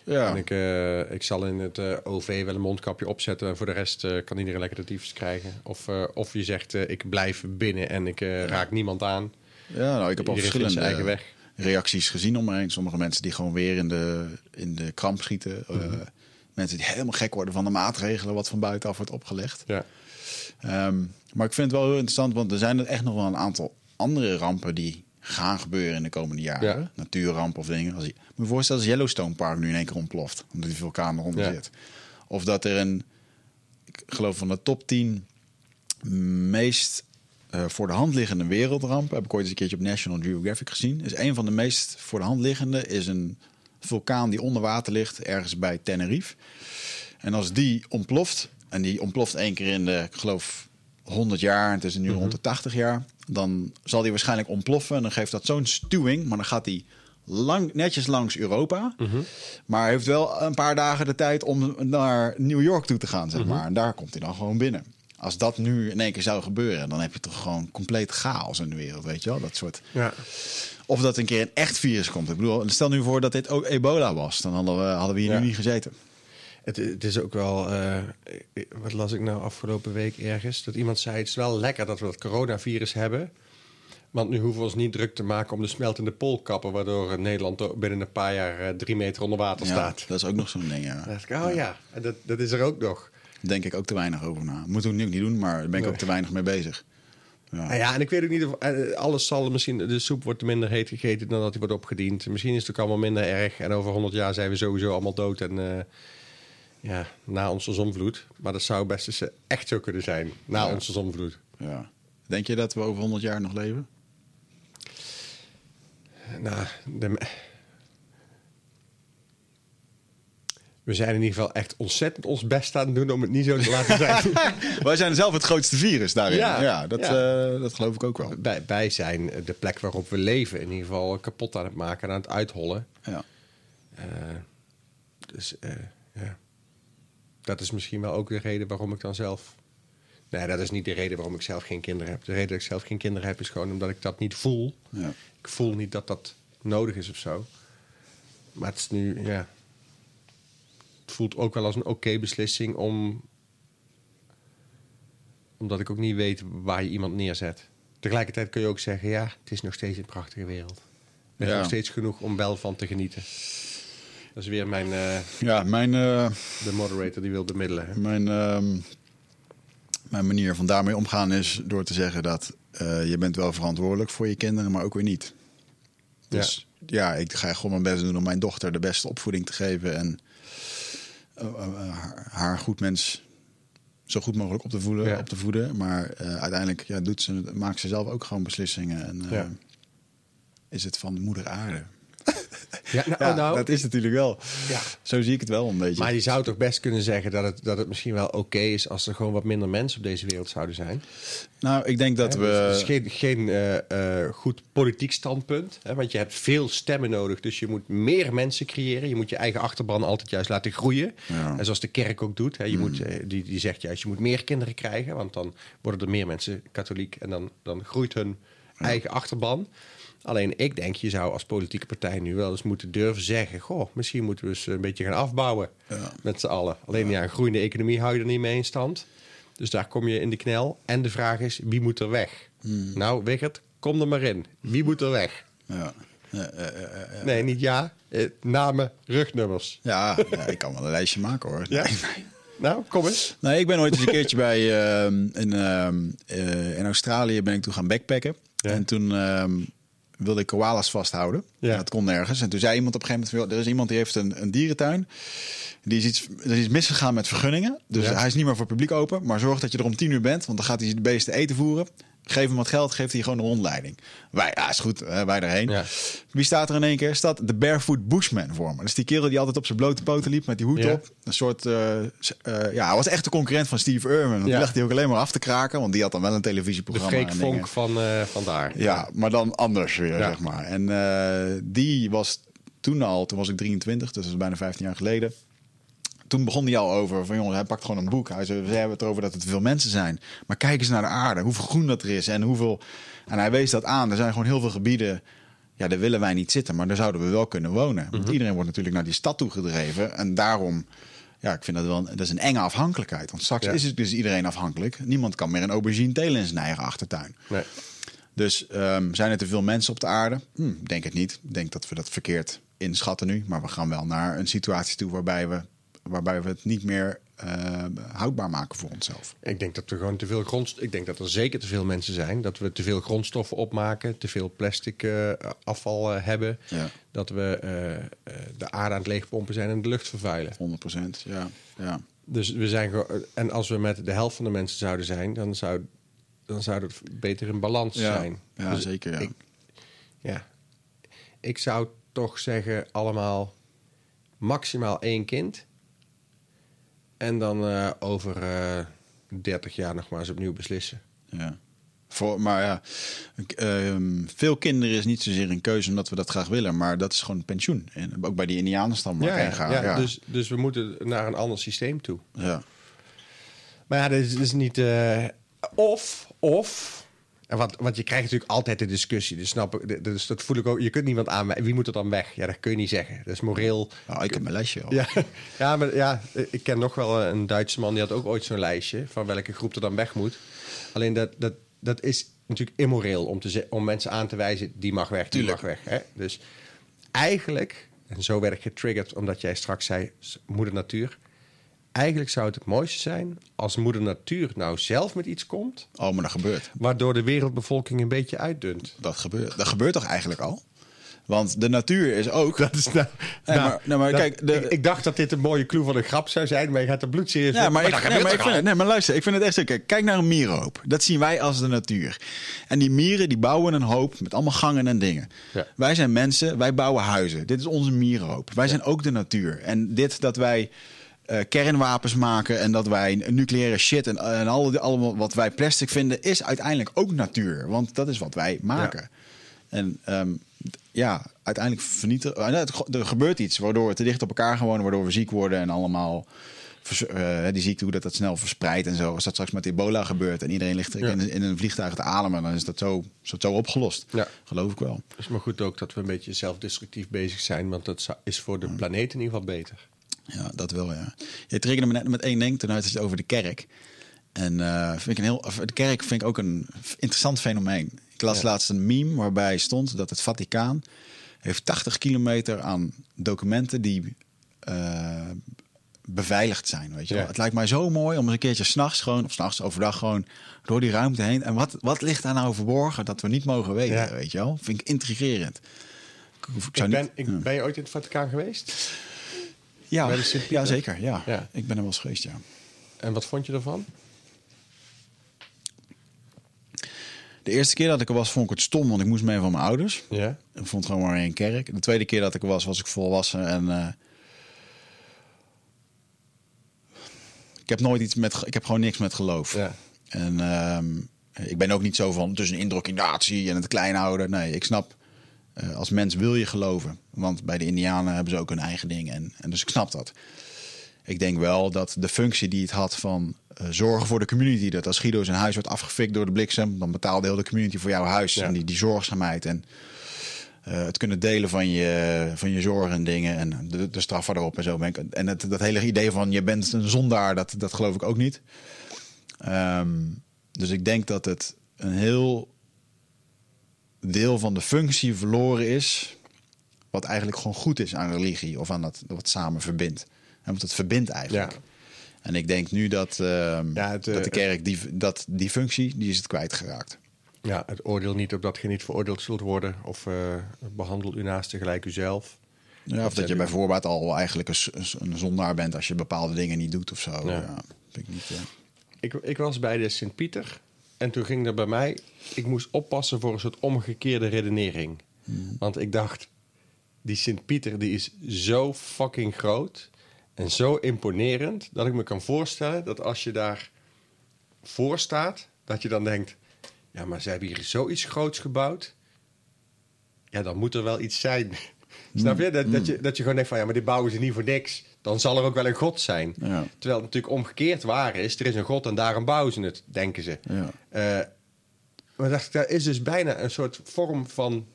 ja. En ik, eh, ik zal in het eh, OV wel een mondkapje opzetten... en voor de rest eh, kan iedereen lekker de tyfus krijgen. Of, of je zegt, ik blijf binnen en ik raak niemand aan. Ja, nou, ik heb al verschillende eigen weg. reacties gezien om me heen. Sommige mensen die gewoon weer in de, in de kramp schieten. Eh, Mhm. mensen die helemaal gek worden van de maatregelen wat van buitenaf wordt opgelegd. Ja. Ehm, maar ik vind het wel heel interessant, want er zijn er echt nog wel een aantal andere rampen die gaan gebeuren in de komende jaren. Ja. Natuurrampen of dingen. Als je, moet je je voorstellen als Yellowstone Park nu in één keer ontploft, omdat die vulkaan eronder Ja. zit. Of dat er een, ik geloof van de top 10 meest eh, voor de hand liggende wereldrampen, heb ik ooit eens een keertje op National Geographic gezien, is een van de meest voor de hand liggende is een vulkaan die onder water ligt, ergens bij Tenerife. En als die ontploft, en die ontploft één keer in de, ik geloof, 100 jaar, en het is nu rond de 80 jaar, dan zal die waarschijnlijk ontploffen. En dan geeft dat zo'n stuwing, maar dan gaat die lang, netjes langs Europa. Maar hij heeft wel een paar dagen de tijd om naar New York toe te gaan, zeg maar. En daar komt hij dan gewoon binnen. Als dat nu in één keer zou gebeuren, dan heb je toch gewoon compleet chaos in de wereld, weet je wel? Dat soort... Ja. Of dat een keer een echt virus komt. Ik bedoel, stel nu voor dat dit ook ebola was. Dan hadden we, hadden we hier Ja. nu niet gezeten. Het, het is ook wel, eh, wat las ik nou afgelopen week ergens? Dat iemand zei, het is wel lekker dat we dat coronavirus hebben. Want nu hoeven we ons niet druk te maken om de smeltende poolkappen... waardoor Nederland binnen een paar jaar eh, drie meter onder water Ja, staat. dat is ook nog zo'n ding, ja. Dan dacht ik, oh ja, en dat, dat is er ook nog. Denk ik ook te weinig over na. Moeten we nu niet doen, maar daar ben ik Nee. ook te weinig mee bezig. Ja. Nou ja, en ik weet ook niet of eh, alles zal misschien... De soep wordt minder heet gegeten dan dat die wordt opgediend. Misschien is het ook allemaal minder erg. En over 100 jaar zijn we sowieso allemaal dood en... eh, ja, na onze zonvloed. Maar dat zou best eens eh, echt zo kunnen zijn. Na Ja. onze zonvloed. Ja. Denk je dat we over 100 jaar nog leven? Nou, de... We zijn in ieder geval echt ontzettend ons best aan het doen om het niet zo te laten zijn. Wij zijn zelf het grootste virus daarin. Ja, Ja, dat, ja. eh, dat geloof ik ook wel. wij, wij zijn de plek waarop we leven in ieder geval kapot aan het maken en aan het uithollen. Ja. Eh, dus eh, ja, dat is misschien wel ook de reden waarom ik dan zelf. Nee, dat is niet de reden waarom ik zelf geen kinderen heb. De reden dat ik zelf geen kinderen heb is gewoon omdat ik dat niet voel. Ja. Ik voel niet dat dat nodig is of zo. Maar het is nu, ja. Voelt ook wel als een oké beslissing om. Omdat ik ook niet weet waar je iemand neerzet. Tegelijkertijd kun je ook zeggen: ja, het is nog steeds een prachtige wereld. Er is Ja. nog steeds genoeg om wel van te genieten. Dat is weer mijn. eh, Ja, mijn, eh, de moderator die wil bemiddelen. hè? mijn, ehm, mijn manier van daarmee omgaan is door te zeggen dat eh, je bent wel verantwoordelijk voor je kinderen, maar ook weer niet. Dus ja, ik ga gewoon mijn best doen om mijn dochter de beste opvoeding te geven. En haar- haar goed mens zo goed mogelijk op te voeden. Ja. Op te voeden. Maar eh, uiteindelijk ja, doet ze, maakt ze zelf ook gewoon beslissingen. En eh, Ja. is het van moeder aarde. Ja, nou, Ja, nou, dat is natuurlijk wel. Ja. Zo zie ik het wel een beetje. Maar je zou toch best kunnen zeggen dat het, dat het misschien wel oké is als er gewoon wat minder mensen op deze wereld zouden zijn. nou, ik denk dat Hè, we... dus Het is geen, geen eh, eh, goed politiek standpunt. Hè, want je hebt veel stemmen nodig. Dus je moet meer mensen creëren. Je moet je eigen achterban altijd juist laten groeien. Ja. En zoals de kerk ook doet. Hè, je moet, eh, die, die zegt juist, je moet meer kinderen krijgen. Want dan worden er meer mensen katholiek. En dan, dan groeit hun eigen achterban. Alleen ik denk, je zou als politieke partij nu wel eens moeten durven zeggen... goh, misschien moeten we eens een beetje gaan afbouwen Ja. met z'n allen. Alleen ja, een groeiende economie hou je er niet mee in stand. Dus daar kom je in de knel. En de vraag is, wie moet er weg? Nou, Wiggert, kom er maar in. Wie moet er weg? Ja. Ja. Nee, niet ja. Eh, namen, rugnummers. Ja, ik kan wel een lijstje maken hoor. Ja? Nee. Nou, kom eens. Nee, ik ben ooit eens een keertje bij ehm, in, ehm, eh, in Australië ben ik toen gaan backpacken. En toen ehm, wilde ik koalas vasthouden. Ja. Dat kon nergens. En toen zei iemand op een gegeven moment: er is iemand die heeft een, een dierentuin. Die is iets, er is iets misgegaan met vergunningen. Dus Ja. hij is niet meer voor het publiek open. Maar zorg dat je er om tien uur bent, want dan gaat hij de beesten eten voeren. Geef hem wat geld, geeft hij gewoon een rondleiding. Wij, ja, is goed, wij erheen. Ja. Wie staat er in één keer? Staat de Barefoot Bushman voor me. Dat is die kerel die altijd op zijn blote poten liep met die hoed Ja. op. Een soort, eh, eh, ja, hij was echt de concurrent van Steve Irwin. Want Ja. Die lag hij ook alleen maar af te kraken, want die had dan wel een De televisieprogramma. Freek Vonk dingen. van, eh van daar. Ja, maar dan anders weer, zeg maar. En die was toen al, toen was ik 23, dus dat is bijna 15 jaar geleden. Toen begon hij al over van jongens, hij pakt gewoon een boek. Hij zei, we hebben het erover dat te veel mensen zijn. Maar kijk eens naar de aarde, hoeveel groen dat er is en hoeveel. En hij wees dat aan. Er zijn gewoon heel veel gebieden. Ja, daar willen wij niet zitten, maar daar zouden we wel kunnen wonen. Want Mhm. iedereen wordt natuurlijk naar die stad toe gedreven. En daarom, ja, ik vind dat wel een, dat is een enge afhankelijkheid. Want straks Ja. is het dus iedereen afhankelijk. Niemand kan meer een aubergine telen in zijn eigen achtertuin. Nee. Dus ehm, zijn er te veel mensen op de aarde? Hm, denk het niet. Ik denk dat we dat verkeerd inschatten nu. Maar we gaan wel naar een situatie toe waarbij we, waarbij we het niet meer eh, houdbaar maken voor onszelf. Ik denk dat we gewoon te veel grondst. Ik denk dat er zeker te veel mensen zijn. Dat we te veel grondstoffen opmaken, te veel plastic eh, afval hebben. Ja. Dat we eh, de aarde aan het leegpompen zijn en de lucht vervuilen. 100 procent, ja. ja. Dus we zijn en als we met de helft van de mensen zouden zijn, dan zou, dan zou het beter in balans Ja, zijn. ja, Dus zeker, ja. Ik, ja. Ik zou toch zeggen allemaal maximaal één kind. En dan eh, over eh 30 jaar nog maar eens opnieuw beslissen. ja. Voor, maar ja, ehm, veel kinderen is niet zozeer een keuze omdat we dat graag willen. Maar dat is gewoon pensioen. En ook bij die indianenstam waar ik heen ga. ja, ja. Dus, dus we moeten naar een ander systeem toe. ja. Maar ja, dat is, dat is niet. eh, of, of. En wat, want je krijgt natuurlijk altijd de discussie. Dus snap ik. Dus dat voel ik ook. Je kunt niemand aan. Wie moet er dan weg? Ja, dat kun je niet zeggen. Dat is moreel. Nou, ik heb mijn lesje al. Ja, ja, maar ja, ik ken nog wel een Duitse man. Die had ook ooit zo'n lijstje van welke groep er dan weg moet. Alleen dat, dat, dat is natuurlijk immoreel om, te, om mensen aan te wijzen. Die mag weg, die Tuurlijk. mag weg. Hè? Dus eigenlijk, en zo werd ik getriggerd omdat jij straks zei moeder natuur. Eigenlijk zou het het mooiste zijn als moeder natuur nou zelf met iets komt. Oh, maar dat gebeurt. Waardoor de wereldbevolking een beetje uitdunt. Dat gebeurt. Dat gebeurt toch eigenlijk al? Want de natuur is ook... Dat is nou, Nee, maar- nee, maar dat- kijk, de- ik, ik dacht dat dit een mooie clue van een grap zou zijn, maar je gaat er bloedserieus Ja, maar, ik, nee, maar ik toch vind al? het, nee, maar luister, ik vind het echt zo. Kijk, kijk naar een mierenhoop. Dat zien wij als de natuur. En die mieren die bouwen een hoop met allemaal gangen en dingen. Ja. Wij zijn mensen, wij bouwen huizen. Dit is onze mierenhoop. Wij zijn ook de natuur. En dit dat wij eh, kernwapens maken en dat wij nucleaire shit en, en alle, allemaal wat wij plastic vinden, is uiteindelijk ook natuur. Want dat is wat wij maken. En ehm, ja, uiteindelijk vernietigen. eh, het- Er gebeurt iets waardoor we te dicht op elkaar wonen, waardoor we ziek worden en allemaal. vers- eh, die ziekte, hoe dat, dat snel verspreidt en zo. Als dat straks met ebola gebeurt en iedereen ligt Ja. in, in een vliegtuig te ademen, dan is dat zo, is dat zo opgelost. Ja. Geloof ik wel. Het is maar goed ook dat we een beetje zelfdestructief bezig zijn, want dat is voor de planeet in ieder geval beter. Ja, dat wel, ja. Je triggerde me net met één ding, toen had het over de kerk. En eh, vind ik een heel, de kerk vind ik ook een interessant fenomeen. Ik las Ja. laatst een meme waarbij stond dat het Vaticaan heeft 80 kilometer aan documenten die eh, beveiligd zijn. Weet je wel? Ja. Het lijkt mij zo mooi om eens een keertje s'nachts gewoon, of s'nachts overdag gewoon door die ruimte heen. En wat, wat ligt daar nou verborgen dat we niet mogen weten? Ja. Weet je wel? Vind ik intrigerend. Ik, ben, niet, ik. Ben je ooit in het Vaticaan geweest? Ja, Bij de Sint-Pieter? ja zeker. Ja. Ja. Ik ben er wel eens geweest, ja. En wat vond je ervan? De eerste keer dat ik er was, vond ik het stom, want ik moest mee van mijn ouders. Ja. Ik vond gewoon maar een kerk. De tweede keer dat ik er was, was ik volwassen en... eh, ik heb nooit iets met... Ik heb gewoon niks met geloof. Ja. En ehm, ik ben ook niet zo van tussen indoctrinatie en het klein houden. Nee, ik snap, eh, als mens wil je geloven. Want bij de Indianen hebben ze ook hun eigen ding. En, en dus ik snap dat. Ik denk wel dat de functie die het had van eh, zorgen voor de community. Dat als Guido zijn huis wordt afgefikt door de bliksem, dan betaalde heel de community voor jouw huis. Ja. En die, die zorgzaamheid en eh, het kunnen delen van je, van je zorgen en dingen. En de, de straf erop en zo. En het, dat hele idee van je bent een zondaar, dat, dat geloof ik ook niet. Ehm, dus ik denk dat het een heel deel van de functie verloren is. Wat eigenlijk gewoon goed is aan religie of aan dat wat samen verbindt. En want het verbindt eigenlijk. Ja. En ik denk nu dat, Ja, het, eh, dat de kerk die, dat, die functie, die is het kwijtgeraakt. Ja, het oordeel niet op dat je niet veroordeeld zult worden. Of eh, behandel u naast gelijk uzelf. Ja, of dat je hebben- bij voorbaat al eigenlijk een, een zondaar bent als je bepaalde dingen niet doet of zo. Ja. Ik niet, Ik, ik was bij de Sint-Pieter. En toen ging er bij mij... Ik moest oppassen voor een soort omgekeerde redenering. Want ik dacht... Die Sint-Pieter die is zo fucking groot... En zo imponerend... Dat ik me kan voorstellen dat als je daar voor staat... Dat je dan denkt... Ja, maar ze hebben hier zoiets groots gebouwd. Ja, dan moet er wel iets zijn. Snap je? Dat, dat je? dat je gewoon denkt van... Ja, maar dit bouwen ze niet voor niks. Dan zal er ook wel een god zijn. Ja. Terwijl het natuurlijk omgekeerd waar is. Er is een god en daarom bouwen ze het, denken ze. Ja. Eh, maar dacht ik, dat is dus bijna een soort vorm van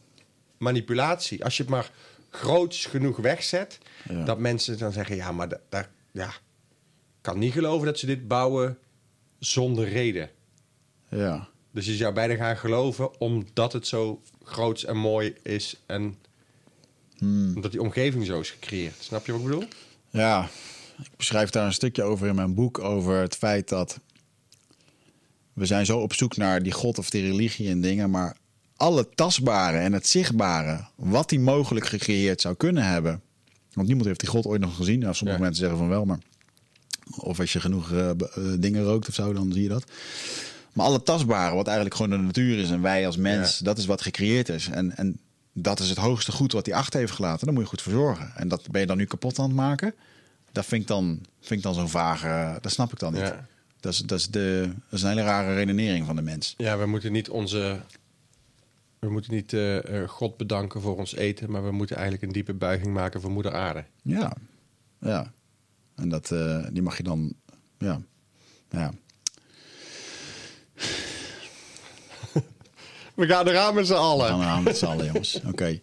manipulatie. Als je het maar groots genoeg wegzet... Ja. dat mensen dan zeggen... Ja, maar da- daar... Ja, kan niet geloven dat ze dit bouwen zonder reden. ja. Dus je zou bijna gaan geloven omdat het zo groots en mooi is en Hmm. omdat die omgeving zo is gecreëerd. Snap je wat ik bedoel? Ja, ik beschrijf daar een stukje over in mijn boek. Over het feit dat we zijn zo op zoek naar die god of die religie en dingen. Maar alle tastbare en het zichtbare, wat die mogelijk gecreëerd zou kunnen hebben. Want niemand heeft die god ooit nog gezien. Nou, sommige Ja. mensen zeggen van wel, maar... Of als je genoeg eh, eh, dingen rookt of zo, dan zie je dat. Maar alle tastbare, wat eigenlijk gewoon de natuur is en wij als mens, Ja. dat is wat gecreëerd is. En, en dat is het hoogste goed wat hij achter heeft gelaten. Daar moet je goed voor zorgen. En dat ben je dan nu kapot aan het maken. Dat vind ik dan, vind ik dan zo'n vage. Dat snap ik dan niet. Ja. Dat, is, dat, is de, dat is een hele rare redenering van de mens. Ja, we moeten niet onze. We moeten niet eh, eh, God bedanken voor ons eten, maar we moeten eigenlijk een diepe buiging maken voor Moeder Aarde. Ja, ja. En dat, eh, die mag je dan. Ja. ja. We gaan eraan met z'n We allen. gaan eraan met z'n allen, jongens. Oké.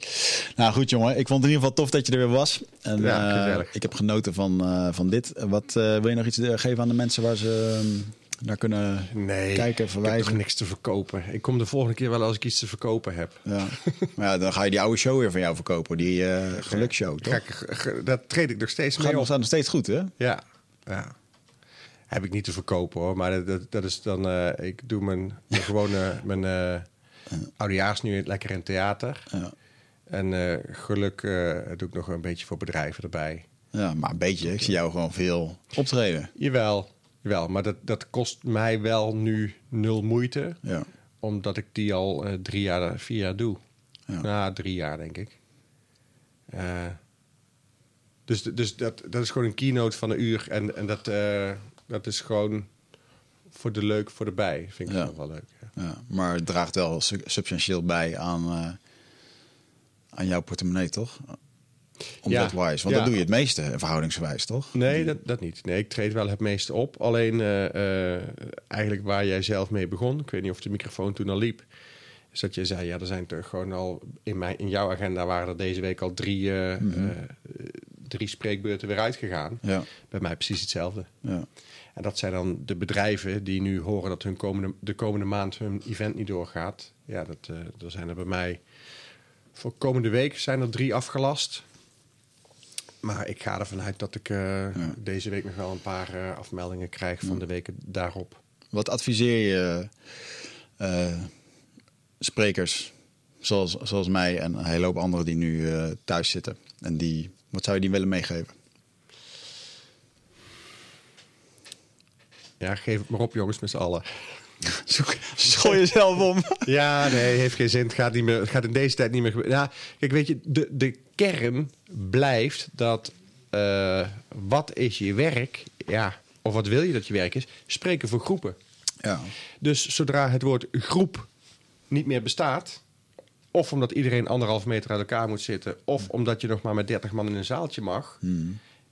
Nou goed, jongen. Ik vond het in ieder geval tof dat je er weer was. En, Ja, eh, ik heb genoten van, eh, van dit. Wat eh, wil je nog iets geven aan de mensen waar ze eh, naar kunnen Nee, kijken, ik heb verwijzen? niks te verkopen. Ik kom de volgende keer wel als ik iets te verkopen heb. Ja. maar ja, dan ga je die oude show weer van jou verkopen. Die geluksshow, toch? G- dat treed ik nog steeds Gaat mee staat nog steeds goed, hè? Ja, ja. Heb ik niet te verkopen hoor. Maar dat, dat, dat is dan. ik doe mijn, mijn gewone. Mijn oudejaars nu lekker in theater. Ja. En eh, geluk eh, doe ik nog een beetje voor bedrijven erbij. ja, maar een beetje. Ik zie jou gewoon veel optreden. Jawel, jawel. Maar dat, dat kost mij wel nu nul moeite. Ja. Omdat ik die al eh, drie jaar, vier jaar doe. Ja. Nou, drie jaar denk ik. Dus dus dat, dat is gewoon een keynote van een uur. En, en dat, dat is gewoon voor de leuk, voor de bij. Vind ik Ja. nog wel leuk. Ja. Maar het draagt wel su- substantieel bij aan, eh, aan jouw portemonnee, toch? Want Ja. dat doe je het meeste, verhoudingsgewijs, toch? Nee, dat, dat niet. Nee, ik treed wel het meeste op. Alleen eh, eh, eigenlijk waar jij zelf mee begon, ik weet niet of de microfoon toen al liep, is dat je zei, ja, er zijn toch gewoon al in, mijn, in jouw agenda waren er deze week al drie, Mhm. drie spreekbeurten weer uitgegaan. Ja, Bij mij precies hetzelfde. ja, En dat zijn dan de bedrijven die nu horen dat hun komende, de komende maand hun event niet doorgaat. Ja, dat, eh er zijn er bij mij voor komende week zijn er drie afgelast. Maar ik ga ervan uit dat ik eh, deze week nog wel een paar eh, afmeldingen krijg van de weken daarop. Wat adviseer je sprekers zoals, zoals mij en een hele hoop anderen die nu thuis zitten? En die, wat zou je die willen meegeven? Ja, geef het maar op, jongens, met z'n allen. Zoek, schooi jezelf om. Ja, nee, heeft geen zin. Het gaat, niet meer, het gaat in deze tijd niet meer gebeuren. Ja, kijk, weet je, de, de kern blijft dat... eh, wat is je werk? Ja, of wat wil je dat je werk is? Spreken voor groepen. Ja. Dus zodra het woord groep niet meer bestaat... of omdat iedereen anderhalf meter uit elkaar moet zitten... of omdat je nog maar met 30 man in een zaaltje mag...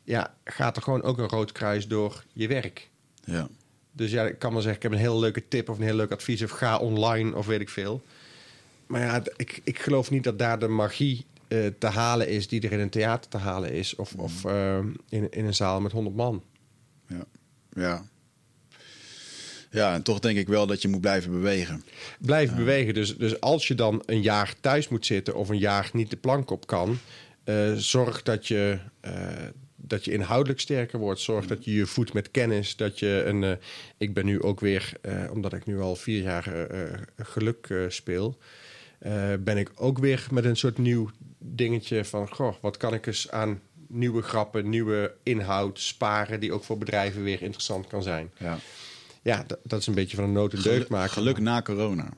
ja, gaat er gewoon ook een rood kruis door je werk. ja. Dus ja, ik kan wel zeggen, ik heb een hele leuke tip of een heel leuk advies... of ga online of weet ik veel. Maar ja, ik, ik geloof niet dat daar de magie eh, te halen is... die er in een theater te halen is... of, of eh, in, in een zaal met 100 man. Ja. Ja. Ja, en toch denk ik wel dat je moet blijven bewegen. Blijf bewegen. Dus, dus als je dan een jaar thuis moet zitten... of een jaar niet de plank op kan... eh, zorg dat je, dat je inhoudelijk sterker wordt. Zorg dat je je voedt met kennis. Dat je een... eh, ik ben nu ook weer, eh, omdat ik nu al vier jaar eh, geluk speel... ben ik ook weer met een soort nieuw dingetje van... Goh, wat kan ik eens aan nieuwe grappen, nieuwe inhoud sparen... die ook voor bedrijven weer interessant kan zijn. Ja. Ja, dat, dat is een beetje van een nood deugd maken. Geluk na corona.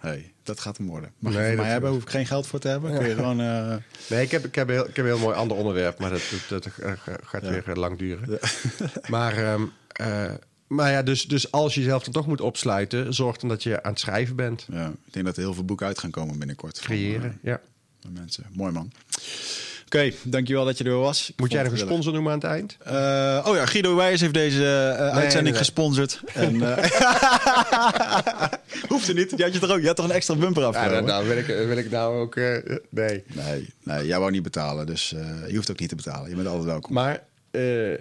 Hey, dat gaat hem worden. Mag Nee, je van dat- mij hebben? Hoef ik geen geld voor te hebben? Kun je gewoon... eh, Nee, ik heb, ik heb, een heel, ik heb een heel mooi ander onderwerp, maar dat, dat, dat eh, gaat weer eh, lang duren. Maar, ehm, eh, maar ja, dus, dus als je jezelf dan toch moet opsluiten, zorg dan dat je aan het schrijven bent. ja, ik denk dat er heel veel boeken uit gaan komen binnenkort. van, Creëren, ja. eh, van mensen. Mooi man. Oké, dankjewel dat je er was. Ik Moet jij nog vond een sponsor noemen aan het eind? Eh, oh ja, Guido Wijs heeft deze eh, uitzending nee. gesponsord. En, Hoeft er niet. Je had, je, toch ook, je had toch een extra bumper Ja, afgenomen? nou, wil ik, wil ik nou ook... nee. Nee, nee, jij wou niet betalen, dus je hoeft ook niet te betalen. Je bent altijd welkom. Maar,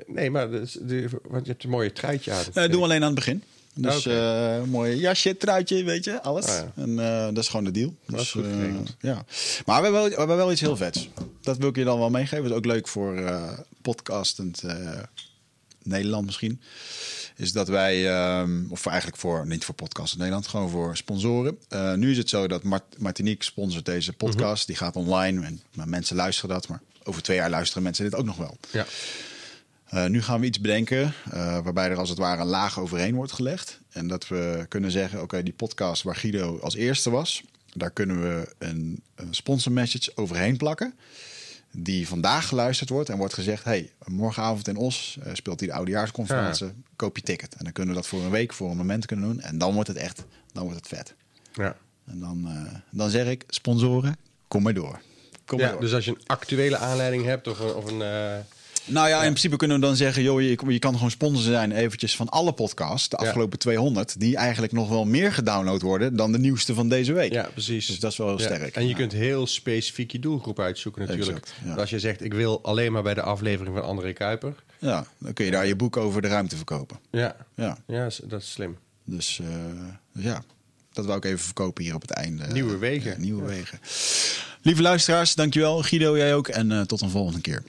nee, maar dat de, want je hebt een mooie truitje aan. Eh, doen we alleen aan het begin. Dus Oké. eh, mooi jasje, truitje, weet je, alles. Ah, ja. En eh, dat is gewoon de deal. Dat dus, eh, ja. Maar we hebben, wel, we hebben wel iets heel vets. Dat wil ik je dan wel meegeven. Dat is ook leuk voor podcastend Nederland misschien. Is dat wij, ehm, of eigenlijk voor, niet voor podcastend Nederland, gewoon voor sponsoren. Nu is het zo dat Mart Martinique sponsort deze podcast. Die gaat online en maar mensen luisteren dat. Maar over twee jaar luisteren mensen dit ook nog wel. Ja. Eh, nu gaan we iets bedenken eh, waarbij er als het ware een laag overheen wordt gelegd. En dat we kunnen zeggen, oké, die podcast waar Guido als eerste was... daar kunnen we een, een sponsor message overheen plakken... die vandaag geluisterd wordt en wordt gezegd... hey, morgenavond in Os eh, speelt hij de oudejaarsconferentie, koop je ticket. En dan kunnen we dat voor een week, voor een moment kunnen doen. En dan wordt het echt, dan wordt het vet. Ja. En dan, dan zeg ik, sponsoren, kom maar door. Kom maar ja, door. dus als je een actuele aanleiding hebt of een... Of een Nou ja, in principe kunnen we dan zeggen, joh, je, je kan gewoon sponsor zijn eventjes van alle podcasts, de afgelopen 200, die eigenlijk nog wel meer gedownload worden dan de nieuwste van deze week. Ja, precies. Dus dat is wel heel sterk. En je kunt heel specifiek je doelgroep uitzoeken natuurlijk. Exact, Als je zegt, ik wil alleen maar bij de aflevering van André Kuiper. Ja, dan kun je daar je boek over de ruimte verkopen. Ja, Ja, ja dat is slim. dus, eh, dus ja, dat wou ik even verkopen hier op het einde. Nieuwe wegen. Ja, nieuwe wegen. Lieve luisteraars, dankjewel. Guido, jij ook. En eh, tot een volgende keer.